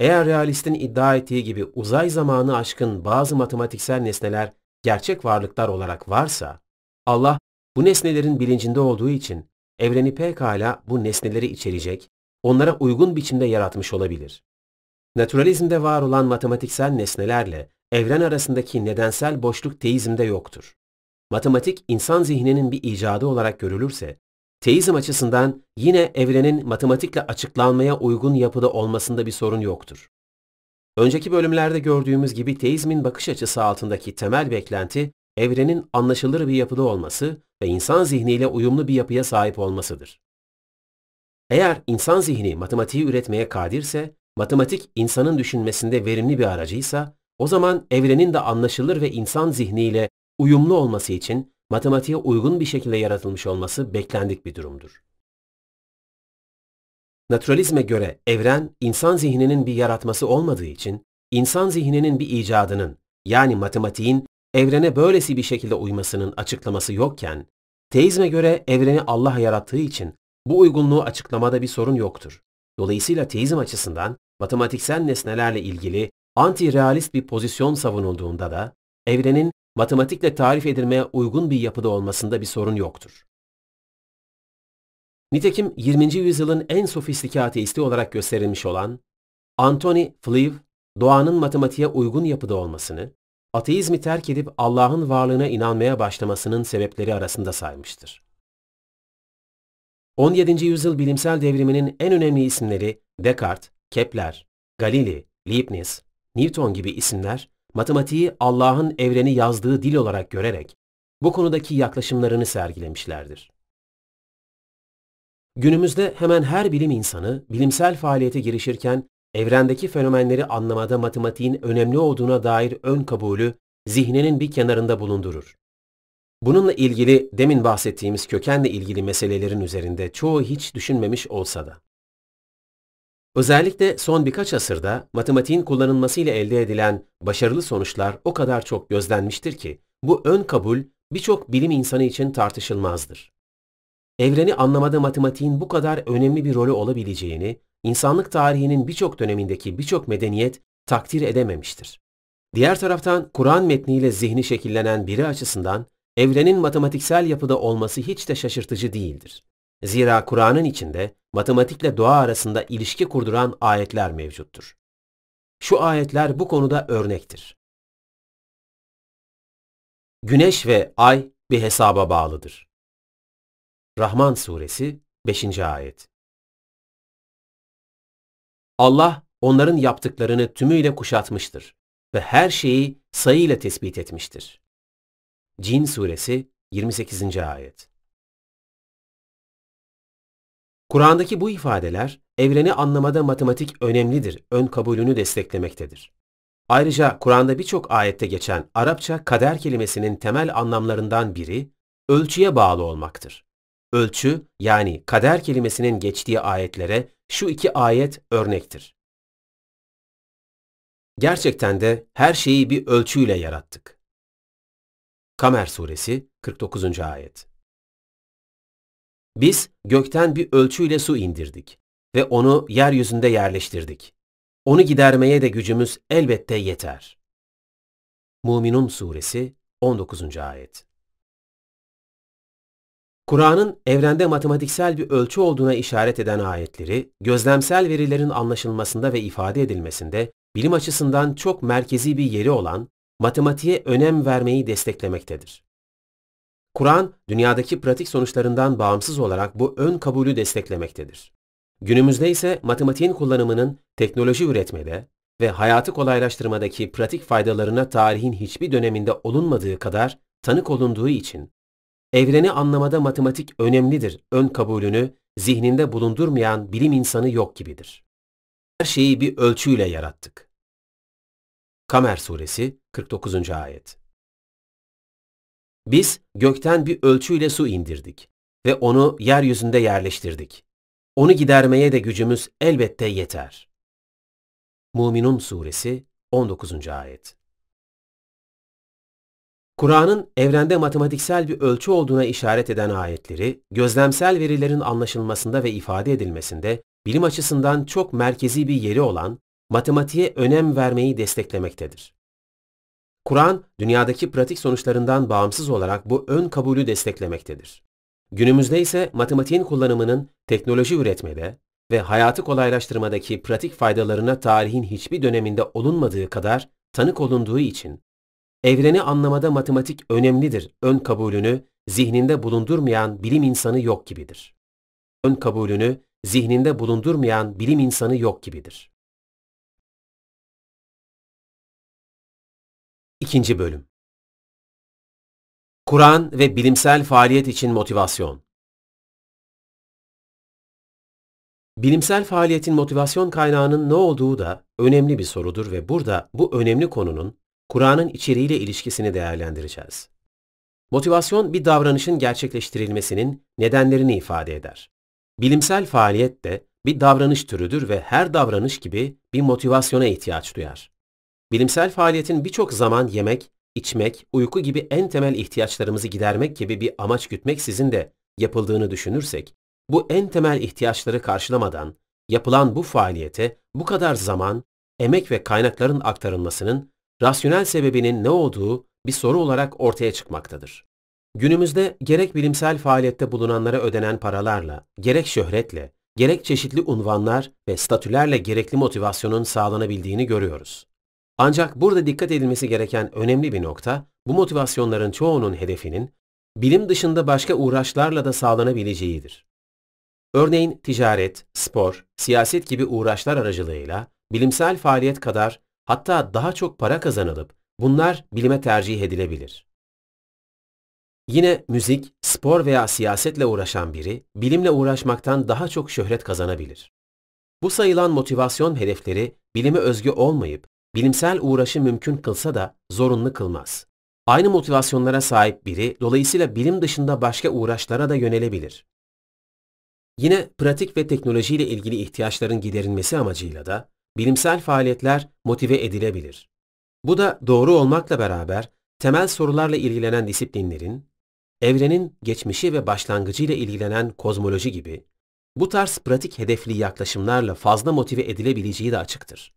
Eğer realistin iddia ettiği gibi uzay zamanı aşkın bazı matematiksel nesneler gerçek varlıklar olarak varsa, Allah bu nesnelerin bilincinde olduğu için evreni pekala bu nesneleri içerecek, onlara uygun biçimde yaratmış olabilir. Naturalizmde var olan matematiksel nesnelerle evren arasındaki nedensel boşluk teizmde yoktur. Matematik insan zihninin bir icadı olarak görülürse, teizm açısından yine evrenin matematikle açıklanmaya uygun yapıda olmasında bir sorun yoktur. Önceki bölümlerde gördüğümüz gibi teizmin bakış açısı altındaki temel beklenti, evrenin anlaşılır bir yapıda olması ve insan zihniyle uyumlu bir yapıya sahip olmasıdır. Eğer insan zihni matematiği üretmeye kadirse, matematik insanın düşünmesinde verimli bir aracıysa, o zaman evrenin de anlaşılır ve insan zihniyle uyumlu olması için matematiğe uygun bir şekilde yaratılmış olması beklendik bir durumdur. Naturalizme göre evren insan zihninin bir yaratması olmadığı için insan zihninin bir icadının yani matematiğin evrene böylesi bir şekilde uymasının açıklaması yokken teizme göre evreni Allah yarattığı için bu uygunluğu açıklamada bir sorun yoktur. Dolayısıyla teizm açısından matematiksel nesnelerle ilgili anti-realist bir pozisyon savunulduğunda da evrenin matematikle tarif edilmeye uygun bir yapıda olmasında bir sorun yoktur. Nitekim 20. yüzyılın en sofistike ateisti olarak gösterilmiş olan Anthony Flew, doğanın matematiğe uygun yapıda olmasını, ateizmi terk edip Allah'ın varlığına inanmaya başlamasının sebepleri arasında saymıştır. 17. yüzyıl bilimsel devriminin en önemli isimleri Descartes, Kepler, Galilei, Leibniz, Newton gibi isimler, matematiği Allah'ın evreni yazdığı dil olarak görerek bu konudaki yaklaşımlarını sergilemişlerdir. Günümüzde hemen her bilim insanı bilimsel faaliyete girişirken evrendeki fenomenleri anlamada matematiğin önemli olduğuna dair ön kabulü zihninin bir kenarında bulundurur. Bununla ilgili demin bahsettiğimiz kökenle ilgili meselelerin üzerinde çoğu hiç düşünmemiş olsa da. Özellikle son birkaç asırda matematiğin kullanılmasıyla elde edilen başarılı sonuçlar o kadar çok gözlenmiştir ki bu ön kabul birçok bilim insanı için tartışılmazdır. Evreni anlamada matematiğin bu kadar önemli bir rolü olabileceğini, insanlık tarihinin birçok dönemindeki birçok medeniyet takdir edememiştir. Diğer taraftan Kur'an metniyle zihni şekillenen biri açısından evrenin matematiksel yapıda olması hiç de şaşırtıcı değildir. Zira Kur'an'ın içinde matematikle doğa arasında ilişki kurduran ayetler mevcuttur. Şu ayetler bu konuda örnektir. Güneş ve ay bir hesaba bağlıdır. Rahman Suresi 5. Ayet Allah onların yaptıklarını tümüyle kuşatmıştır ve her şeyi sayıyla tespit etmiştir. Cin Suresi 28. Ayet Kur'an'daki bu ifadeler, evreni anlamada matematik önemlidir, ön kabulünü desteklemektedir. Ayrıca Kur'an'da birçok ayette geçen Arapça kader kelimesinin temel anlamlarından biri, ölçüye bağlı olmaktır. Ölçü, yani kader kelimesinin geçtiği ayetlere şu iki ayet örnektir. Gerçekten de her şeyi bir ölçüyle yarattık. Kamer Suresi 49. Ayet Biz gökten bir ölçüyle su indirdik ve onu yeryüzünde yerleştirdik. Onu gidermeye de gücümüz elbette yeter. Muminun Suresi 19. Ayet Kur'an'ın evrende matematiksel bir ölçü olduğuna işaret eden ayetleri, gözlemsel verilerin anlaşılmasında ve ifade edilmesinde bilim açısından çok merkezi bir yeri olan matematiğe önem vermeyi desteklemektedir. Kur'an, dünyadaki pratik sonuçlarından bağımsız olarak bu ön kabulü desteklemektedir. Günümüzde ise matematiğin kullanımının teknoloji üretmede ve hayatı kolaylaştırmadaki pratik faydalarına tarihin hiçbir döneminde olunmadığı kadar tanık olunduğu için evreni anlamada matematik önemlidir ön kabulünü zihninde bulundurmayan bilim insanı yok gibidir. Her şeyi bir ölçüyle yarattık. Kamer Suresi 49. Ayet Biz gökten bir ölçüyle su indirdik ve onu yeryüzünde yerleştirdik. Onu gidermeye de gücümüz elbette yeter. Muminun Suresi 19. Ayet Kur'an'ın evrende matematiksel bir ölçü olduğuna işaret eden ayetleri, gözlemsel verilerin anlaşılmasında ve ifade edilmesinde bilim açısından çok merkezi bir yeri olan matematiğe önem vermeyi desteklemektedir. Kur'an, dünyadaki pratik sonuçlarından bağımsız olarak bu ön kabulü desteklemektedir. Günümüzde ise matematiğin kullanımının teknoloji üretmede ve hayatı kolaylaştırmadaki pratik faydalarına tarihin hiçbir döneminde olunmadığı kadar tanık olunduğu için evreni anlamada matematik önemlidir ön kabulünü zihninde bulundurmayan bilim insanı yok gibidir. Ön kabulünü zihninde bulundurmayan bilim insanı yok gibidir. İkinci bölüm Kur'an ve bilimsel faaliyet için motivasyon Bilimsel faaliyetin motivasyon kaynağının ne olduğu da önemli bir sorudur ve burada bu önemli konunun Kur'an'ın içeriğiyle ilişkisini değerlendireceğiz. Motivasyon bir davranışın gerçekleştirilmesinin nedenlerini ifade eder. Bilimsel faaliyet de bir davranış türüdür ve her davranış gibi bir motivasyona ihtiyaç duyar. Bilimsel faaliyetin birçok zaman yemek, içmek, uyku gibi en temel ihtiyaçlarımızı gidermek gibi bir amaç gütmeksizin de yapıldığını düşünürsek, bu en temel ihtiyaçları karşılamadan yapılan bu faaliyete bu kadar zaman, emek ve kaynakların aktarılmasının rasyonel sebebinin ne olduğu bir soru olarak ortaya çıkmaktadır. Günümüzde gerek bilimsel faaliyette bulunanlara ödenen paralarla, gerek şöhretle, gerek çeşitli unvanlar ve statülerle gerekli motivasyonun sağlanabildiğini görüyoruz. Ancak burada dikkat edilmesi gereken önemli bir nokta, bu motivasyonların çoğunun hedefinin bilim dışında başka uğraşlarla da sağlanabileceğidir. Örneğin ticaret, spor, siyaset gibi uğraşlar aracılığıyla bilimsel faaliyet kadar hatta daha çok para kazanılıp bunlar bilime tercih edilebilir. Yine müzik, spor veya siyasetle uğraşan biri bilimle uğraşmaktan daha çok şöhret kazanabilir. Bu sayılan motivasyon hedefleri bilime özgü olmayıp bilimsel uğraşı mümkün kılsa da zorunlu kılmaz. Aynı motivasyonlara sahip biri dolayısıyla bilim dışında başka uğraşlara da yönelebilir. Yine pratik ve teknolojiyle ilgili ihtiyaçların giderilmesi amacıyla da bilimsel faaliyetler motive edilebilir. Bu da doğru olmakla beraber temel sorularla ilgilenen disiplinlerin, evrenin geçmişi ve başlangıcı ile ilgilenen kozmoloji gibi bu tarz pratik hedefli yaklaşımlarla fazla motive edilebileceği de açıktır.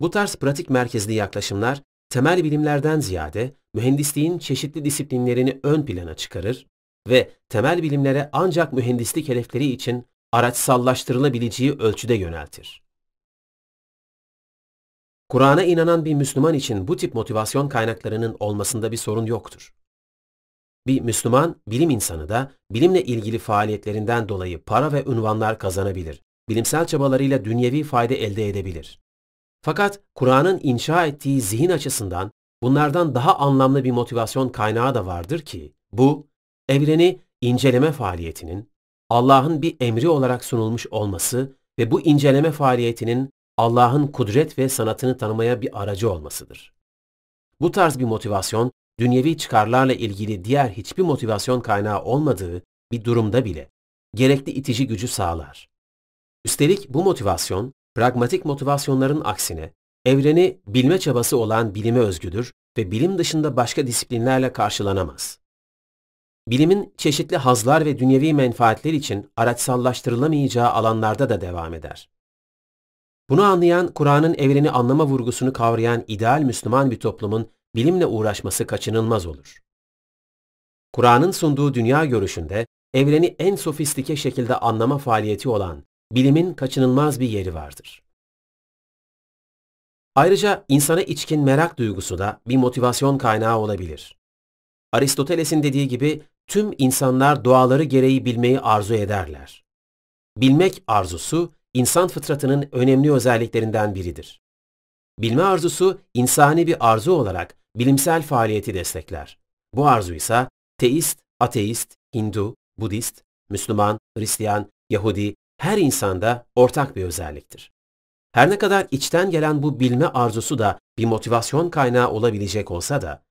Bu tarz pratik merkezli yaklaşımlar temel bilimlerden ziyade mühendisliğin çeşitli disiplinlerini ön plana çıkarır ve temel bilimlere ancak mühendislik hedefleri için araçsallaştırılabileceği ölçüde yöneltir. Kur'an'a inanan bir Müslüman için bu tip motivasyon kaynaklarının olmasında bir sorun yoktur. Bir Müslüman, bilim insanı da bilimle ilgili faaliyetlerinden dolayı para ve ünvanlar kazanabilir. Bilimsel çabalarıyla dünyevi fayda elde edebilir. Fakat Kur'an'ın inşa ettiği zihin açısından bunlardan daha anlamlı bir motivasyon kaynağı da vardır ki bu evreni inceleme faaliyetinin Allah'ın bir emri olarak sunulmuş olması ve bu inceleme faaliyetinin Allah'ın kudret ve sanatını tanımaya bir aracı olmasıdır. Bu tarz bir motivasyon, dünyevi çıkarlarla ilgili diğer hiçbir motivasyon kaynağı olmadığı bir durumda bile gerekli itici gücü sağlar. Üstelik bu motivasyon, pragmatik motivasyonların aksine evreni bilme çabası olan bilime özgüdür ve bilim dışında başka disiplinlerle karşılanamaz. Bilimin çeşitli hazlar ve dünyevi menfaatler için araçsallaştırılamayacağı alanlarda da devam eder. Bunu anlayan, Kur'an'ın evreni anlama vurgusunu kavrayan ideal Müslüman bir toplumun bilimle uğraşması kaçınılmaz olur. Kur'an'ın sunduğu dünya görüşünde evreni en sofistike şekilde anlama faaliyeti olan bilimin kaçınılmaz bir yeri vardır. Ayrıca insana içkin merak duygusu da bir motivasyon kaynağı olabilir. Aristoteles'in dediği gibi tüm insanlar doğaları gereği bilmeyi arzu ederler. Bilmek arzusu insan fıtratının önemli özelliklerinden biridir. Bilme arzusu insani bir arzu olarak bilimsel faaliyeti destekler. Bu arzu ise teist, ateist, Hindu, Budist, Müslüman, Hristiyan, Yahudi her insanda ortak bir özelliktir. Her ne kadar içten gelen bu bilme arzusu da bir motivasyon kaynağı olabilecek olsa da,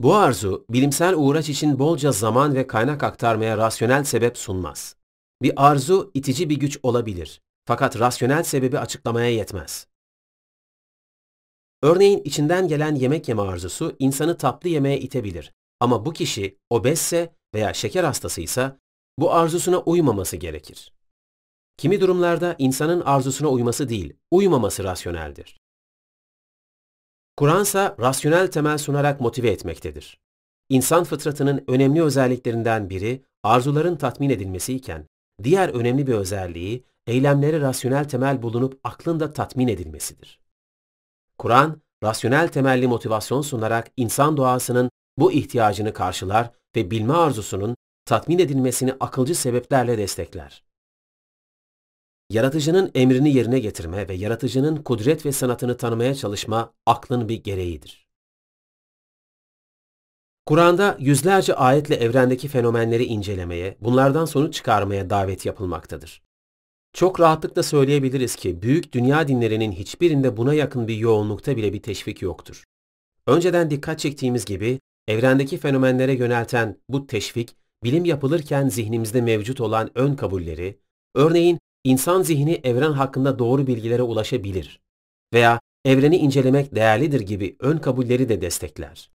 bu arzu bilimsel uğraş için bolca zaman ve kaynak aktarmaya rasyonel sebep sunmaz. Bir arzu itici bir güç olabilir fakat rasyonel sebebi açıklamaya yetmez. Örneğin içinden gelen yemek yeme arzusu insanı tatlı yemeğe itebilir. Ama bu kişi obezse veya şeker hastasıysa bu arzusuna uymaması gerekir. Kimi durumlarda insanın arzusuna uyması değil, uymaması rasyoneldir. Kur'an ise rasyonel temel sunarak motive etmektedir. İnsan fıtratının önemli özelliklerinden biri arzuların tatmin edilmesi iken, diğer önemli bir özelliği eylemleri rasyonel temel bulunup aklın da tatmin edilmesidir. Kur'an, rasyonel temelli motivasyon sunarak insan doğasının bu ihtiyacını karşılar ve bilme arzusunun tatmin edilmesini akılcı sebeplerle destekler. Yaratıcının emrini yerine getirme ve yaratıcının kudret ve sanatını tanımaya çalışma aklın bir gereğidir. Kur'an'da yüzlerce ayetle evrendeki fenomenleri incelemeye, bunlardan sonuç çıkarmaya davet yapılmaktadır. Çok rahatlıkla söyleyebiliriz ki büyük dünya dinlerinin hiçbirinde buna yakın bir yoğunlukta bile bir teşvik yoktur. Önceden dikkat çektiğimiz gibi evrendeki fenomenlere yönelten bu teşvik, bilim yapılırken zihnimizde mevcut olan ön kabulleri, örneğin insan zihni evren hakkında doğru bilgilere ulaşabilir veya evreni incelemek değerlidir gibi ön kabulleri de destekler.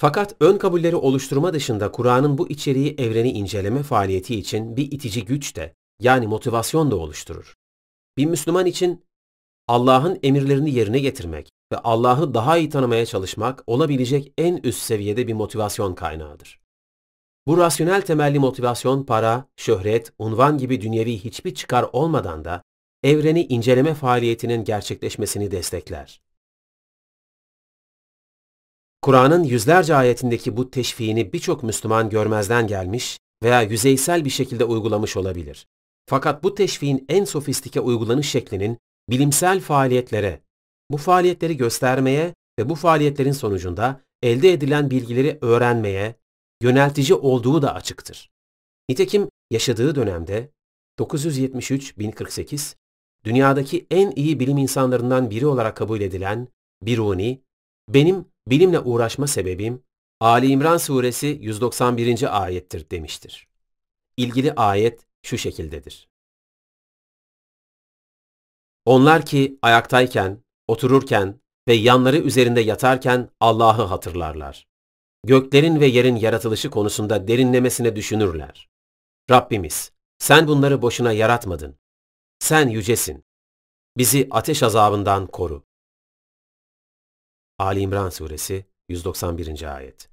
Fakat ön kabulleri oluşturma dışında Kur'an'ın bu içeriği evreni inceleme faaliyeti için bir itici güç de yani motivasyon da oluşturur. Bir Müslüman için Allah'ın emirlerini yerine getirmek ve Allah'ı daha iyi tanımaya çalışmak olabilecek en üst seviyede bir motivasyon kaynağıdır. Bu rasyonel temelli motivasyon para, şöhret, unvan gibi dünyevi hiçbir çıkar olmadan da evreni inceleme faaliyetinin gerçekleşmesini destekler. Kur'an'ın yüzlerce ayetindeki bu teşviğini birçok Müslüman görmezden gelmiş veya yüzeysel bir şekilde uygulamış olabilir. Fakat bu teşviğin en sofistike uygulanış şeklinin bilimsel faaliyetlere, bu faaliyetleri göstermeye ve bu faaliyetlerin sonucunda elde edilen bilgileri öğrenmeye yöneltici olduğu da açıktır. Nitekim yaşadığı dönemde 973-1048 dünyadaki en iyi bilim insanlarından biri olarak kabul edilen Biruni, benim bilimle uğraşma sebebim Ali İmran suresi 191. ayettir demiştir. İlgili ayet şu şekildedir. Onlar ki ayaktayken, otururken ve yanları üzerinde yatarken Allah'ı hatırlarlar. Göklerin ve yerin yaratılışı konusunda derinlemesine düşünürler. Rabbimiz, sen bunları boşuna yaratmadın. Sen yücesin. Bizi ateş azabından koru. Ali İmran Suresi 191. Ayet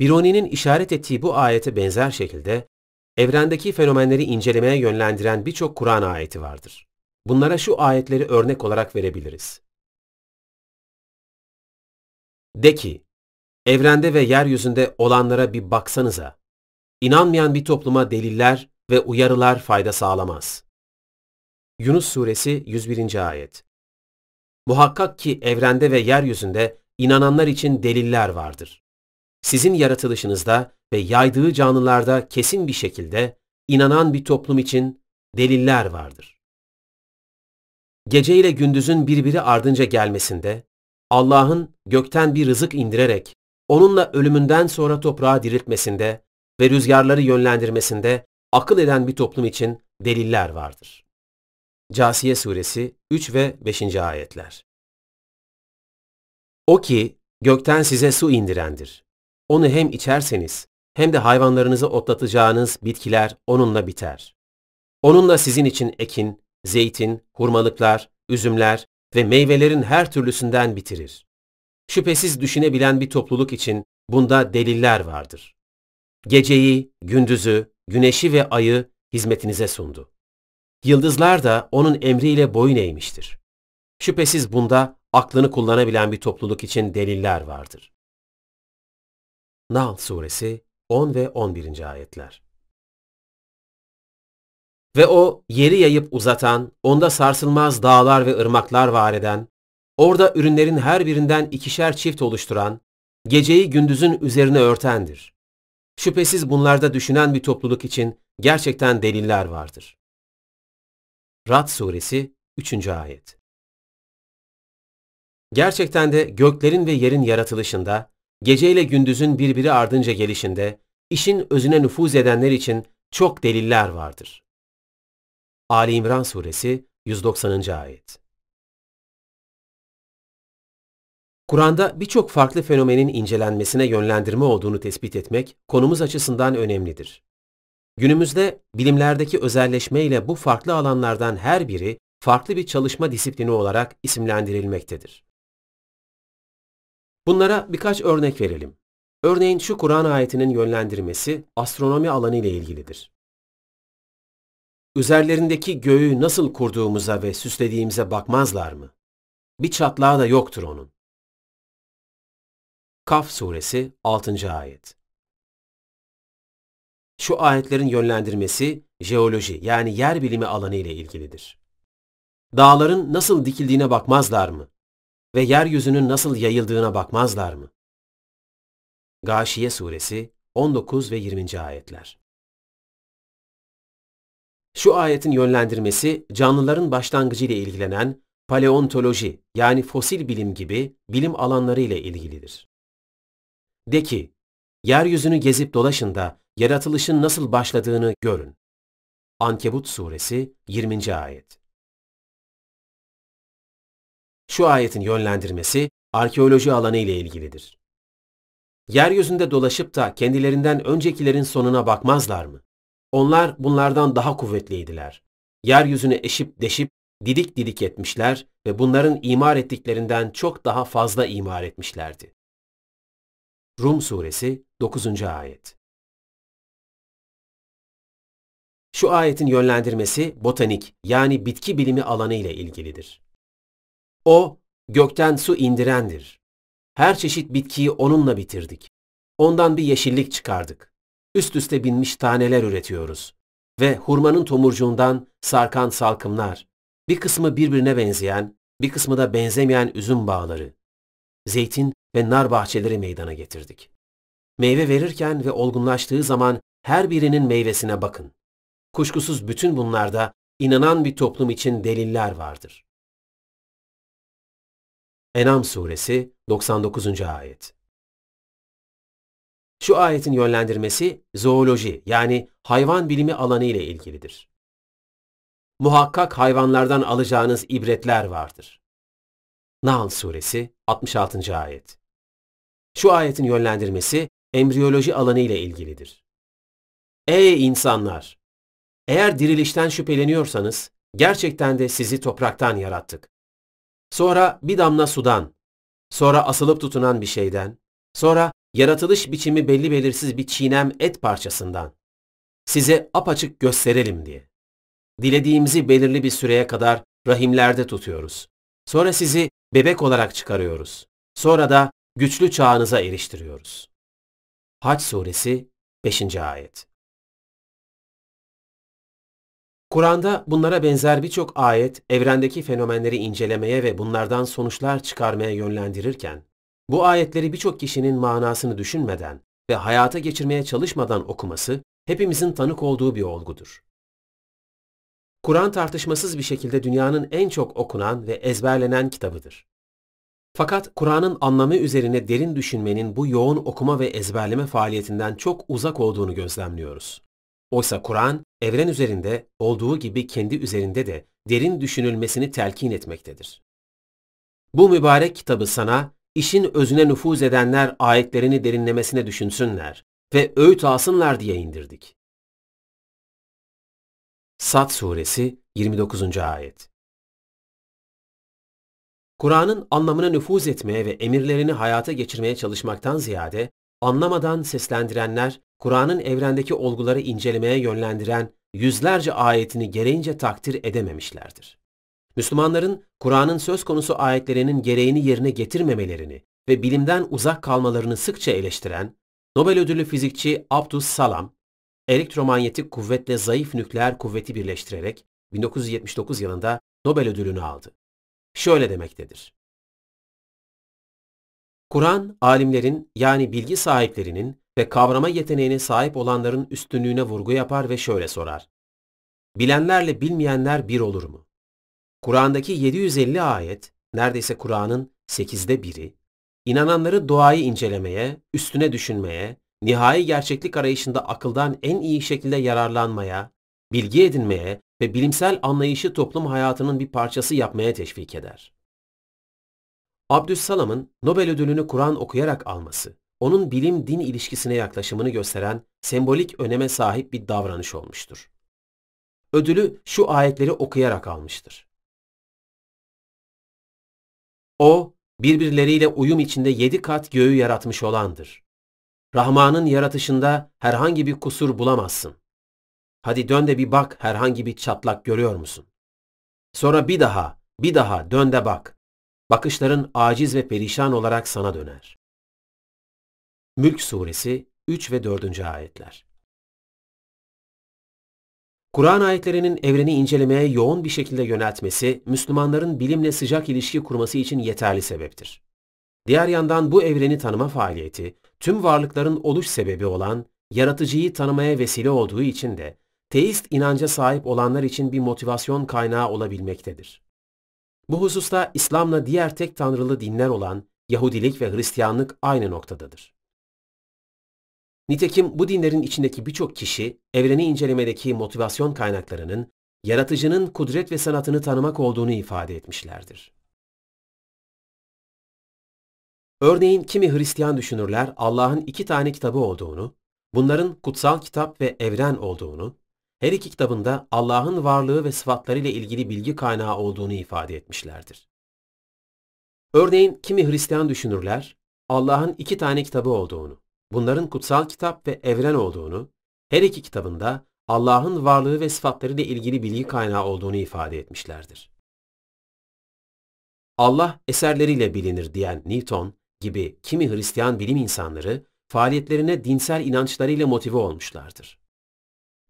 Biruni'nin işaret ettiği bu ayete benzer şekilde evrendeki fenomenleri incelemeye yönlendiren birçok Kur'an ayeti vardır. Bunlara şu ayetleri örnek olarak verebiliriz. De ki, evrende ve yeryüzünde olanlara bir baksanıza. İnanmayan bir topluma deliller ve uyarılar fayda sağlamaz. Yunus Suresi 101. Ayet Muhakkak ki evrende ve yeryüzünde inananlar için deliller vardır. Sizin yaratılışınızda ve yaydığı canlılarda kesin bir şekilde inanan bir toplum için deliller vardır. Gece ile gündüzün birbiri ardınca gelmesinde, Allah'ın gökten bir rızık indirerek, onunla ölümünden sonra toprağı diriltmesinde ve rüzgarları yönlendirmesinde akıl eden bir toplum için deliller vardır. Casiye Suresi 3 ve 5. ayetler. O ki gökten size su indirendir. Onu hem içerseniz hem de hayvanlarınızı otlatacağınız bitkiler onunla biter. Onunla sizin için ekin, zeytin, hurmalıklar, üzümler ve meyvelerin her türlüsünden bitirir. Şüphesiz düşünebilen bir topluluk için bunda deliller vardır. Geceyi, gündüzü, güneşi ve ayı hizmetinize sundu. Yıldızlar da onun emriyle boyun eğmiştir. Şüphesiz bunda aklını kullanabilen bir topluluk için deliller vardır. Nahl Suresi 10 ve 11. ayetler Ve o yeri yayıp uzatan, onda sarsılmaz dağlar ve ırmaklar var eden, orada ürünlerin her birinden ikişer çift oluşturan, geceyi gündüzün üzerine örtendir. Şüphesiz bunlarda düşünen bir topluluk için gerçekten deliller vardır. Rad Suresi 3. Ayet Gerçekten de göklerin ve yerin yaratılışında, geceyle gündüzün birbiri ardınca gelişinde, işin özüne nüfuz edenler için çok deliller vardır. Ali İmran Suresi 190. Ayet Kur'an'da birçok farklı fenomenin incelenmesine yönlendirme olduğunu tespit etmek konumuz açısından önemlidir. Günümüzde bilimlerdeki özelleşme ile bu farklı alanlardan her biri farklı bir çalışma disiplini olarak isimlendirilmektedir. Bunlara birkaç örnek verelim. Örneğin şu Kur'an ayetinin yönlendirmesi astronomi alanı ile ilgilidir. Üzerlerindeki göğü nasıl kurduğumuza ve süslediğimize bakmazlar mı? Bir çatlağı da yoktur onun. Kaf suresi 6. ayet. Şu ayetlerin yönlendirmesi jeoloji yani yer bilimi alanı ile ilgilidir. Dağların nasıl dikildiğine bakmazlar mı? Ve yeryüzünün nasıl yayıldığına bakmazlar mı? Gâşiye suresi 19 ve 20. ayetler. Şu ayetin yönlendirmesi canlıların başlangıcı ile ilgilenen paleontoloji yani fosil bilim gibi bilim alanları ile ilgilidir. De ki, yeryüzünü gezip dolaşın da yaratılışın nasıl başladığını görün. Ankebut suresi 20. ayet. Şu ayetin yönlendirmesi arkeoloji alanı ile ilgilidir. Yeryüzünde dolaşıp da kendilerinden öncekilerin sonuna bakmazlar mı? Onlar bunlardan daha kuvvetliydiler. Yeryüzünü eşip deşip didik didik etmişler ve bunların imar ettiklerinden çok daha fazla imar etmişlerdi. Rum Suresi 9. Ayet Şu ayetin yönlendirmesi botanik yani bitki bilimi alanı ile ilgilidir. O, gökten su indirendir. Her çeşit bitkiyi onunla bitirdik. Ondan bir yeşillik çıkardık. Üst üste binmiş taneler üretiyoruz. Ve hurmanın tomurcuğundan sarkan salkımlar bir kısmı birbirine benzeyen, bir kısmı da benzemeyen üzüm bağları, zeytin ve nar bahçeleri meydana getirdik. Meyve verirken ve olgunlaştığı zaman her birinin meyvesine bakın. Kuşkusuz bütün bunlarda inanan bir toplum için deliller vardır. Enam suresi 99. ayet. Şu ayetin yönlendirmesi zooloji yani hayvan bilimi alanı ile ilgilidir. Muhakkak hayvanlardan alacağınız ibretler vardır. Nahl suresi 66. ayet. Şu ayetin yönlendirmesi embriyoloji alanı ile ilgilidir. Ey insanlar! Eğer dirilişten şüpheleniyorsanız, gerçekten de sizi topraktan yarattık. Sonra bir damla sudan, sonra asılıp tutunan bir şeyden, sonra yaratılış biçimi belli belirsiz bir çiğnem et parçasından. Size apaçık gösterelim diye. Dilediğimizi belirli bir süreye kadar rahimlerde tutuyoruz. Sonra sizi bebek olarak çıkarıyoruz. Sonra da güçlü çağınıza eriştiriyoruz. Haç suresi 5. ayet. Kur'an'da bunlara benzer birçok ayet evrendeki fenomenleri incelemeye ve bunlardan sonuçlar çıkarmaya yönlendirirken, bu ayetleri birçok kişinin manasını düşünmeden ve hayata geçirmeye çalışmadan okuması hepimizin tanık olduğu bir olgudur. Kur'an tartışmasız bir şekilde dünyanın en çok okunan ve ezberlenen kitabıdır. Fakat Kur'an'ın anlamı üzerine derin düşünmenin bu yoğun okuma ve ezberleme faaliyetinden çok uzak olduğunu gözlemliyoruz. Oysa Kur'an, evren üzerinde olduğu gibi kendi üzerinde de derin düşünülmesini telkin etmektedir. Bu mübarek kitabı sana, işin özüne nüfuz edenler ayetlerini derinlemesine düşünsünler ve öğüt alsınlar diye indirdik. Sad Suresi 29. Ayet Kur'an'ın anlamına nüfuz etmeye ve emirlerini hayata geçirmeye çalışmaktan ziyade, anlamadan seslendirenler, Kur'an'ın evrendeki olguları incelemeye yönlendiren yüzlerce ayetini gereğince takdir edememişlerdir. Müslümanların Kur'an'ın söz konusu ayetlerinin gereğini yerine getirmemelerini ve bilimden uzak kalmalarını sıkça eleştiren, Nobel ödüllü fizikçi Abdus Salam, elektromanyetik kuvvetle zayıf nükleer kuvveti birleştirerek 1979 yılında Nobel ödülünü aldı. Şöyle demektedir. Kur'an, alimlerin yani bilgi sahiplerinin ve kavrama yeteneğine sahip olanların üstünlüğüne vurgu yapar ve şöyle sorar. Bilenlerle bilmeyenler bir olur mu? Kur'an'daki 750 ayet, neredeyse Kur'an'ın 8'de biri, inananları doğayı incelemeye, üstüne düşünmeye, nihai gerçeklik arayışında akıldan en iyi şekilde yararlanmaya, bilgi edinmeye ve bilimsel anlayışı toplum hayatının bir parçası yapmaya teşvik eder. Abdüssalam'ın Nobel ödülünü Kur'an okuyarak alması, onun bilim-din ilişkisine yaklaşımını gösteren sembolik öneme sahip bir davranış olmuştur. Ödülü şu ayetleri okuyarak almıştır. O, birbirleriyle uyum içinde yedi kat göğü yaratmış olandır. Rahman'ın yaratışında herhangi bir kusur bulamazsın. Hadi dön de bir bak herhangi bir çatlak görüyor musun? Sonra bir daha, bir daha dön de bak. Bakışların aciz ve perişan olarak sana döner. Mülk Suresi 3 ve 4. ayetler. Kur'an ayetlerinin evreni incelemeye yoğun bir şekilde yöneltmesi, Müslümanların bilimle sıcak ilişki kurması için yeterli sebeptir. Diğer yandan bu evreni tanıma faaliyeti, tüm varlıkların oluş sebebi olan yaratıcıyı tanımaya vesile olduğu için de teist inanca sahip olanlar için bir motivasyon kaynağı olabilmektedir. Bu hususta İslam'la diğer tek tanrılı dinler olan Yahudilik ve Hristiyanlık aynı noktadadır. Nitekim bu dinlerin içindeki birçok kişi evreni incelemedeki motivasyon kaynaklarının yaratıcının kudret ve sanatını tanımak olduğunu ifade etmişlerdir. Örneğin kimi Hristiyan düşünürler Allah'ın iki tane kitabı olduğunu, bunların kutsal kitap ve evren olduğunu, her iki kitabında Allah'ın varlığı ve sıfatlarıyla ilgili bilgi kaynağı olduğunu ifade etmişlerdir. Örneğin kimi Hristiyan düşünürler Allah'ın iki tane kitabı olduğunu, bunların kutsal kitap ve evren olduğunu, her iki kitabında Allah'ın varlığı ve sıfatlarıyla ilgili bilgi kaynağı olduğunu ifade etmişlerdir. Allah eserleriyle bilinir diyen Newton gibi kimi Hristiyan bilim insanları faaliyetlerine dinsel inançlarıyla motive olmuşlardır.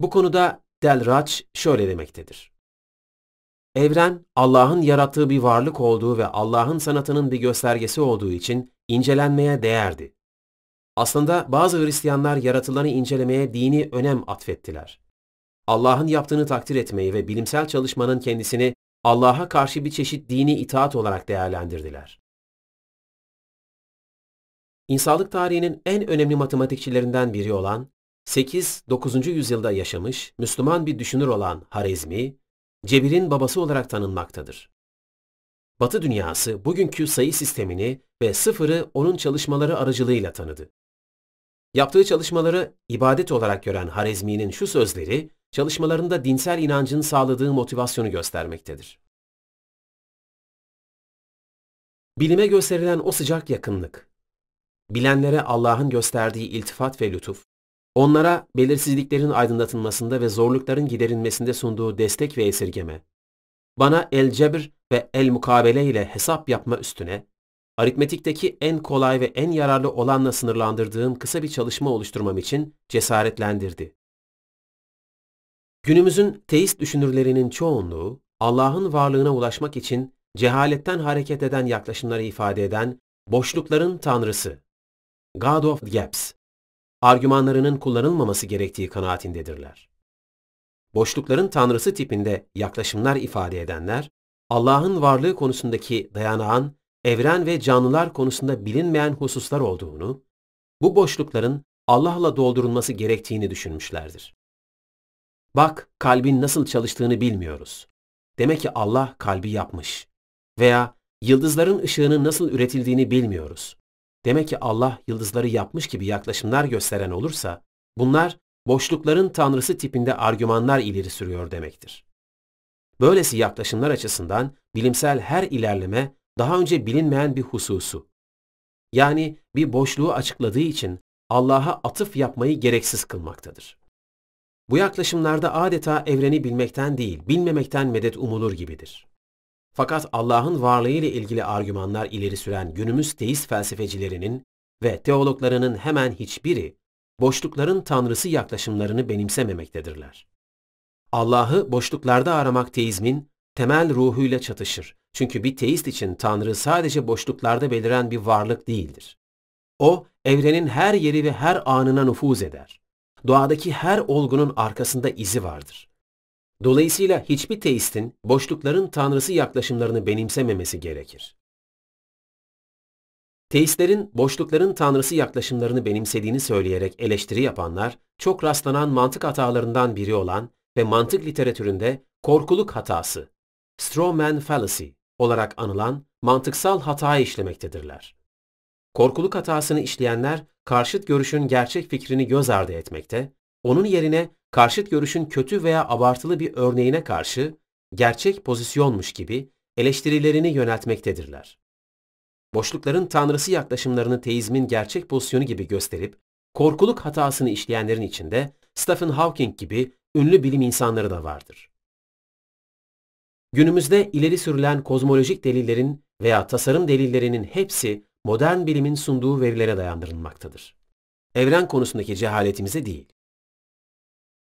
Bu konuda Del Raç şöyle demektedir. Evren, Allah'ın yarattığı bir varlık olduğu ve Allah'ın sanatının bir göstergesi olduğu için incelenmeye değerdi. Aslında bazı Hristiyanlar yaratılanı incelemeye dini önem atfettiler. Allah'ın yaptığını takdir etmeyi ve bilimsel çalışmanın kendisini Allah'a karşı bir çeşit dini itaat olarak değerlendirdiler. İnsanlık tarihinin en önemli matematikçilerinden biri olan 8-9. yüzyılda yaşamış Müslüman bir düşünür olan Harizmi, cebirin babası olarak tanınmaktadır. Batı dünyası bugünkü sayı sistemini ve sıfırı onun çalışmaları aracılığıyla tanıdı. Yaptığı çalışmaları ibadet olarak gören Harizmi'nin şu sözleri, çalışmalarında dinsel inancın sağladığı motivasyonu göstermektedir. Bilime gösterilen o sıcak yakınlık, bilenlere Allah'ın gösterdiği iltifat ve lütuf, onlara belirsizliklerin aydınlatılmasında ve zorlukların giderilmesinde sunduğu destek ve esirgeme, bana el-cebr ve el-mukabele ile hesap yapma üstüne, aritmetikteki en kolay ve en yararlı olanla sınırlandırdığım kısa bir çalışma oluşturmam için cesaretlendirdi. Günümüzün teist düşünürlerinin çoğunluğu, Allah'ın varlığına ulaşmak için cehaletten hareket eden yaklaşımları ifade eden boşlukların tanrısı, God of Gaps, argümanlarının kullanılmaması gerektiği kanaatindedirler. Boşlukların tanrısı tipinde yaklaşımlar ifade edenler, Allah'ın varlığı konusundaki dayanağın evren ve canlılar konusunda bilinmeyen hususlar olduğunu, bu boşlukların Allah'la doldurulması gerektiğini düşünmüşlerdir. Bak kalbin nasıl çalıştığını bilmiyoruz. Demek ki Allah kalbi yapmış. Veya yıldızların ışığının nasıl üretildiğini bilmiyoruz. Demek ki Allah yıldızları yapmış gibi yaklaşımlar gösteren olursa, bunlar boşlukların tanrısı tipinde argümanlar ileri sürüyor demektir. Böylesi yaklaşımlar açısından bilimsel her ilerleme daha önce bilinmeyen bir hususu. Yani bir boşluğu açıkladığı için Allah'a atıf yapmayı gereksiz kılmaktadır. Bu yaklaşımlarda adeta evreni bilmekten değil, bilmemekten medet umulur gibidir. Fakat Allah'ın varlığı ile ilgili argümanlar ileri süren günümüz teist felsefecilerinin ve teologlarının hemen hiçbiri boşlukların tanrısı yaklaşımlarını benimsememektedirler. Allah'ı boşluklarda aramak teizmin temel ruhuyla çatışır. Çünkü bir teist için Tanrı sadece boşluklarda beliren bir varlık değildir. O, evrenin her yeri ve her anına nüfuz eder. Doğadaki her olgunun arkasında izi vardır. Dolayısıyla hiçbir teistin boşlukların tanrısı yaklaşımlarını benimsememesi gerekir. Teistlerin boşlukların tanrısı yaklaşımlarını benimsediğini söyleyerek eleştiri yapanlar, çok rastlanan mantık hatalarından biri olan ve mantık literatüründe korkuluk hatası, strawman fallacy olarak anılan mantıksal hatayı işlemektedirler. Korkuluk hatasını işleyenler karşıt görüşün gerçek fikrini göz ardı etmekte, onun yerine karşıt görüşün kötü veya abartılı bir örneğine karşı gerçek pozisyonmuş gibi eleştirilerini yöneltmektedirler. Boşlukların tanrısı yaklaşımlarını teizmin gerçek pozisyonu gibi gösterip korkuluk hatasını işleyenlerin içinde Stephen Hawking gibi ünlü bilim insanları da vardır. Günümüzde ileri sürülen kozmolojik delillerin veya tasarım delillerinin hepsi modern bilimin sunduğu verilere dayandırılmaktadır. Evren konusundaki cehaletimize değil.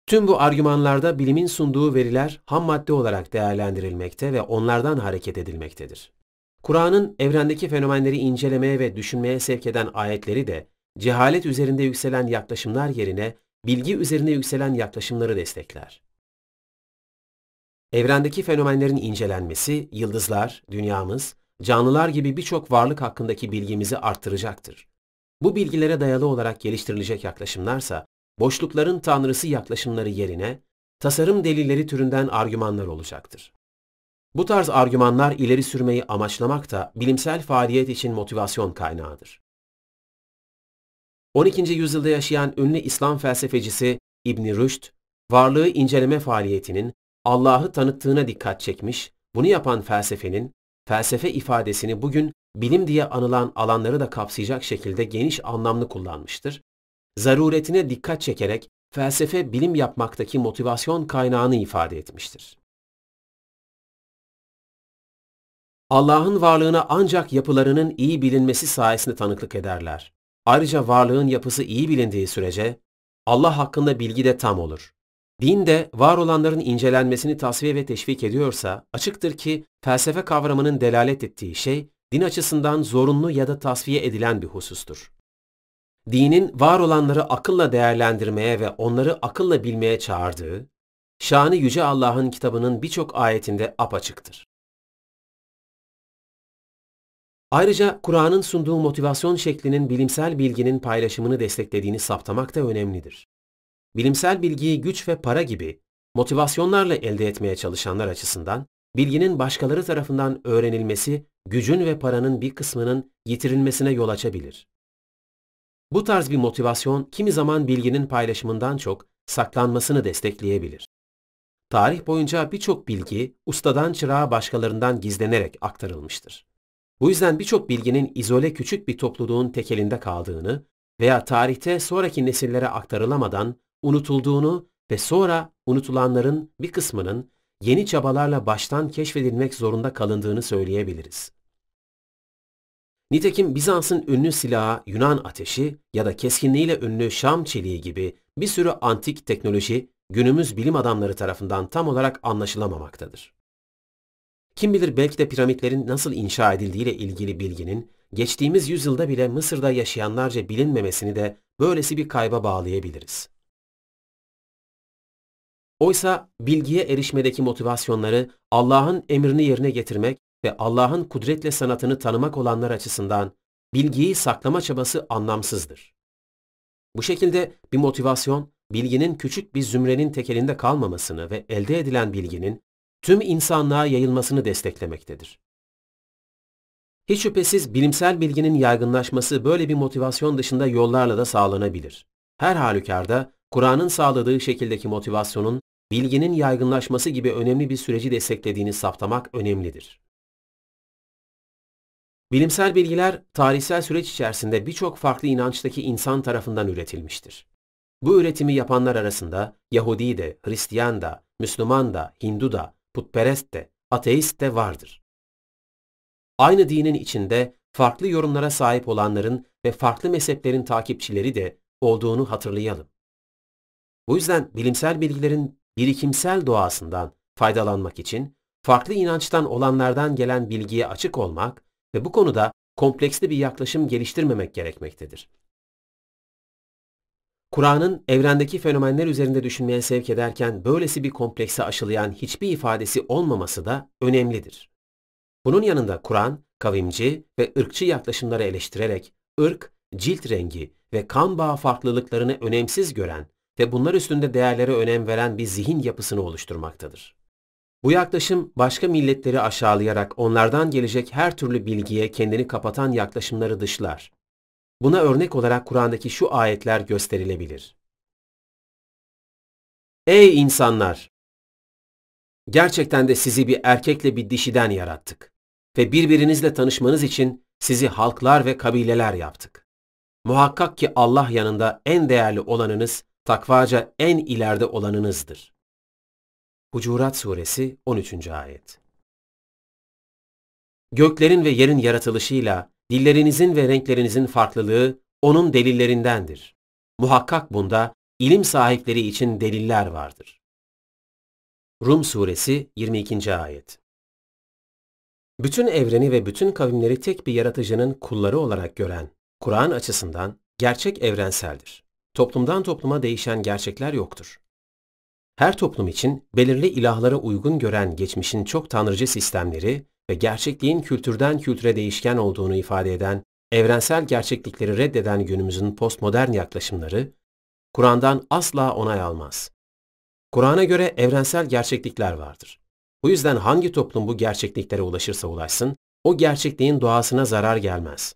Tüm bu argümanlarda bilimin sunduğu veriler ham madde olarak değerlendirilmekte ve onlardan hareket edilmektedir. Kur'an'ın evrendeki fenomenleri incelemeye ve düşünmeye sevk eden ayetleri de cehalet üzerinde yükselen yaklaşımlar yerine bilgi üzerine yükselen yaklaşımları destekler. Evrendeki fenomenlerin incelenmesi, yıldızlar, dünyamız, canlılar gibi birçok varlık hakkındaki bilgimizi arttıracaktır. Bu bilgilere dayalı olarak geliştirilecek yaklaşımlarsa, boşlukların tanrısı yaklaşımları yerine, tasarım delilleri türünden argümanlar olacaktır. Bu tarz argümanlar ileri sürmeyi amaçlamak da bilimsel faaliyet için motivasyon kaynağıdır. 12. yüzyılda yaşayan ünlü İslam felsefecisi İbn Rüşd, varlığı inceleme faaliyetinin Allah'ı tanıttığına dikkat çekmiş, bunu yapan felsefenin, felsefe ifadesini bugün bilim diye anılan alanları da kapsayacak şekilde geniş anlamlı kullanmıştır. Zaruretine dikkat çekerek felsefe bilim yapmaktaki motivasyon kaynağını ifade etmiştir. Allah'ın varlığına ancak yapılarının iyi bilinmesi sayesinde tanıklık ederler. Ayrıca varlığın yapısı iyi bilindiği sürece Allah hakkında bilgi de tam olur. Din de var olanların incelenmesini tasfiye ve teşvik ediyorsa, açıktır ki felsefe kavramının delalet ettiği şey, din açısından zorunlu ya da tasfiye edilen bir husustur. Dinin var olanları akılla değerlendirmeye ve onları akılla bilmeye çağırdığı, şanı Yüce Allah'ın kitabının birçok ayetinde apaçıktır. Ayrıca Kur'an'ın sunduğu motivasyon şeklinin bilimsel bilginin paylaşımını desteklediğini saptamak da önemlidir. Bilimsel bilgiyi güç ve para gibi motivasyonlarla elde etmeye çalışanlar açısından bilginin başkaları tarafından öğrenilmesi gücün ve paranın bir kısmının yitirilmesine yol açabilir. Bu tarz bir motivasyon kimi zaman bilginin paylaşımından çok saklanmasını destekleyebilir. Tarih boyunca birçok bilgi ustadan çırağa başkalarından gizlenerek aktarılmıştır. Bu yüzden birçok bilginin izole küçük bir topluluğun tekelinde kaldığını veya tarihte sonraki nesillere aktarılamadan unutulduğunu ve sonra unutulanların bir kısmının yeni çabalarla baştan keşfedilmek zorunda kalındığını söyleyebiliriz. Nitekim Bizans'ın ünlü silahı Yunan ateşi ya da keskinliğiyle ünlü Şam çeliği gibi bir sürü antik teknoloji günümüz bilim adamları tarafından tam olarak anlaşılamamaktadır. Kim bilir belki de piramitlerin nasıl inşa edildiğiyle ilgili bilginin geçtiğimiz yüzyılda bile Mısır'da yaşayanlarca bilinmemesini de böylesi bir kayba bağlayabiliriz. Oysa bilgiye erişmedeki motivasyonları Allah'ın emrini yerine getirmek ve Allah'ın kudretle sanatını tanımak olanlar açısından bilgiyi saklama çabası anlamsızdır. Bu şekilde bir motivasyon, bilginin küçük bir zümrenin tekelinde kalmamasını ve elde edilen bilginin tüm insanlığa yayılmasını desteklemektedir. Hiç şüphesiz bilimsel bilginin yaygınlaşması böyle bir motivasyon dışında yollarla da sağlanabilir. Her halükarda Kur'an'ın sağladığı şekildeki motivasyonun bilginin yaygınlaşması gibi önemli bir süreci desteklediğini saptamak önemlidir. Bilimsel bilgiler tarihsel süreç içerisinde birçok farklı inançtaki insan tarafından üretilmiştir. Bu üretimi yapanlar arasında Yahudi de, Hristiyan da, Müslüman da, Hindu da, putperest de, ateist de vardır. Aynı dinin içinde farklı yorumlara sahip olanların ve farklı mezheplerin takipçileri de olduğunu hatırlayalım. Bu yüzden bilimsel bilgilerin birikimsel doğasından faydalanmak için farklı inançtan olanlardan gelen bilgiye açık olmak ve bu konuda kompleksli bir yaklaşım geliştirmemek gerekmektedir. Kur'an'ın evrendeki fenomenler üzerinde düşünmeye sevk ederken böylesi bir komplekse aşılayan hiçbir ifadesi olmaması da önemlidir. Bunun yanında Kur'an, kavimci ve ırkçı yaklaşımları eleştirerek ırk, cilt rengi ve kan bağı farklılıklarını önemsiz gören ve bunlar üstünde değerlere önem veren bir zihin yapısını oluşturmaktadır. Bu yaklaşım başka milletleri aşağılayarak onlardan gelecek her türlü bilgiye kendini kapatan yaklaşımları dışlar. Buna örnek olarak Kur'an'daki şu ayetler gösterilebilir. Ey insanlar! Gerçekten de sizi bir erkekle bir dişiden yarattık ve birbirinizle tanışmanız için sizi halklar ve kabileler yaptık. Muhakkak ki Allah yanında en değerli olanınız, takvaca en ileride olanınızdır. Hucurat Suresi 13. Ayet Göklerin ve yerin yaratılışıyla dillerinizin ve renklerinizin farklılığı onun delillerindendir. Muhakkak bunda ilim sahipleri için deliller vardır. Rum Suresi 22. Ayet Bütün evreni ve bütün kavimleri tek bir yaratıcının kulları olarak gören Kur'an açısından gerçek evrenseldir. Toplumdan topluma değişen gerçekler yoktur. Her toplum için belirli ilahlara uygun gören geçmişin çok tanrıcı sistemleri ve gerçekliğin kültürden kültüre değişken olduğunu ifade eden evrensel gerçeklikleri reddeden günümüzün postmodern yaklaşımları, Kur'an'dan asla onay almaz. Kur'an'a göre evrensel gerçeklikler vardır. Bu yüzden hangi toplum bu gerçekliklere ulaşırsa ulaşsın, o gerçekliğin doğasına zarar gelmez.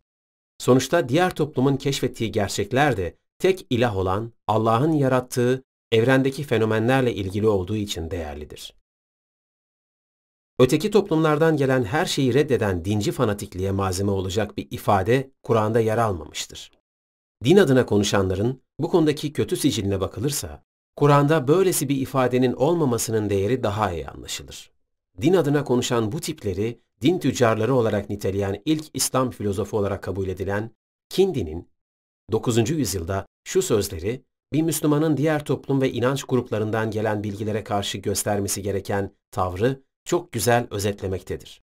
Sonuçta diğer toplumun keşfettiği gerçekler de tek ilah olan Allah'ın yarattığı evrendeki fenomenlerle ilgili olduğu için değerlidir. Öteki toplumlardan gelen her şeyi reddeden dinci fanatikliğe malzeme olacak bir ifade Kur'an'da yer almamıştır. Din adına konuşanların bu konudaki kötü siciline bakılırsa, Kur'an'da böylesi bir ifadenin olmamasının değeri daha iyi anlaşılır. Din adına konuşan bu tipleri din tüccarları olarak niteleyen ilk İslam filozofu olarak kabul edilen Kindi'nin 9. yüzyılda şu sözleri bir Müslümanın diğer toplum ve inanç gruplarından gelen bilgilere karşı göstermesi gereken tavrı çok güzel özetlemektedir.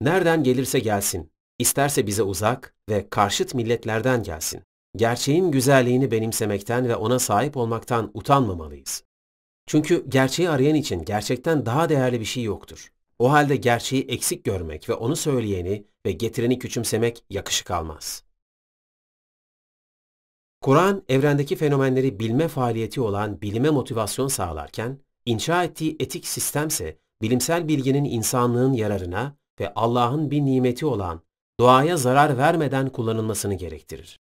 Nereden gelirse gelsin, isterse bize uzak ve karşıt milletlerden gelsin. Gerçeğin güzelliğini benimsemekten ve ona sahip olmaktan utanmamalıyız. Çünkü gerçeği arayan için gerçekten daha değerli bir şey yoktur. O halde gerçeği eksik görmek ve onu söyleyeni ve getireni küçümsemek yakışık almaz. Kur'an, evrendeki fenomenleri bilme faaliyeti olan bilime motivasyon sağlarken, inşa ettiği etik sistemse bilimsel bilginin insanlığın yararına ve Allah'ın bir nimeti olan doğaya zarar vermeden kullanılmasını gerektirir.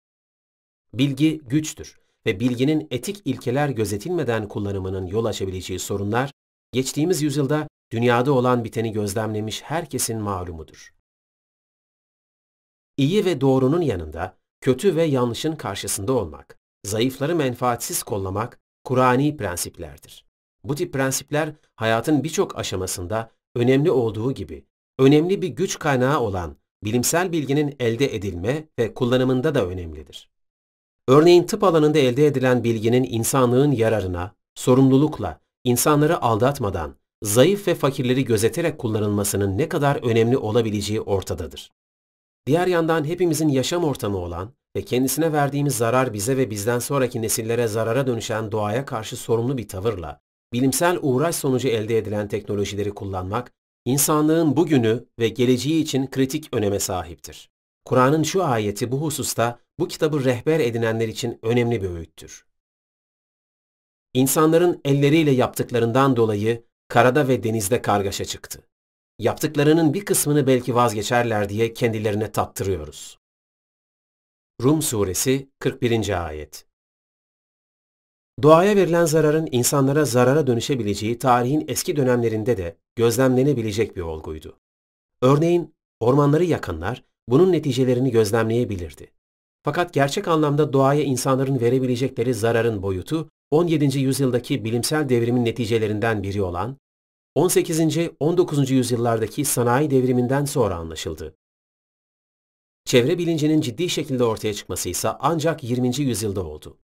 Bilgi güçtür ve bilginin etik ilkeler gözetilmeden kullanımının yol açabileceği sorunlar, geçtiğimiz yüzyılda dünyada olan biteni gözlemlemiş herkesin malumudur. İyi ve doğrunun yanında kötü ve yanlışın karşısında olmak, zayıfları menfaatsiz kollamak Kur'ani prensiplerdir. Bu tip prensipler hayatın birçok aşamasında önemli olduğu gibi önemli bir güç kaynağı olan bilimsel bilginin elde edilme ve kullanımında da önemlidir. Örneğin tıp alanında elde edilen bilginin insanlığın yararına, sorumlulukla, insanları aldatmadan, zayıf ve fakirleri gözeterek kullanılmasının ne kadar önemli olabileceği ortadadır. Diğer yandan hepimizin yaşam ortamı olan ve kendisine verdiğimiz zarar bize ve bizden sonraki nesillere zarara dönüşen doğaya karşı sorumlu bir tavırla, bilimsel uğraş sonucu elde edilen teknolojileri kullanmak, insanlığın bugünü ve geleceği için kritik öneme sahiptir. Kur'an'ın şu ayeti bu hususta bu kitabı rehber edinenler için önemli bir öğüttür. İnsanların elleriyle yaptıklarından dolayı karada ve denizde kargaşa çıktı. Yaptıklarının bir kısmını belki vazgeçerler diye kendilerine tattırıyoruz. Rum Suresi 41. Ayet Doğaya verilen zararın insanlara zarara dönüşebileceği tarihin eski dönemlerinde de gözlemlenebilecek bir olguydu. Örneğin ormanları yakanlar bunun neticelerini gözlemleyebilirdi. Fakat gerçek anlamda doğaya insanların verebilecekleri zararın boyutu 17. yüzyıldaki bilimsel devrimin neticelerinden biri olan 18. 19. yüzyıllardaki sanayi devriminden sonra anlaşıldı. Çevre bilincinin ciddi şekilde ortaya çıkması ise ancak 20. yüzyılda oldu.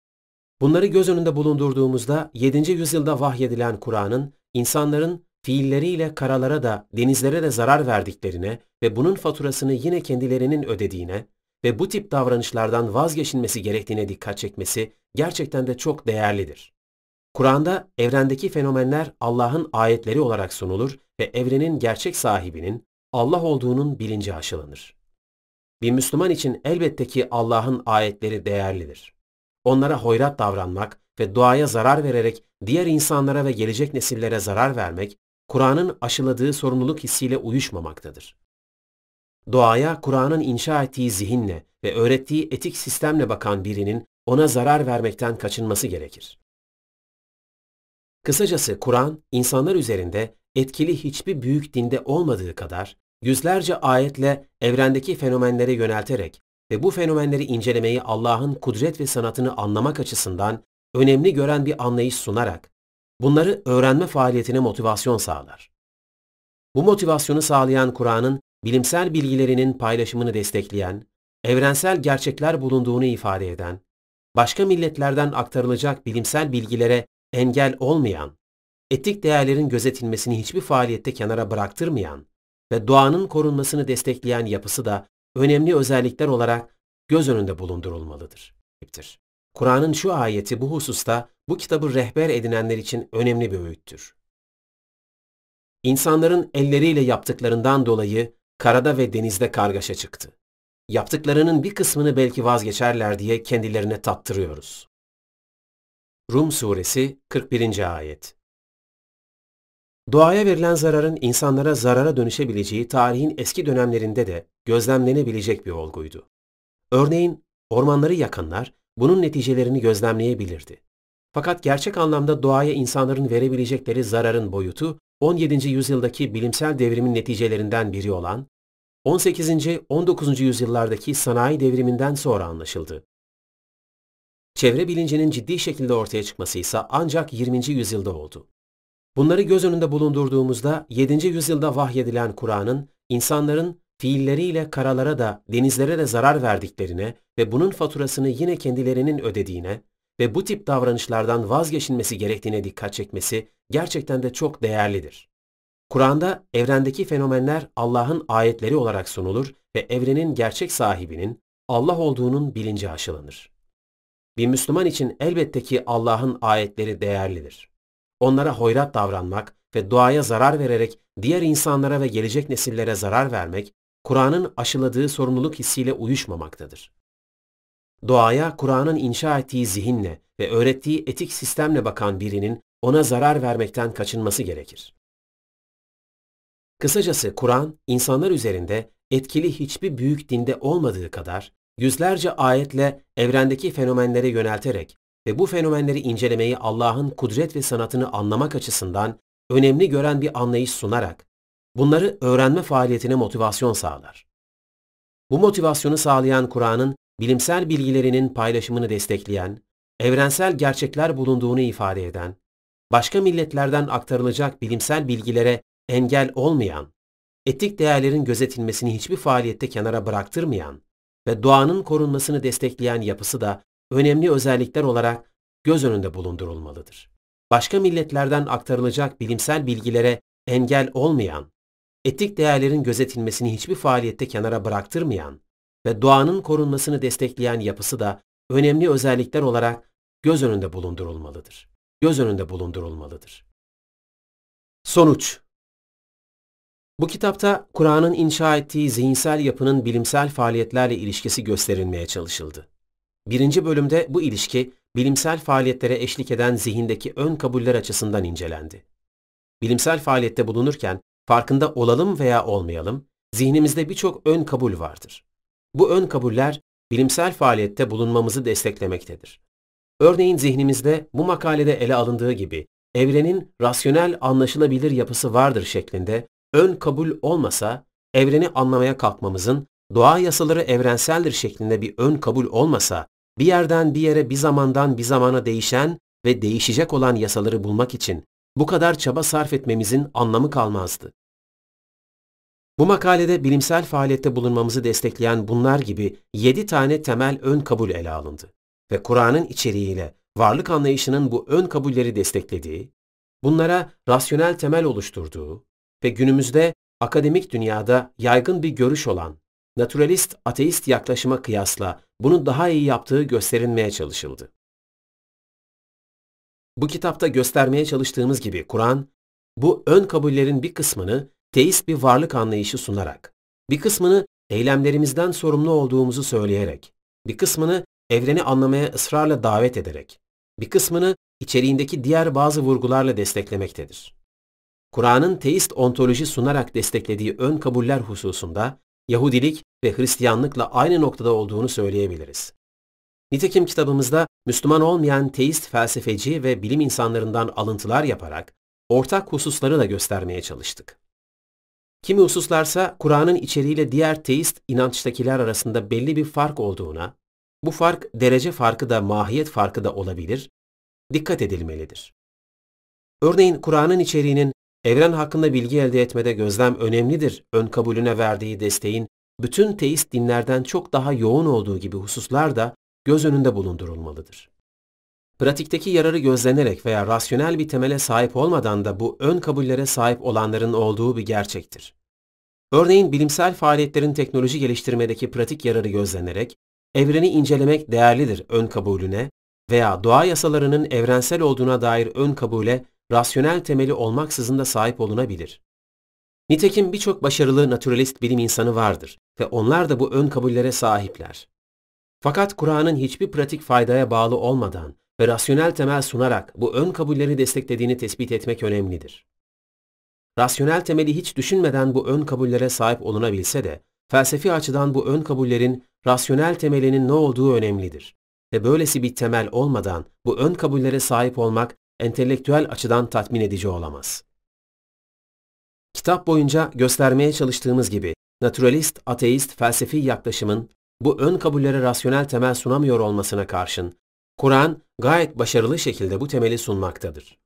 Bunları göz önünde bulundurduğumuzda 7. yüzyılda vahyedilen Kur'an'ın insanların fiilleriyle karalara da denizlere de zarar verdiklerine ve bunun faturasını yine kendilerinin ödediğine ve bu tip davranışlardan vazgeçilmesi gerektiğine dikkat çekmesi gerçekten de çok değerlidir. Kur'an'da evrendeki fenomenler Allah'ın ayetleri olarak sunulur ve evrenin gerçek sahibinin Allah olduğunun bilinci aşılanır. Bir Müslüman için elbette ki Allah'ın ayetleri değerlidir. Onlara hoyrat davranmak ve doğaya zarar vererek diğer insanlara ve gelecek nesillere zarar vermek, Kur'an'ın aşıladığı sorumluluk hissiyle uyuşmamaktadır. Doğaya Kur'an'ın inşa ettiği zihinle ve öğrettiği etik sistemle bakan birinin ona zarar vermekten kaçınması gerekir. Kısacası Kur'an, insanlar üzerinde etkili hiçbir büyük dinde olmadığı kadar yüzlerce ayetle evrendeki fenomenlere yönelterek ve bu fenomenleri incelemeyi Allah'ın kudret ve sanatını anlamak açısından önemli gören bir anlayış sunarak bunları öğrenme faaliyetine motivasyon sağlar. Bu motivasyonu sağlayan Kur'an'ın bilimsel bilgilerinin paylaşımını destekleyen, evrensel gerçekler bulunduğunu ifade eden, başka milletlerden aktarılacak bilimsel bilgilere engel olmayan, etik değerlerin gözetilmesini hiçbir faaliyette kenara bıraktırmayan ve doğanın korunmasını destekleyen yapısı da önemli özellikler olarak göz önünde bulundurulmalıdır. Kur'an'ın şu ayeti bu hususta bu kitabı rehber edinenler için önemli bir öğüttür. İnsanların elleriyle yaptıklarından dolayı karada ve denizde kargaşa çıktı. Yaptıklarının bir kısmını belki vazgeçerler diye kendilerine tattırıyoruz. Rum Suresi 41. Ayet Doğaya verilen zararın insanlara zarara dönüşebileceği tarihin eski dönemlerinde de gözlemlenebilecek bir olguydu. Örneğin ormanları yakanlar bunun neticelerini gözlemleyebilirdi. Fakat gerçek anlamda doğaya insanların verebilecekleri zararın boyutu 17. yüzyıldaki bilimsel devrimin neticelerinden biri olan 18. 19. yüzyıllardaki sanayi devriminden sonra anlaşıldı. Çevre bilincinin ciddi şekilde ortaya çıkması ise ancak 20. yüzyılda oldu. Bunları göz önünde bulundurduğumuzda 7. yüzyılda vahyedilen Kur'an'ın insanların fiilleriyle karalara da denizlere de zarar verdiklerine ve bunun faturasını yine kendilerinin ödediğine ve bu tip davranışlardan vazgeçilmesi gerektiğine dikkat çekmesi gerçekten de çok değerlidir. Kur'an'da evrendeki fenomenler Allah'ın ayetleri olarak sunulur ve evrenin gerçek sahibinin Allah olduğunun bilinci aşılanır. Bir Müslüman için elbette ki Allah'ın ayetleri değerlidir. Onlara hoyrat davranmak ve doğaya zarar vererek diğer insanlara ve gelecek nesillere zarar vermek, Kur'an'ın aşıladığı sorumluluk hissiyle uyuşmamaktadır. Doğaya Kur'an'ın inşa ettiği zihinle ve öğrettiği etik sistemle bakan birinin ona zarar vermekten kaçınması gerekir. Kısacası Kur'an, insanlar üzerinde etkili hiçbir büyük dinde olmadığı kadar, yüzlerce ayetle evrendeki fenomenlere yönelterek ve bu fenomenleri incelemeyi Allah'ın kudret ve sanatını anlamak açısından önemli gören bir anlayış sunarak, bunları öğrenme faaliyetine motivasyon sağlar. Bu motivasyonu sağlayan Kur'an'ın bilimsel bilgilerinin paylaşımını destekleyen, evrensel gerçekler bulunduğunu ifade eden, başka milletlerden aktarılacak bilimsel bilgilere engel olmayan, etik değerlerin gözetilmesini hiçbir faaliyette kenara bıraktırmayan ve doğanın korunmasını destekleyen yapısı da önemli özellikler olarak göz önünde bulundurulmalıdır. Başka milletlerden aktarılacak bilimsel bilgilere engel olmayan, etik değerlerin gözetilmesini hiçbir faaliyette kenara bıraktırmayan ve doğanın korunmasını destekleyen yapısı da önemli özellikler olarak göz önünde bulundurulmalıdır. Göz önünde bulundurulmalıdır. Sonuç Bu kitapta Kur'an'ın inşa ettiği zihinsel yapının bilimsel faaliyetlerle ilişkisi gösterilmeye çalışıldı. Birinci bölümde bu ilişki bilimsel faaliyetlere eşlik eden zihindeki ön kabuller açısından incelendi. Bilimsel faaliyette bulunurken farkında olalım veya olmayalım, zihnimizde birçok ön kabul vardır. Bu ön kabuller bilimsel faaliyette bulunmamızı desteklemektedir. Örneğin zihnimizde bu makalede ele alındığı gibi evrenin rasyonel anlaşılabilir yapısı vardır şeklinde ön kabul olmasa evreni anlamaya kalkmamızın doğa yasaları evrenseldir şeklinde bir ön kabul olmasa bir yerden bir yere bir zamandan bir zamana değişen ve değişecek olan yasaları bulmak için bu kadar çaba sarf etmemizin anlamı kalmazdı. Bu makalede bilimsel faaliyette bulunmamızı destekleyen bunlar gibi yedi tane temel ön kabul ele alındı ve Kur'an'ın içeriğiyle varlık anlayışının bu ön kabulleri desteklediği, bunlara rasyonel temel oluşturduğu ve günümüzde akademik dünyada yaygın bir görüş olan naturalist ateist yaklaşıma kıyasla bunu daha iyi yaptığı gösterilmeye çalışıldı. Bu kitapta göstermeye çalıştığımız gibi Kur'an, bu ön kabullerin bir kısmını teist bir varlık anlayışı sunarak, bir kısmını eylemlerimizden sorumlu olduğumuzu söyleyerek, bir kısmını evreni anlamaya ısrarla davet ederek, bir kısmını içeriğindeki diğer bazı vurgularla desteklemektedir. Kur'an'ın teist ontoloji sunarak desteklediği ön kabuller hususunda Yahudilik ve Hristiyanlıkla aynı noktada olduğunu söyleyebiliriz. Nitekim kitabımızda Müslüman olmayan teist felsefeci ve bilim insanlarından alıntılar yaparak ortak hususları da göstermeye çalıştık. Kimi hususlarsa Kur'an'ın içeriğiyle diğer teist inançtakiler arasında belli bir fark olduğuna, bu fark derece farkı da mahiyet farkı da olabilir, dikkat edilmelidir. Örneğin Kur'an'ın içeriğinin evren hakkında bilgi elde etmede gözlem önemlidir ön kabulüne verdiği desteğin bütün teist dinlerden çok daha yoğun olduğu gibi hususlar da göz önünde bulundurulmalıdır. Pratikteki yararı gözlenerek veya rasyonel bir temele sahip olmadan da bu ön kabullere sahip olanların olduğu bir gerçektir. Örneğin bilimsel faaliyetlerin teknoloji geliştirmedeki pratik yararı gözlenerek, evreni incelemek değerlidir ön kabulüne veya doğa yasalarının evrensel olduğuna dair ön kabule rasyonel temeli olmaksızın da sahip olunabilir. Nitekim birçok başarılı naturalist bilim insanı vardır ve onlar da bu ön kabullere sahipler. Fakat Kur'an'ın hiçbir pratik faydaya bağlı olmadan ve rasyonel temel sunarak bu ön kabulleri desteklediğini tespit etmek önemlidir. Rasyonel temeli hiç düşünmeden bu ön kabullere sahip olunabilse de, felsefi açıdan bu ön kabullerin rasyonel temelinin ne olduğu önemlidir. Ve böylesi bir temel olmadan bu ön kabullere sahip olmak entelektüel açıdan tatmin edici olamaz. Kitap boyunca göstermeye çalıştığımız gibi naturalist, ateist, felsefi yaklaşımın bu ön kabullere rasyonel temel sunamıyor olmasına karşın Kur'an gayet başarılı şekilde bu temeli sunmaktadır.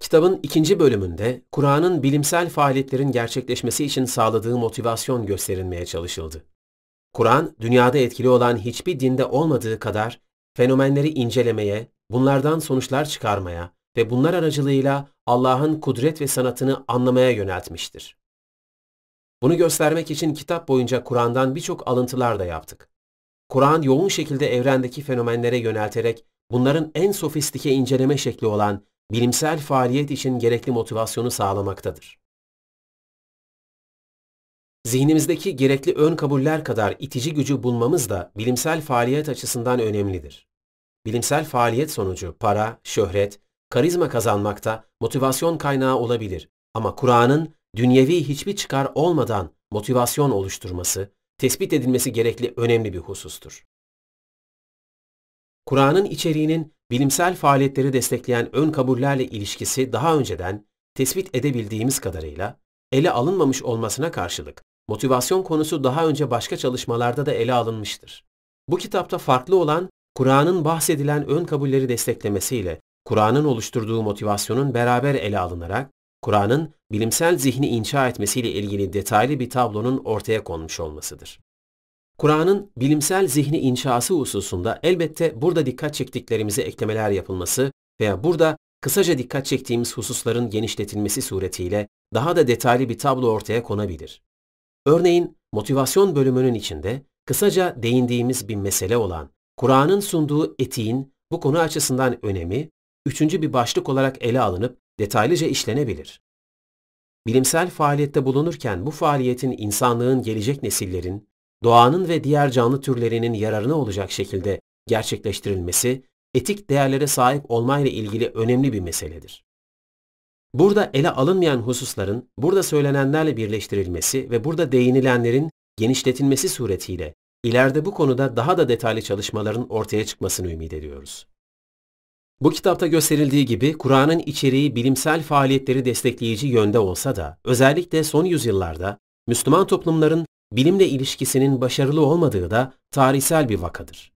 Kitabın ikinci bölümünde Kur'an'ın bilimsel faaliyetlerin gerçekleşmesi için sağladığı motivasyon gösterilmeye çalışıldı. Kur'an, dünyada etkili olan hiçbir dinde olmadığı kadar fenomenleri incelemeye, bunlardan sonuçlar çıkarmaya ve bunlar aracılığıyla Allah'ın kudret ve sanatını anlamaya yöneltmiştir. Bunu göstermek için kitap boyunca Kur'an'dan birçok alıntılar da yaptık. Kur'an yoğun şekilde evrendeki fenomenlere yönelterek bunların en sofistike inceleme şekli olan bilimsel faaliyet için gerekli motivasyonu sağlamaktadır. Zihnimizdeki gerekli ön kabuller kadar itici gücü bulmamız da bilimsel faaliyet açısından önemlidir. Bilimsel faaliyet sonucu para, şöhret, karizma kazanmakta motivasyon kaynağı olabilir ama Kur'an'ın dünyevi hiçbir çıkar olmadan motivasyon oluşturması, tespit edilmesi gerekli önemli bir husustur. Kur'an'ın içeriğinin bilimsel faaliyetleri destekleyen ön kabullerle ilişkisi daha önceden tespit edebildiğimiz kadarıyla ele alınmamış olmasına karşılık motivasyon konusu daha önce başka çalışmalarda da ele alınmıştır. Bu kitapta farklı olan Kur'an'ın bahsedilen ön kabulleri desteklemesiyle Kur'an'ın oluşturduğu motivasyonun beraber ele alınarak Kur'an'ın bilimsel zihni inşa etmesiyle ilgili detaylı bir tablonun ortaya konmuş olmasıdır. Kur'an'ın bilimsel zihni inşası hususunda elbette burada dikkat çektiklerimize eklemeler yapılması veya burada kısaca dikkat çektiğimiz hususların genişletilmesi suretiyle daha da detaylı bir tablo ortaya konabilir. Örneğin motivasyon bölümünün içinde kısaca değindiğimiz bir mesele olan Kur'an'ın sunduğu etiğin bu konu açısından önemi üçüncü bir başlık olarak ele alınıp detaylıca işlenebilir. Bilimsel faaliyette bulunurken bu faaliyetin insanlığın gelecek nesillerin, doğanın ve diğer canlı türlerinin yararına olacak şekilde gerçekleştirilmesi, etik değerlere sahip olmayla ilgili önemli bir meseledir. Burada ele alınmayan hususların burada söylenenlerle birleştirilmesi ve burada değinilenlerin genişletilmesi suretiyle ileride bu konuda daha da detaylı çalışmaların ortaya çıkmasını ümit ediyoruz. Bu kitapta gösterildiği gibi Kur'an'ın içeriği bilimsel faaliyetleri destekleyici yönde olsa da özellikle son yüzyıllarda Müslüman toplumların bilimle ilişkisinin başarılı olmadığı da tarihsel bir vakadır.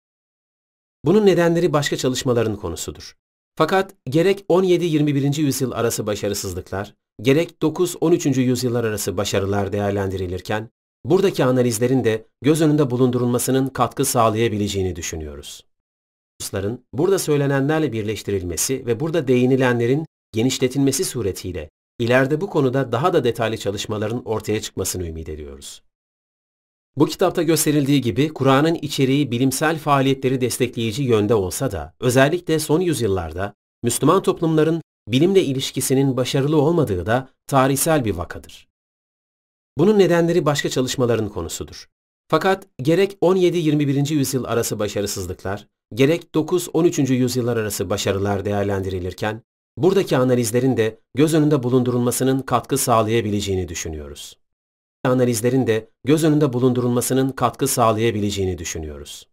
Bunun nedenleri başka çalışmaların konusudur. Fakat gerek 17-21. yüzyıl arası başarısızlıklar, gerek 9-13. yüzyıllar arası başarılar değerlendirilirken, buradaki analizlerin de göz önünde bulundurulmasının katkı sağlayabileceğini düşünüyoruz. Hususların burada söylenenlerle birleştirilmesi ve burada değinilenlerin genişletilmesi suretiyle ileride bu konuda daha da detaylı çalışmaların ortaya çıkmasını ümit ediyoruz. Bu kitapta gösterildiği gibi Kur'an'ın içeriği bilimsel faaliyetleri destekleyici yönde olsa da özellikle son yüzyıllarda Müslüman toplumların bilimle ilişkisinin başarılı olmadığı da tarihsel bir vakadır. Bunun nedenleri başka çalışmaların konusudur. Fakat gerek 17-21. yüzyıl arası başarısızlıklar, gerek 9-13. yüzyıllar arası başarılar değerlendirilirken, buradaki analizlerin de göz önünde bulundurulmasının katkı sağlayabileceğini düşünüyoruz analizlerin de göz önünde bulundurulmasının katkı sağlayabileceğini düşünüyoruz.